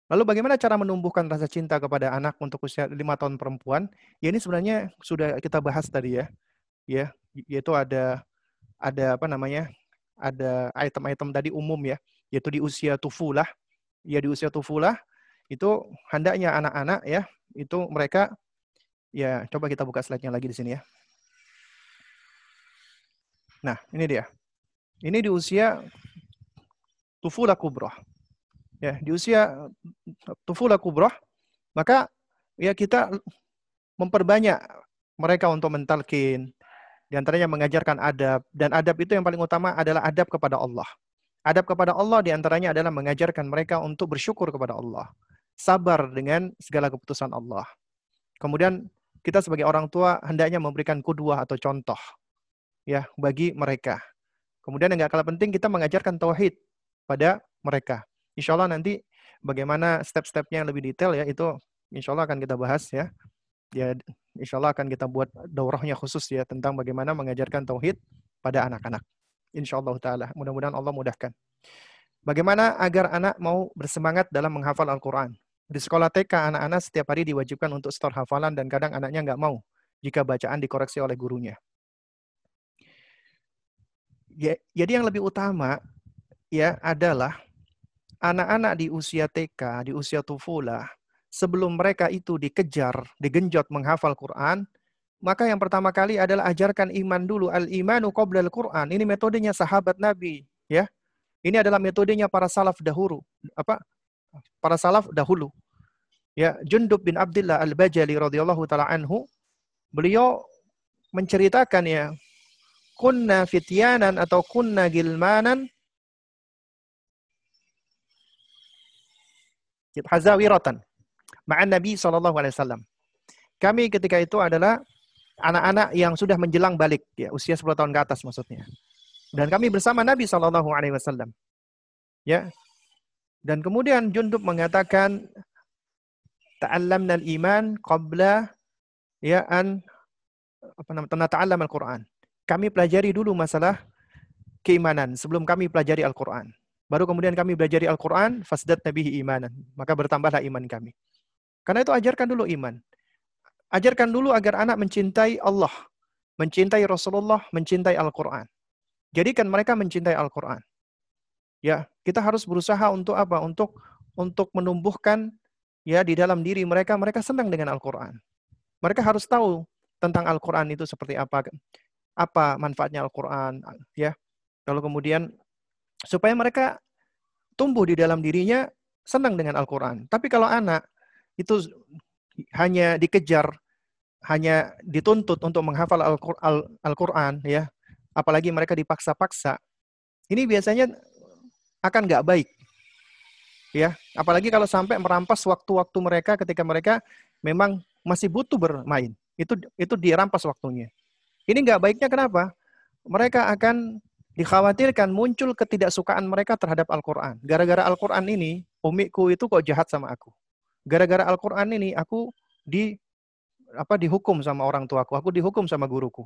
Lalu bagaimana cara menumbuhkan rasa cinta kepada anak untuk usia 5 tahun perempuan? Ya ini sebenarnya sudah kita bahas tadi ya. Ya, yaitu ada ada apa namanya? Ada item-item tadi umum ya, yaitu di usia tufulah. Ya di usia tufulah itu hendaknya anak-anak ya itu mereka ya coba kita buka slide-nya lagi di sini ya. Nah, ini dia. Ini di usia tufula kubroh. Ya, di usia tufula kubroh Maka ya kita memperbanyak mereka untuk mentalkin, di antaranya mengajarkan adab, dan adab itu yang paling utama adalah adab kepada Allah. Adab kepada Allah di antaranya adalah mengajarkan mereka untuk bersyukur kepada Allah. Sabar dengan segala keputusan Allah. Kemudian kita sebagai orang tua hendaknya memberikan kudua atau contoh ya bagi mereka. Kemudian yang gak kalah penting kita mengajarkan tauhid pada mereka. Insya Allah nanti bagaimana step-stepnya yang lebih detail ya itu insya Allah akan kita bahas ya. Ya insya Allah akan kita buat daurahnya khusus ya tentang bagaimana mengajarkan tauhid pada anak-anak. Insya Allah Ta'ala. Mudah-mudahan Allah mudahkan. Bagaimana agar anak mau bersemangat dalam menghafal Al-Quran? Di sekolah TK, anak-anak setiap hari diwajibkan untuk store hafalan dan kadang anaknya nggak mau jika bacaan dikoreksi oleh gurunya. Ya, jadi yang lebih utama ya adalah anak-anak di usia TK, di usia tufulah, sebelum mereka itu dikejar, digenjot menghafal Quran, maka yang pertama kali adalah ajarkan iman dulu. Al-imanu qoblal Quran. Ini metodenya sahabat Nabi, ya. Ini adalah metodenya para salaf dahulu. Apa? Para salaf dahulu. Ya, Jundub bin Abdullah Al-Bajali radhiyallahu taala anhu, beliau menceritakan ya, kunna fityanan atau kunna gilmanan hazawiratan ma'an Nabi sallallahu alaihi wasallam. Kami ketika itu adalah anak-anak yang sudah menjelang balik ya, usia 10 tahun ke atas maksudnya. Dan kami bersama Nabi sallallahu alaihi wasallam. Ya. Dan kemudian Jundub mengatakan ta'allamna al-iman qabla ya an apa namanya ta'allam al-Qur'an. Kami pelajari dulu masalah keimanan sebelum kami pelajari Al-Qur'an. Baru kemudian kami belajar Al-Quran, fasdat nabihi imanan. Maka bertambahlah iman kami. Karena itu ajarkan dulu iman. Ajarkan dulu agar anak mencintai Allah. Mencintai Rasulullah, mencintai Al-Quran. Jadikan mereka mencintai Al-Quran. Ya, kita harus berusaha untuk apa? Untuk untuk menumbuhkan ya di dalam diri mereka, mereka senang dengan Al-Quran. Mereka harus tahu tentang Al-Quran itu seperti apa apa manfaatnya Al-Quran, ya. Lalu kemudian supaya mereka tumbuh di dalam dirinya senang dengan Al-Quran. Tapi kalau anak itu hanya dikejar, hanya dituntut untuk menghafal Al-Quran, ya, apalagi mereka dipaksa-paksa, ini biasanya akan nggak baik. Ya, apalagi kalau sampai merampas waktu-waktu mereka ketika mereka memang masih butuh bermain. Itu itu dirampas waktunya. Ini nggak baiknya kenapa? Mereka akan dikhawatirkan muncul ketidaksukaan mereka terhadap Al-Quran. Gara-gara Al-Quran ini, umiku itu kok jahat sama aku. Gara-gara Al-Quran ini, aku di apa dihukum sama orang tuaku, aku dihukum sama guruku.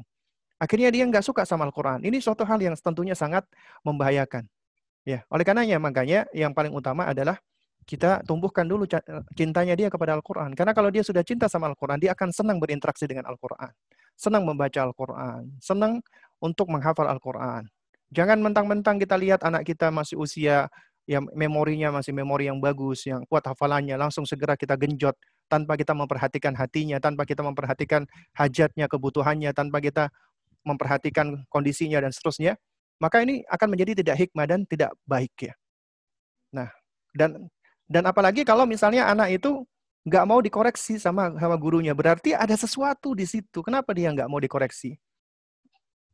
Akhirnya dia nggak suka sama Al-Quran. Ini suatu hal yang tentunya sangat membahayakan. Ya, oleh karenanya makanya yang paling utama adalah kita tumbuhkan dulu cintanya dia kepada Al-Quran. Karena kalau dia sudah cinta sama Al-Quran, dia akan senang berinteraksi dengan Al-Quran. Senang membaca Al-Quran. Senang untuk menghafal Al-Quran. Jangan mentang-mentang kita lihat anak kita masih usia yang memorinya masih memori yang bagus, yang kuat hafalannya, langsung segera kita genjot tanpa kita memperhatikan hatinya, tanpa kita memperhatikan hajatnya, kebutuhannya, tanpa kita memperhatikan kondisinya dan seterusnya, maka ini akan menjadi tidak hikmah dan tidak baik ya. Nah, dan dan apalagi kalau misalnya anak itu nggak mau dikoreksi sama sama gurunya, berarti ada sesuatu di situ. Kenapa dia nggak mau dikoreksi?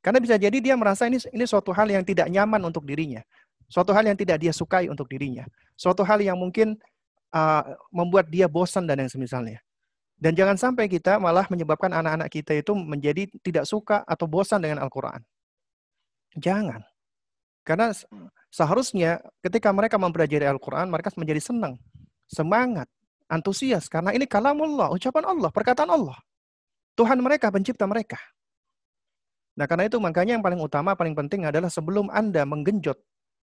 Karena bisa jadi dia merasa ini ini suatu hal yang tidak nyaman untuk dirinya, suatu hal yang tidak dia sukai untuk dirinya, suatu hal yang mungkin uh, membuat dia bosan dan yang semisalnya. Dan jangan sampai kita malah menyebabkan anak-anak kita itu menjadi tidak suka atau bosan dengan Al-Quran. Jangan. Karena seharusnya ketika mereka mempelajari Al-Quran, mereka menjadi senang, semangat, antusias. Karena ini kalamullah, ucapan Allah, perkataan Allah. Tuhan mereka, pencipta mereka. Nah karena itu makanya yang paling utama, paling penting adalah sebelum Anda menggenjot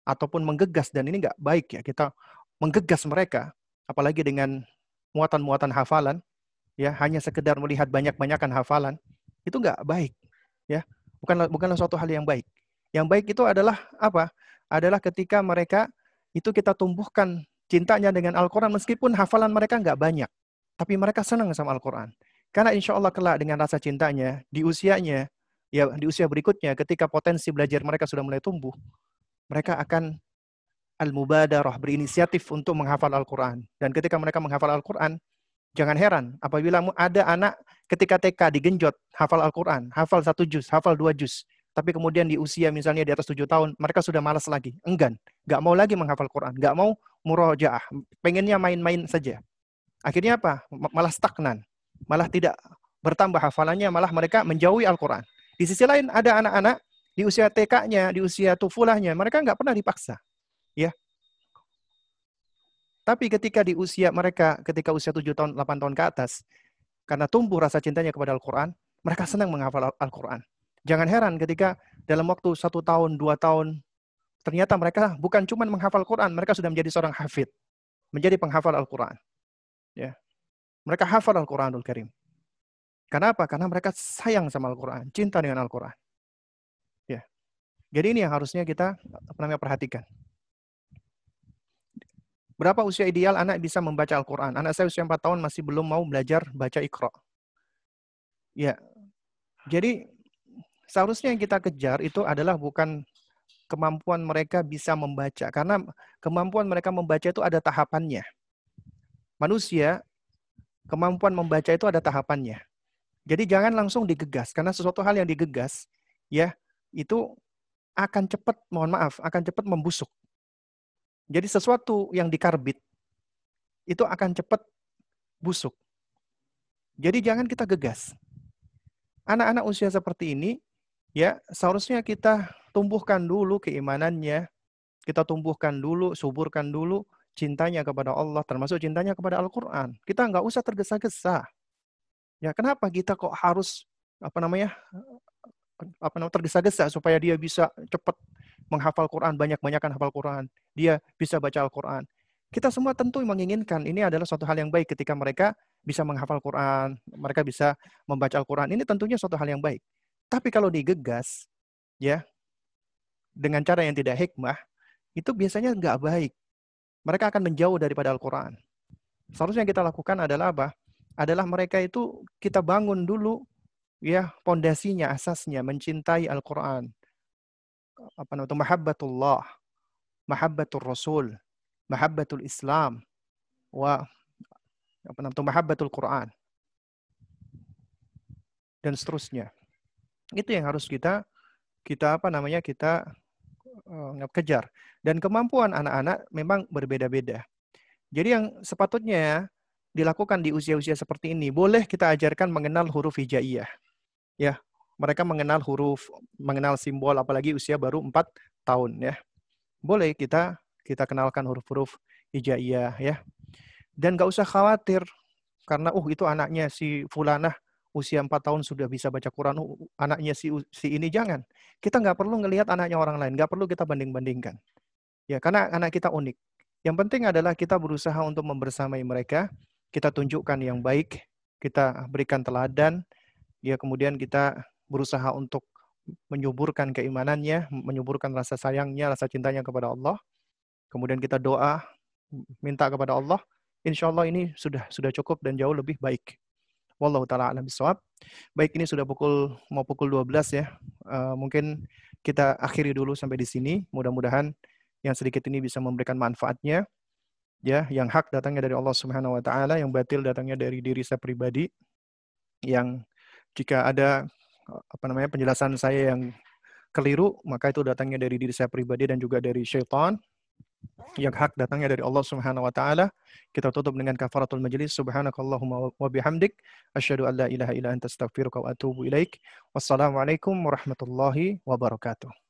ataupun menggegas, dan ini nggak baik ya, kita menggegas mereka, apalagi dengan muatan-muatan hafalan, ya hanya sekedar melihat banyak-banyakan hafalan, itu nggak baik. ya Bukanlah, bukanlah suatu hal yang baik. Yang baik itu adalah apa? Adalah ketika mereka itu kita tumbuhkan cintanya dengan Al-Quran meskipun hafalan mereka nggak banyak. Tapi mereka senang sama Al-Quran. Karena insya Allah kelak dengan rasa cintanya, di usianya, ya di usia berikutnya ketika potensi belajar mereka sudah mulai tumbuh, mereka akan al-mubadarah, berinisiatif untuk menghafal Al-Quran. Dan ketika mereka menghafal Al-Quran, Jangan heran apabila ada anak ketika TK digenjot hafal Al-Quran, hafal satu juz, hafal dua juz. Tapi kemudian di usia misalnya di atas tujuh tahun, mereka sudah malas lagi, enggan. Nggak mau lagi menghafal Quran, nggak mau murojaah, pengennya main-main saja. Akhirnya apa? Malah stagnan, malah tidak bertambah hafalannya, malah mereka menjauhi Al-Quran. Di sisi lain ada anak-anak di usia TK-nya, di usia tufulahnya, mereka nggak pernah dipaksa. Ya, tapi ketika di usia mereka, ketika usia 7 tahun, 8 tahun ke atas, karena tumbuh rasa cintanya kepada Al-Quran, mereka senang menghafal Al-Quran. Jangan heran ketika dalam waktu satu tahun, dua tahun, ternyata mereka bukan cuma menghafal Al-Quran, mereka sudah menjadi seorang hafid, menjadi penghafal Al-Quran. Ya. Mereka hafal Al-Quranul Karim. Kenapa? Karena mereka sayang sama Al-Quran, cinta dengan Al-Quran. Ya. Jadi ini yang harusnya kita namanya perhatikan. Berapa usia ideal anak bisa membaca Al-Quran? Anak saya usia 4 tahun masih belum mau belajar baca Iqra. Ya, jadi seharusnya yang kita kejar itu adalah bukan kemampuan mereka bisa membaca. Karena kemampuan mereka membaca itu ada tahapannya. Manusia, kemampuan membaca itu ada tahapannya. Jadi jangan langsung digegas. Karena sesuatu hal yang digegas, ya itu akan cepat, mohon maaf, akan cepat membusuk. Jadi sesuatu yang dikarbit itu akan cepat busuk. Jadi jangan kita gegas. Anak-anak usia seperti ini, ya seharusnya kita tumbuhkan dulu keimanannya, kita tumbuhkan dulu, suburkan dulu cintanya kepada Allah, termasuk cintanya kepada Al-Quran. Kita nggak usah tergesa-gesa. Ya kenapa kita kok harus apa namanya apa namanya tergesa-gesa supaya dia bisa cepat menghafal Quran, banyak-banyakan hafal Quran. Dia bisa baca Al-Quran. Kita semua tentu menginginkan ini adalah suatu hal yang baik ketika mereka bisa menghafal Quran, mereka bisa membaca Al-Quran. Ini tentunya suatu hal yang baik. Tapi kalau digegas, ya, dengan cara yang tidak hikmah, itu biasanya nggak baik. Mereka akan menjauh daripada Al-Quran. Seharusnya yang kita lakukan adalah apa? Adalah mereka itu kita bangun dulu ya pondasinya, asasnya mencintai Al-Quran, apa namanya mahabbatullah, mahabbatul rasul, mahabbatul Islam, wa apa namanya mahabbatul Quran dan seterusnya. Itu yang harus kita kita apa namanya kita uh, kejar. Dan kemampuan anak-anak memang berbeda-beda. Jadi yang sepatutnya dilakukan di usia-usia seperti ini, boleh kita ajarkan mengenal huruf hijaiyah. Ya, mereka mengenal huruf, mengenal simbol, apalagi usia baru 4 tahun ya. Boleh kita kita kenalkan huruf-huruf hijaiyah ya. Dan nggak usah khawatir karena uh itu anaknya si fulanah usia 4 tahun sudah bisa baca Quran, uh, anaknya si si ini jangan. Kita nggak perlu ngelihat anaknya orang lain, nggak perlu kita banding-bandingkan. Ya, karena anak kita unik. Yang penting adalah kita berusaha untuk membersamai mereka, kita tunjukkan yang baik, kita berikan teladan, ya kemudian kita berusaha untuk menyuburkan keimanannya, menyuburkan rasa sayangnya, rasa cintanya kepada Allah. Kemudian kita doa, minta kepada Allah. Insya Allah ini sudah sudah cukup dan jauh lebih baik. Wallahu taala alam bisawab. Baik ini sudah pukul mau pukul 12 ya. Uh, mungkin kita akhiri dulu sampai di sini. Mudah-mudahan yang sedikit ini bisa memberikan manfaatnya. Ya, yang hak datangnya dari Allah Subhanahu wa taala, yang batil datangnya dari diri saya pribadi. Yang jika ada apa namanya penjelasan saya yang keliru, maka itu datangnya dari diri saya pribadi dan juga dari syaitan. Yang hak datangnya dari Allah Subhanahu wa taala. Kita tutup dengan kafaratul majlis. Subhanakallahumma wa bihamdik asyhadu an la ilaha illa anta astaghfiruka wa atubu ilaik. Wassalamualaikum warahmatullahi wabarakatuh.